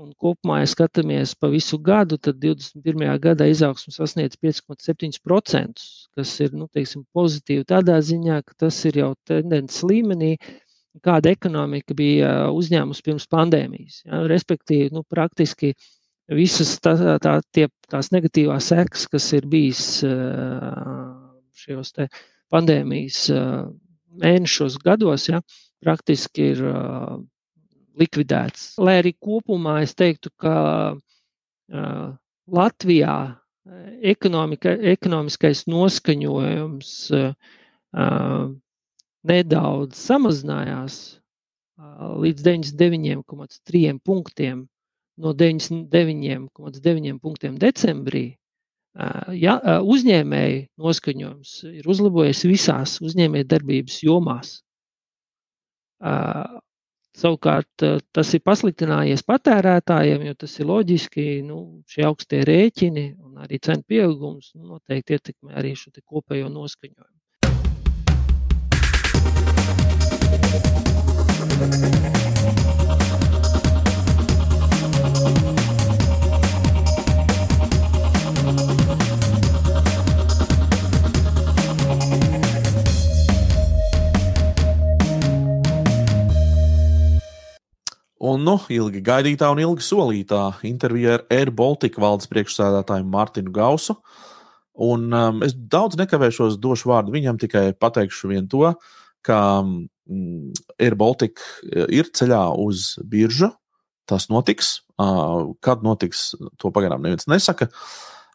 Un kopumā, ja skatāmies pa visu gadu, tad 21. gadā izaugsme sasniedz 5,7%, kas ir nu, teiksim, pozitīvi tādā ziņā, ka tas ir jau tendences līmenī, kāda ekonomika bija uzņēmusi pirms pandēmijas. Ja, respektīvi, nu, praktiski visas tā, tā, tie, tās negatīvās sekas, kas ir bijis šajos pandēmijas mēnešos, gados, ja, praktiski ir likvidēts. Lai arī kopumā es teiktu, ka Latvijā ekonomiskais noskaņojums nedaudz samazinājās līdz 99,3 punktiem no 99,9 punktiem decembrī ja, uzņēmēju noskaņojums ir uzlabojies visās uzņēmējdarbības jomās. Savukārt tas ir pasliktinājies patērētājiem, jo tas ir loģiski. Nu, šie augstie rēķini un arī cenu pieaugums nu, noteikti ietekmē arī šo kopējo noskaņojumu. Un nu, ilgi gaidītā un ilgi solītā intervija ar Air Baltica valdes priekšsēdētāju Mārtiņu Gausu. Un, um, es daudz nekavēšos, došu vārdu viņam, tikai pateikšu vien to, ka um, Air Baltica uh, ir ceļā uz biržu. Tas notiks. Uh, kad notiks, to pagaidām neviens nesaka.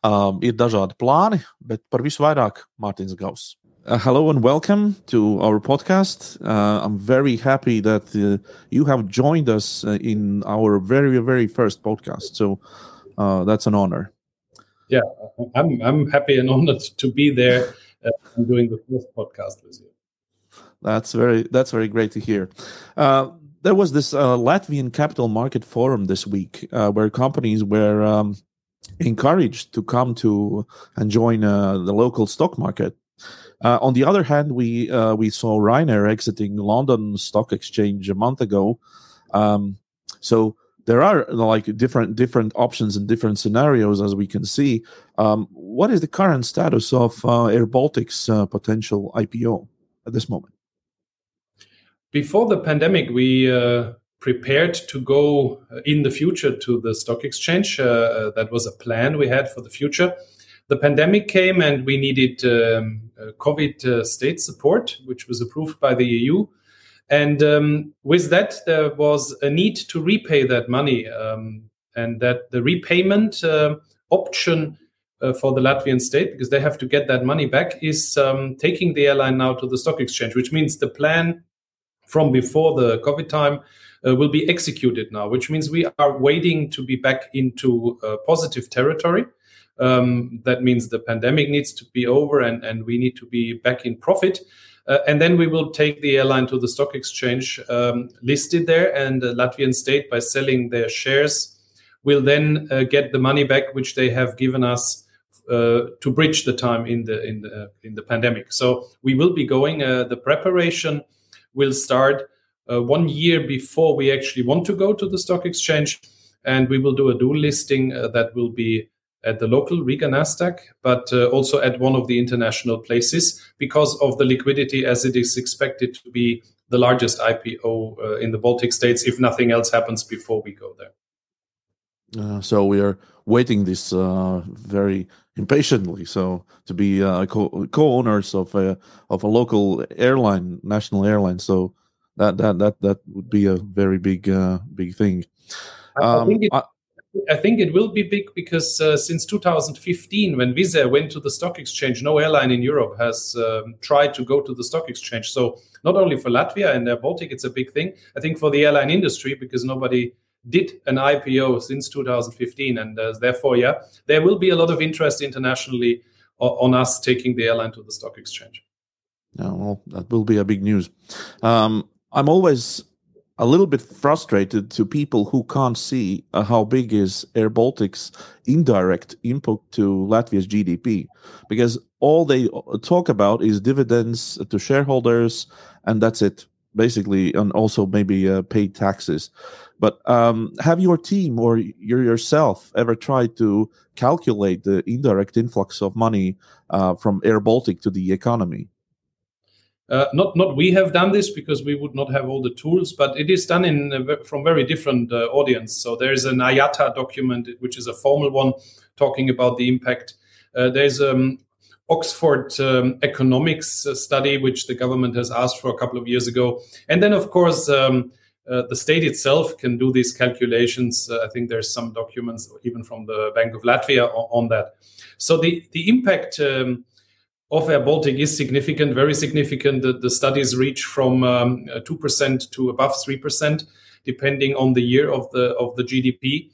Uh, ir dažādi plāni, bet par visu vairāk Mārtiņš Gauss. Uh, hello and welcome to our podcast. Uh, I'm very happy that uh, you have joined us uh, in our very, very first podcast. So uh, that's an honor. Yeah, I'm, I'm happy and (laughs) honored to be there uh, doing the first podcast with you. That's very that's very great to hear. there was this Latvian Capital Market Forum this week where companies were um, encouraged to come to and join the local stock market. Uh, on the other hand, we uh, we saw Ryanair exiting London Stock Exchange a month ago. Um, so there are like different different options and different scenarios as we can see. Um, what is the current status of uh, Air Baltic's uh, potential IPO at this moment? Before the pandemic, we uh, prepared to go in the future to the stock exchange. Uh, that was a plan we had for the future the pandemic came and we needed um, COVID uh, state support, which was approved by the EU. And um, with that, there was a need to repay that money, um, and that the repayment uh, option uh, for the Latvian state because they have to get that money back is um, taking the airline now to the stock exchange, which means the plan from before the COVID time uh, will be executed now, which means we are waiting to be back into uh, positive territory. Um, that means the pandemic needs to be over and, and we need to be back in profit. Uh, and then we will take the airline to the stock exchange um, listed there, and the Latvian state, by selling their shares, will then uh, get the money back which they have given us uh, to bridge the time in the in the in the pandemic. So we will be going. Uh, the preparation will start uh, one year before we actually want to go to the stock exchange, and we will do a dual listing uh, that will be at the local Riga Nasdaq, but uh, also at one of the international places because of the liquidity, as it is expected to be the largest IPO uh, in the Baltic states if nothing else happens before we go there. Uh, so we are waiting this uh, very impatiently. So to be uh, co- co-owners of a of a local airline, national airline. So that that that that would be a very big uh, big thing. Um, I, think it, I, think it, will be big because uh, since 2015, when Air went to the stock exchange, no airline in Europe has um, tried to go to the stock exchange. So not only for Latvia and Baltic, it's a big thing. I think for the airline industry because nobody did an IPO since 2015, and uh, therefore, yeah, there will be a lot of interest internationally on us taking the airline to the stock exchange. Yeah, well, that will be a big news. Um, I'm always a little bit frustrated to people who can't see uh, how big is Air Baltic's indirect input to Latvia's GDP, because all they uh, talk about is dividends to shareholders, and that's it, basically, and also maybe uh, paid taxes. But um, have your team or you yourself ever tried to calculate the indirect influx of money uh, from Air Baltic to the economy? Uh, not not we have done this because we would not have all the tools, but it is done in uh, from very different uh, audience. So there is an IATA document, which is a formal one, talking about the impact. Uh, there's um, Oxford um, economics uh, study, which the government has asked for a couple of years ago, and then of course. Um, uh, the state itself can do these calculations. I think there's some documents, even from the Bank of Latvia, on, on that. So the the impact um, of Air Baltic is significant, very significant. The, the studies reach from um, two percent to above three percent, depending on the year of the of the GDP.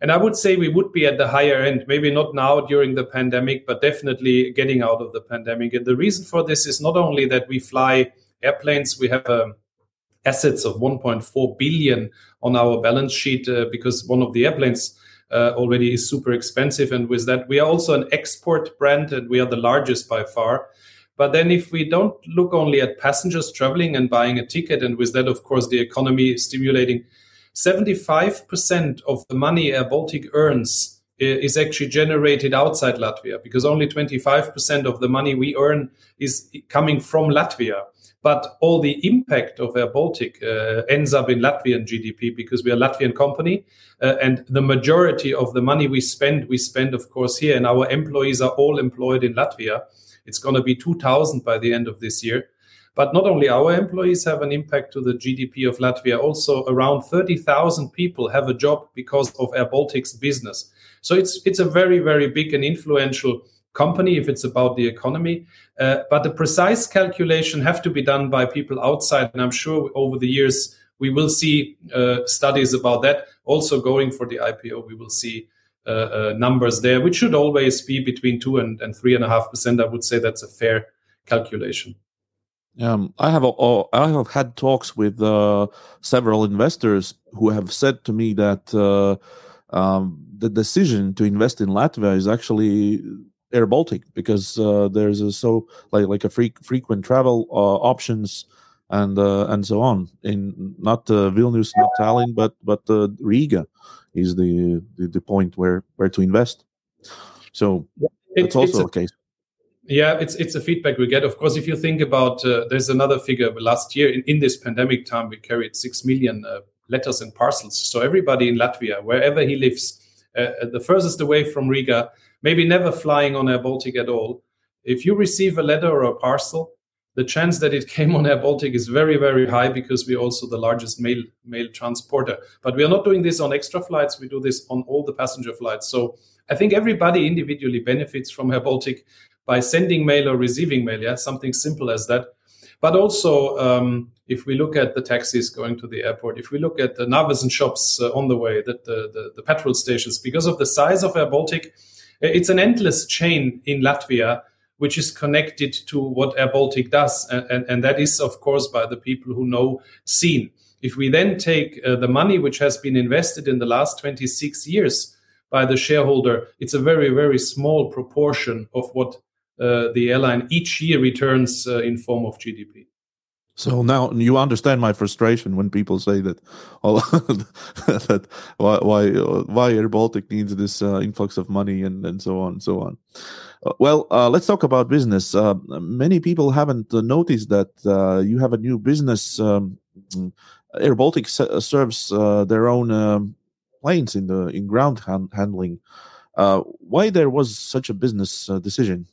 And I would say we would be at the higher end, maybe not now during the pandemic, but definitely getting out of the pandemic. And the reason for this is not only that we fly airplanes, we have a assets of 1.4 billion on our balance sheet uh, because one of the airplanes uh, already is super expensive. And with that, we are also an export brand and we are the largest by far. But then, if we don't look only at passengers traveling and buying a ticket, and with that, of course, the economy stimulating, 75% of the money Air Baltic earns is actually generated outside Latvia because only 25% of the money we earn is coming from Latvia but all the impact of Air Baltic uh, ends up in Latvian GDP because we are a Latvian company, uh, and the majority of the money we spend, we spend, of course, here, and our employees are all employed in Latvia. It's going to be 2,000 by the end of this year. But not only our employees have an impact to the GDP of Latvia, also around 30,000 people have a job because of Air Baltic's business. So it's it's a very very big and influential company if it's about the economy. Uh, but the precise calculation have to be done by people outside, and I'm sure over the years we will see uh, studies about that. Also, going for the IPO, we will see uh, uh, numbers there, which should always be between two and, and three and a half percent. I would say that's a fair calculation. Um, I have uh, I have had talks with uh, several investors who have said to me that um, the decision to invest in Latvia is actually Air Baltic because uh, there's a so like like a free, frequent travel uh, options and uh, and so on in not uh, Vilnius, not Tallinn, but but uh, Riga is the, the, the point where where to invest. So it, that's also a, a, case. Yeah, it's it's a feedback we get. Of course, if you think about, uh, there's another figure. Last year, in, in this pandemic time, we carried six million uh, letters and parcels. So everybody in Latvia, wherever he lives, uh, the furthest away from Riga, maybe never flying on Air Baltic at all, if you receive a letter or a parcel, the chance that it (laughs) came on Air Baltic is very, very high because we're also the largest mail mail transporter. But we are not doing this on extra flights. We do this on all the passenger flights. So I think everybody individually benefits from Air Baltic by sending mail or receiving mail. Yeah, something simple as that. But also, um, if we look at the taxis going to the airport, if we look at the Narvesen shops uh, on the way, that the, the, the petrol stations, because of the size of Air Baltic, it's an endless chain in Latvia which is connected to what Air Baltic does. And, and, and, that is, of course, by the people who know SIN. If we then take uh, the money which has been invested in the last 26 years by the shareholder, it's a very, very small proportion of what uh, the airline each year returns uh, in form of GDP. So now you understand my frustration when people say that, oh, (laughs) that why why why Air Baltic needs this uh, influx of money and and so on and so on. Uh, well, uh, let's talk about business. Uh, many people haven't noticed that uh, you have a new business. Um, Air Baltic serves uh, their own um, planes in the in ground hand handling. why there was such a business decision?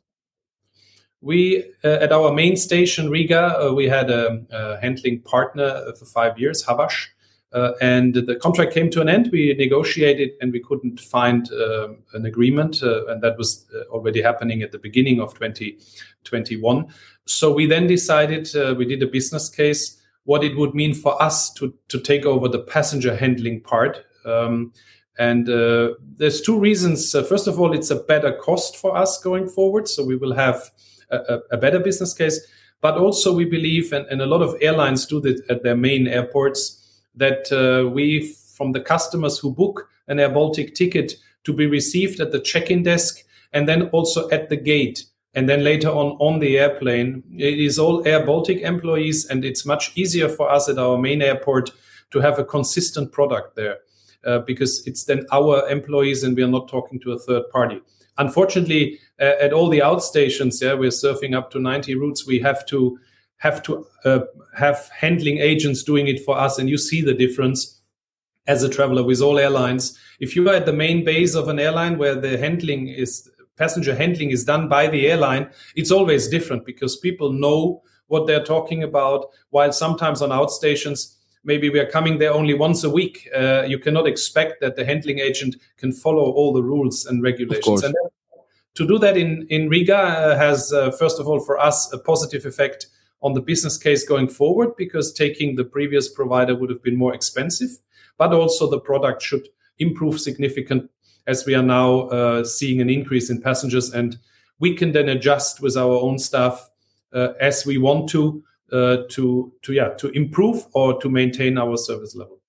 We uh, at our main station Riga, uh, we had a, a, handling partner for five years, Habash, uh, and the contract came to an end. We negotiated and we couldn't find uh, an agreement, uh, and that was uh, already happening at the beginning of 2021. So we then decided we did a business case what it would mean for us to to take over the passenger handling part. Um, and there's two reasons. first of all, it's a better cost for us going forward. So we will have a, a better business case. But also, we believe, and, and, a lot of airlines do that at their main airports, that uh, we, from the customers who book an Air Baltic ticket, to be received at the check-in desk and then also at the gate and then later on on the airplane it is all air baltic employees and it's much easier for us at our main airport to have a consistent product there uh, because it's then our employees and we are not talking to a third party unfortunately, uh, at all the outstations, yeah, we're surfing up to 90 routes. We have to have to uh, have handling agents doing it for us, and you see the difference as a traveler with all airlines. If you are at the main base of an airline where the handling is passenger handling is done by the airline, it's always different because people know what they're talking about. While sometimes on outstations, maybe we are coming there only once a week. Uh, you cannot expect that the handling agent can follow all the rules and regulations. And to do that in in Riga uh, has uh, first of all for us a positive effect on the business case going forward because taking the previous provider would have been more expensive, but also the product should improve significant as we are now uh, seeing an increase in passengers and we can then adjust with our own staff uh, as we want to uh, to to yeah to improve or to maintain our service level.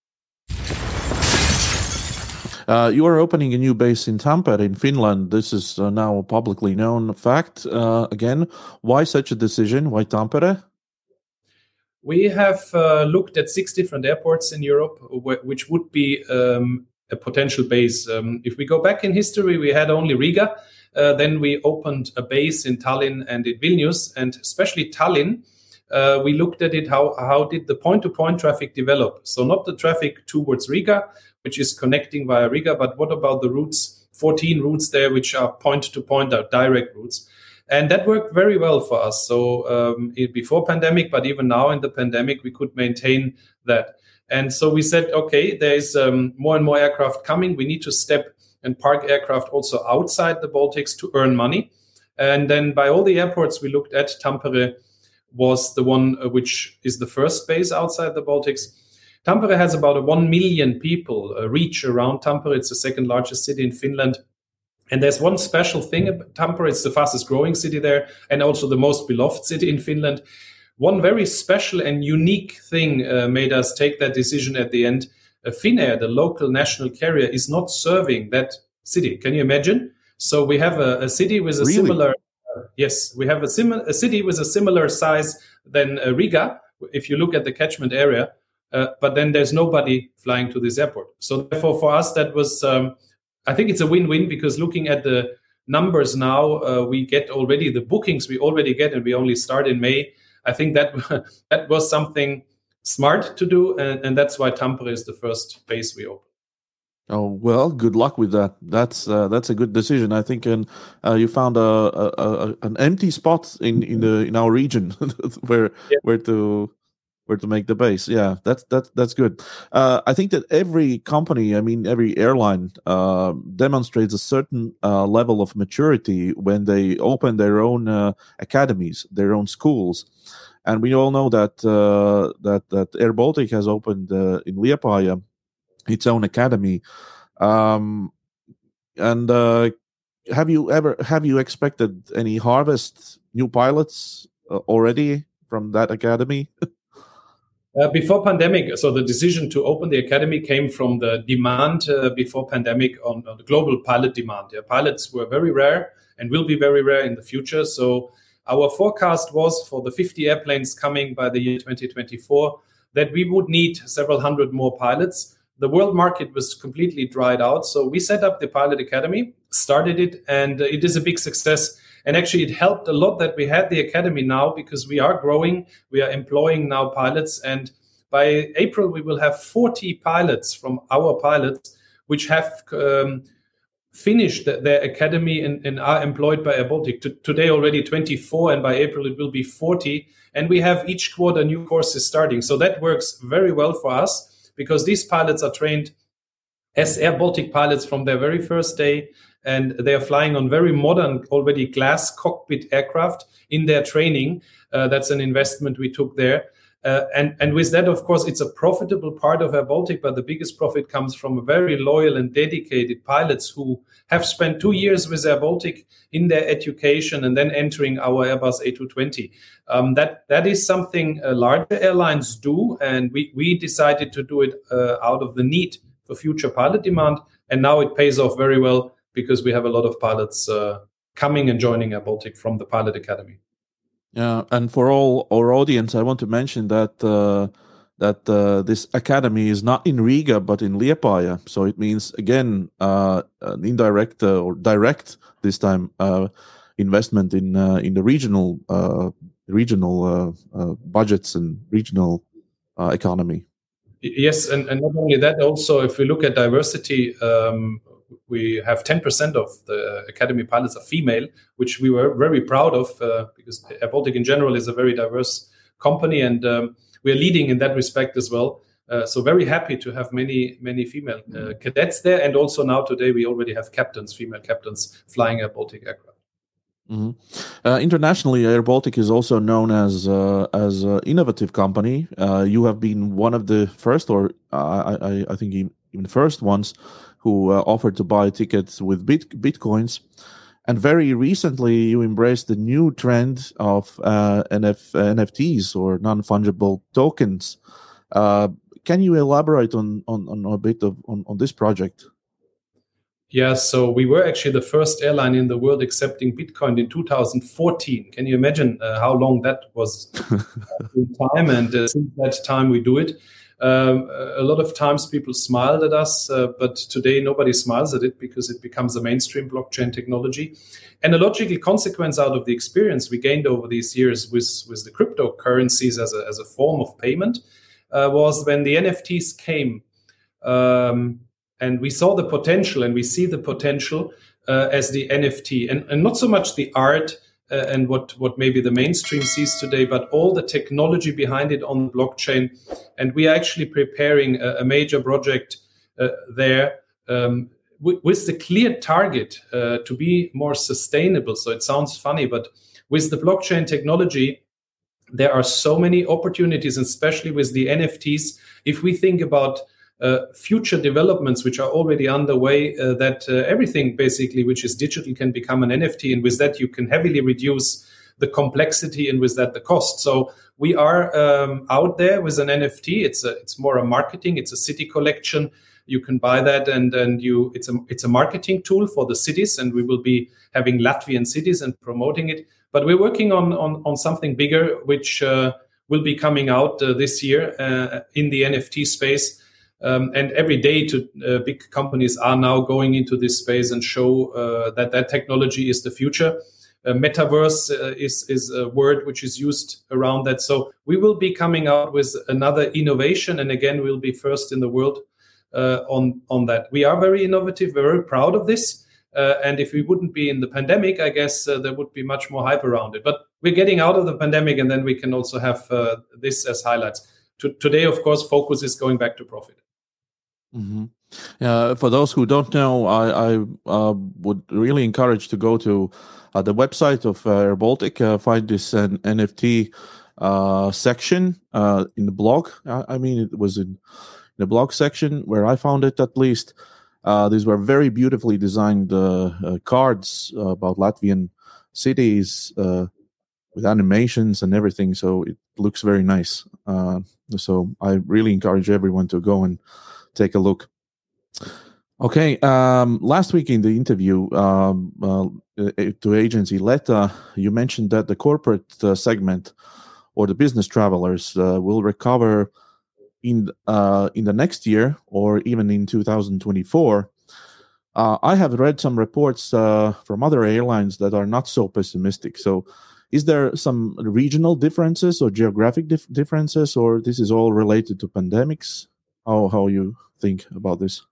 Uh, you are opening a new base in Tampere in Finland. This is uh, now a publicly known fact. Uh, again, why such a decision? Why Tampere? We have uh, looked at six different airports in Europe, which would be um, a potential base. Um, if we go back in history, we had only Riga. Uh, then we opened a base in Tallinn and in Vilnius, and especially Tallinn uh, we looked at it how how did the point to point traffic develop? So not the traffic towards riga which is connecting via riga but what about the routes 14 routes there which are point to point are direct routes? And that worked very well for us. So um, before pandemic but even now in the pandemic we could maintain that. And so we said okay there's um, more and more aircraft coming. We need to step and park aircraft also outside the baltics to earn money. And then by all the airports we looked at tampere was the one uh, which is the first base outside the Baltics. Tampere has about a 1 million people uh, reach around Tampere. It's the second largest city in Finland. And there's one special thing about Tampere. It's the fastest growing city there and also the most beloved city in Finland. One very special and unique thing uh, made us take that decision at the end. Uh, Finnair, the local national carrier, is not serving that city. Can you imagine? So we have a, a city with a really? similar yes, we have a, sim- a city with a similar size than uh, Riga, if you look at the catchment area, uh, but then there's nobody flying to this airport. So therefore, for us, that was, um, I think it's a win-win because looking at the numbers now, uh, we get already the bookings we already get, and we only start in May. I think that (laughs) that was something smart to do, and, and that's why Tampere is the first base we opened. Oh well, good luck with that. That's uh, that's a good decision. I think, and uh, you found a, a, a, an empty spot in, in the in our region (laughs) where yeah. where to where to make the base. Yeah, that's that's that's good. Uh, I think that every company, I mean, every airline, uh, demonstrates a certain uh, level of maturity when they open their own uh, academies, their own schools, and we all know that uh, that that Air Baltic has opened uh, in Liepāja its own academy. Um, and have you ever have you expected any harvest new pilots already from that academy? Uh, before pandemic, so the decision to open the academy came from the demand uh, before pandemic on, on, the global pilot demand. Yeah, pilots were very rare and will be very rare in the future. So our forecast was for the 50 airplanes coming by the year 2024 that we would need several hundred more pilots. The world market was completely dried out. So we set up the pilot academy, started it, and it is a big success and actually, it helped a lot that we had the academy now because we are growing. We are employing now pilots. And by April, we will have 40 pilots from our pilots, which have um, finished their academy and, and, are employed by Air Baltic. T- today, already 24, and by April, it will be 40. And we have each quarter new courses starting. So that works very well for us because these pilots are trained as Air Baltic pilots from their very first day and they are flying on very modern, already glass cockpit aircraft in their training. Uh, that's an investment we took there. Uh, and, and with that, of course, it's a profitable part of Air Baltic, but the biggest profit comes from very loyal and dedicated pilots who have spent two years with Air Baltic in their education and then entering our Airbus A220. Um, that, that is something uh, larger airlines do, and we, we decided to do it uh, out of the need for future pilot demand. And now it pays off very well because we have a lot of pilots uh, coming and joining Air Baltic from the Pilot Academy. Yeah, and for all our audience, I want to mention that uh, that uh, this academy is not in Riga but in Liepāja. So it means again uh, an indirect uh, or direct this time uh, investment in uh, in the regional regional budgets and regional economy. Yes, and, and not only that, also if we look at diversity, um, we have 10% of the academy pilots are female, which we were very proud of uh, because Air Baltic in general is a very diverse company, and um, we are leading in that respect as well. Uh, so very happy to have many many female uh, cadets there, and also now today we already have captains, female captains flying Air Baltic aircraft. Mm-hmm. Uh, internationally, Air Baltic is also known as uh, as an innovative company. Uh, you have been one of the first, or I, I, I think even first ones who uh, offered to buy tickets with bit- bitcoins. And very recently, you embraced the new trend of uh, NF- NFTs or non fungible tokens. Uh, can you elaborate on, on, on a bit of on, on this project? Yeah, so we were actually the first airline in the world accepting Bitcoin in 2014. Can you imagine uh, how long that was (laughs) in time? And uh, since that time, we do it. Um, a lot of times people smiled at us, uh, but today nobody smiles at it because it becomes a mainstream blockchain technology. And a logical consequence out of the experience we gained over these years with, with the cryptocurrencies as a, as a form of payment uh, was when the NFTs came. Um, and we saw the potential and we see the potential uh, as the NFT and, and not so much the art uh, and what what maybe the mainstream sees today, but all the technology behind it on blockchain. And we are actually preparing a, a major project uh, there um, with, with, the clear target uh, to be more sustainable. So it sounds funny, but with the blockchain technology, there are so many opportunities, especially with the NFTs. If we think about future developments which are already underway uh, that uh, everything basically which is digital can become an nft and with that you can heavily reduce the complexity and with that the cost. So we are um, out there with an nft it's a it's more a marketing. It's a city collection. You can buy that and and you it's a it's a marketing tool for the cities and we will be having latvian cities and promoting it. But we're working on on, on something bigger which uh, will be coming out uh, this year uh, in the nft space um, and every day, to uh, big companies are now going into this space and show uh, that that technology is the future. Uh, metaverse uh, is is a word which is used around that. So we will be coming out with another innovation, and again, we'll be first in the world uh, on on that. We are very innovative, very proud of this. Uh, and if we wouldn't be in the pandemic, I guess there would be much more hype around it. But we're getting out of the pandemic, and then we can also have this as highlights to, today, of course, focus is going back to profit. Mm-hmm. Uh, for those who don't know, I, I uh, would really encourage to go to uh, the website of uh, Air Baltic, uh, find this an NFT uh, section in the blog. I mean, it was in the blog section where I found it at least. these were very beautifully designed cards about Latvian cities with animations and everything. So it looks very nice. so I really encourage everyone to go and take a look. Okay. Um, last week in the interview um, uh, to agency Leta, you mentioned that the corporate uh, segment or the business travelers uh, will recover in uh, in the next year or even in 2024. Uh, I have read some reports uh, from other airlines that are not so pessimistic. So, is there some regional differences or geographic dif- differences, or this is all related to pandemics? How how you think about this?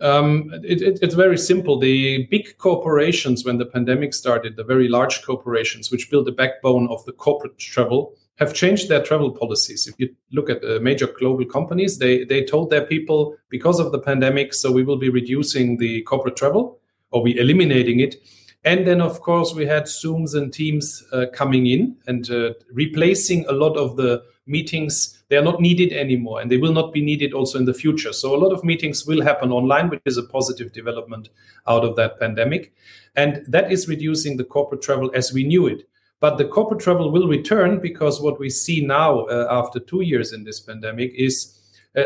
Um, it, it, it's very simple. The big corporations, when the pandemic started, the very large corporations, which build the backbone of the corporate travel, have changed their travel policies. If you look at the major global companies, they, they told their people because of the pandemic, so we will be reducing the corporate travel or we eliminating it. And then, of course, we had Zooms and Teams uh, coming in and uh, replacing a lot of the meetings. They are not needed anymore and they will not be needed also in the future. So a lot of meetings will happen online which is a positive development out of that pandemic. And that is reducing the corporate travel as we knew it. But the corporate travel will return because what we see now uh, after 2 years in this pandemic is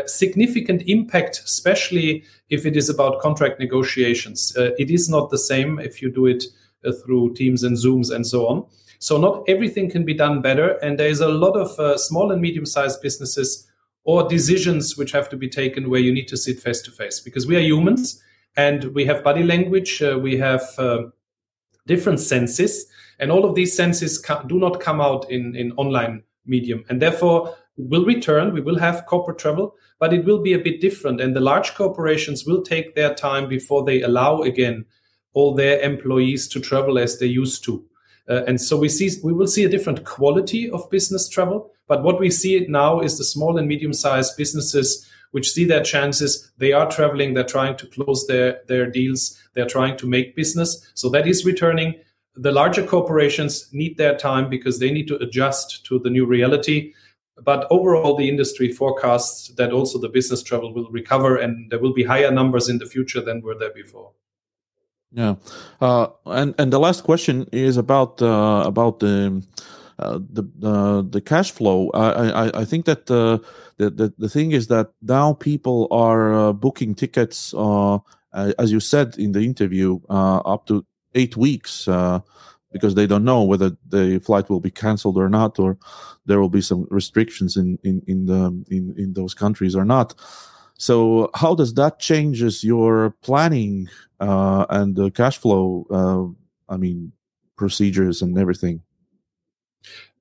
significant impact especially if it is about contract negotiations. Uh, it is not the same if you do it uh, through teams and zooms and so on. So not everything can be done better, and there is a lot of uh, small and medium-sized businesses or decisions which have to be taken where you need to sit face to face because we are humans and we have body language, uh, we have uh, different senses, and all of these senses do not come out in in online medium, and therefore will return. We will have corporate travel, but it will be a bit different, and the large corporations will take their time before they allow again all their employees to travel as they used to. Uh, and so we see we will see a different quality of business travel. But what we see now is the small and medium sized businesses which see their chances. They are traveling. They're trying to close their their deals. They're trying to make business. So that is returning. The larger corporations need their time because they need to adjust to the new reality. But overall, the industry forecasts that also the business travel will recover and there will be higher numbers in the future than were there before. Yeah, uh, and and the last question is about uh, about the. Uh, the uh, the cash flow. I I, I think that uh, the, the the thing is that now people are uh, booking tickets, uh, as you said in the interview, uh, up to eight weeks uh, because they don't know whether the flight will be cancelled or not, or there will be some restrictions in in in the in, in those countries or not. So how does that changes your planning uh, and the cash flow? Uh, I mean, procedures and everything.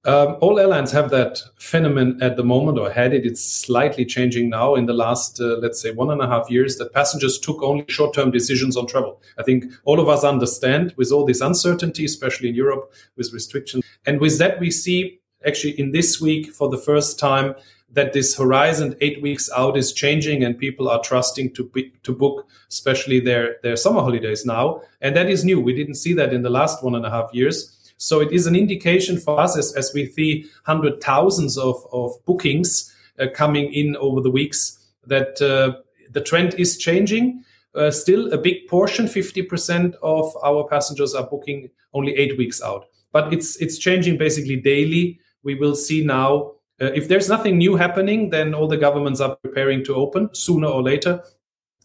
Um, all airlines have that phenomenon at the moment, or had it. It's slightly changing now in the last, uh, let's say, one and a half years that passengers took only short term decisions on travel. I think all of us understand with all this uncertainty, especially in Europe with restrictions. And with that, we see actually in this week for the first time that this horizon eight weeks out is changing and people are trusting to be, to book especially their their summer holidays now and that is new we didn't see that in the last one and a half years so it is an indication for us as, as we see hundred thousands of, of bookings uh, coming in over the weeks that uh, the trend is changing. Uh, still a big portion 50% of our passengers are booking only eight weeks out. But it's it's changing basically daily. We will see now uh, if there's nothing new happening, then all the governments are preparing to open sooner or later.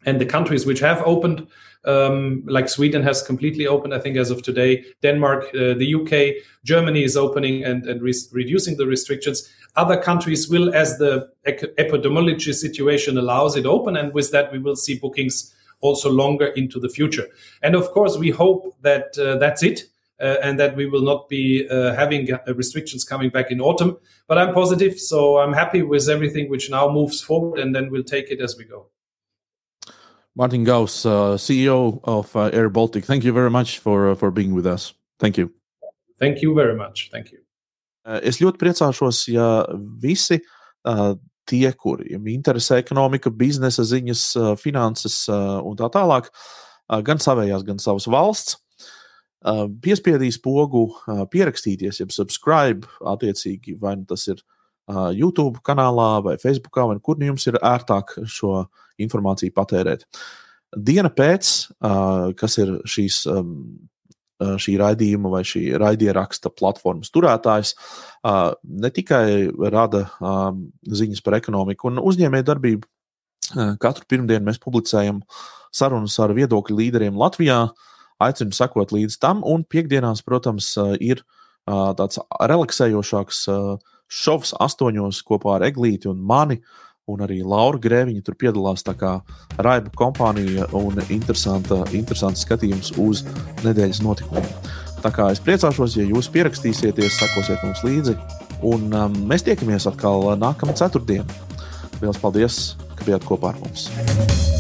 And the countries which have opened, um, like Sweden has completely opened, I think, as of today. Denmark, uh, the UK, Germany is opening and, and re- reducing the restrictions. Other countries will, as the epidemiology situation allows it, open. And with that, we will see bookings also longer into the future. And of course, we hope that uh, that's it uh, and that we will not be uh, having uh, restrictions coming back in autumn. But I'm positive, so I'm happy with everything which now moves forward, and then we'll take it as we go. Martin Gauss, uh, CEO of uh, Air Baltic, thank you very much for uh, for being with us. Thank you. Thank you very much. Thank you. Es ļoti priecāšos, ja visi tie, kuriem interesē ekonomika, biznesa ziņas, finanses un tā tālāk, gan savējās, gan savas valsts, piespiedīs pogu pierakstīties, jeb subscribe, attiecīgi, vai nu tas ir YouTube kanālā vai Facebookā, vai kur nu jums ir ērtāk šo informāciju patērēt. Diena pēc, kas ir šīs šī raidījuma vai šī raidieraksta platformas turētājs ne tikai rada ziņas par ekonomiku un uzņēmējdarbību. Katru pirmdienu mēs publicējam sarunas ar viedokļu līderiem Latvijā. Aicinu sekot līdz tam, un piekdienās, protams, ir tāds relaksējošāks šovs astoņos kopā ar Eglīti un mani. Uh, un arī Laura Grēviņa tur piedalās. Tā kā raiba kompānija un interesanta, interesants skatījums uz nedēļas notikumiem. Tā kā es priecāšos, ja jūs pierakstīsieties, sekosiet mums līdzi, un um, mēs tiekamies atkal nākamā ceturtdienā. Lielas paldies, ka bijāt kopā ar mums!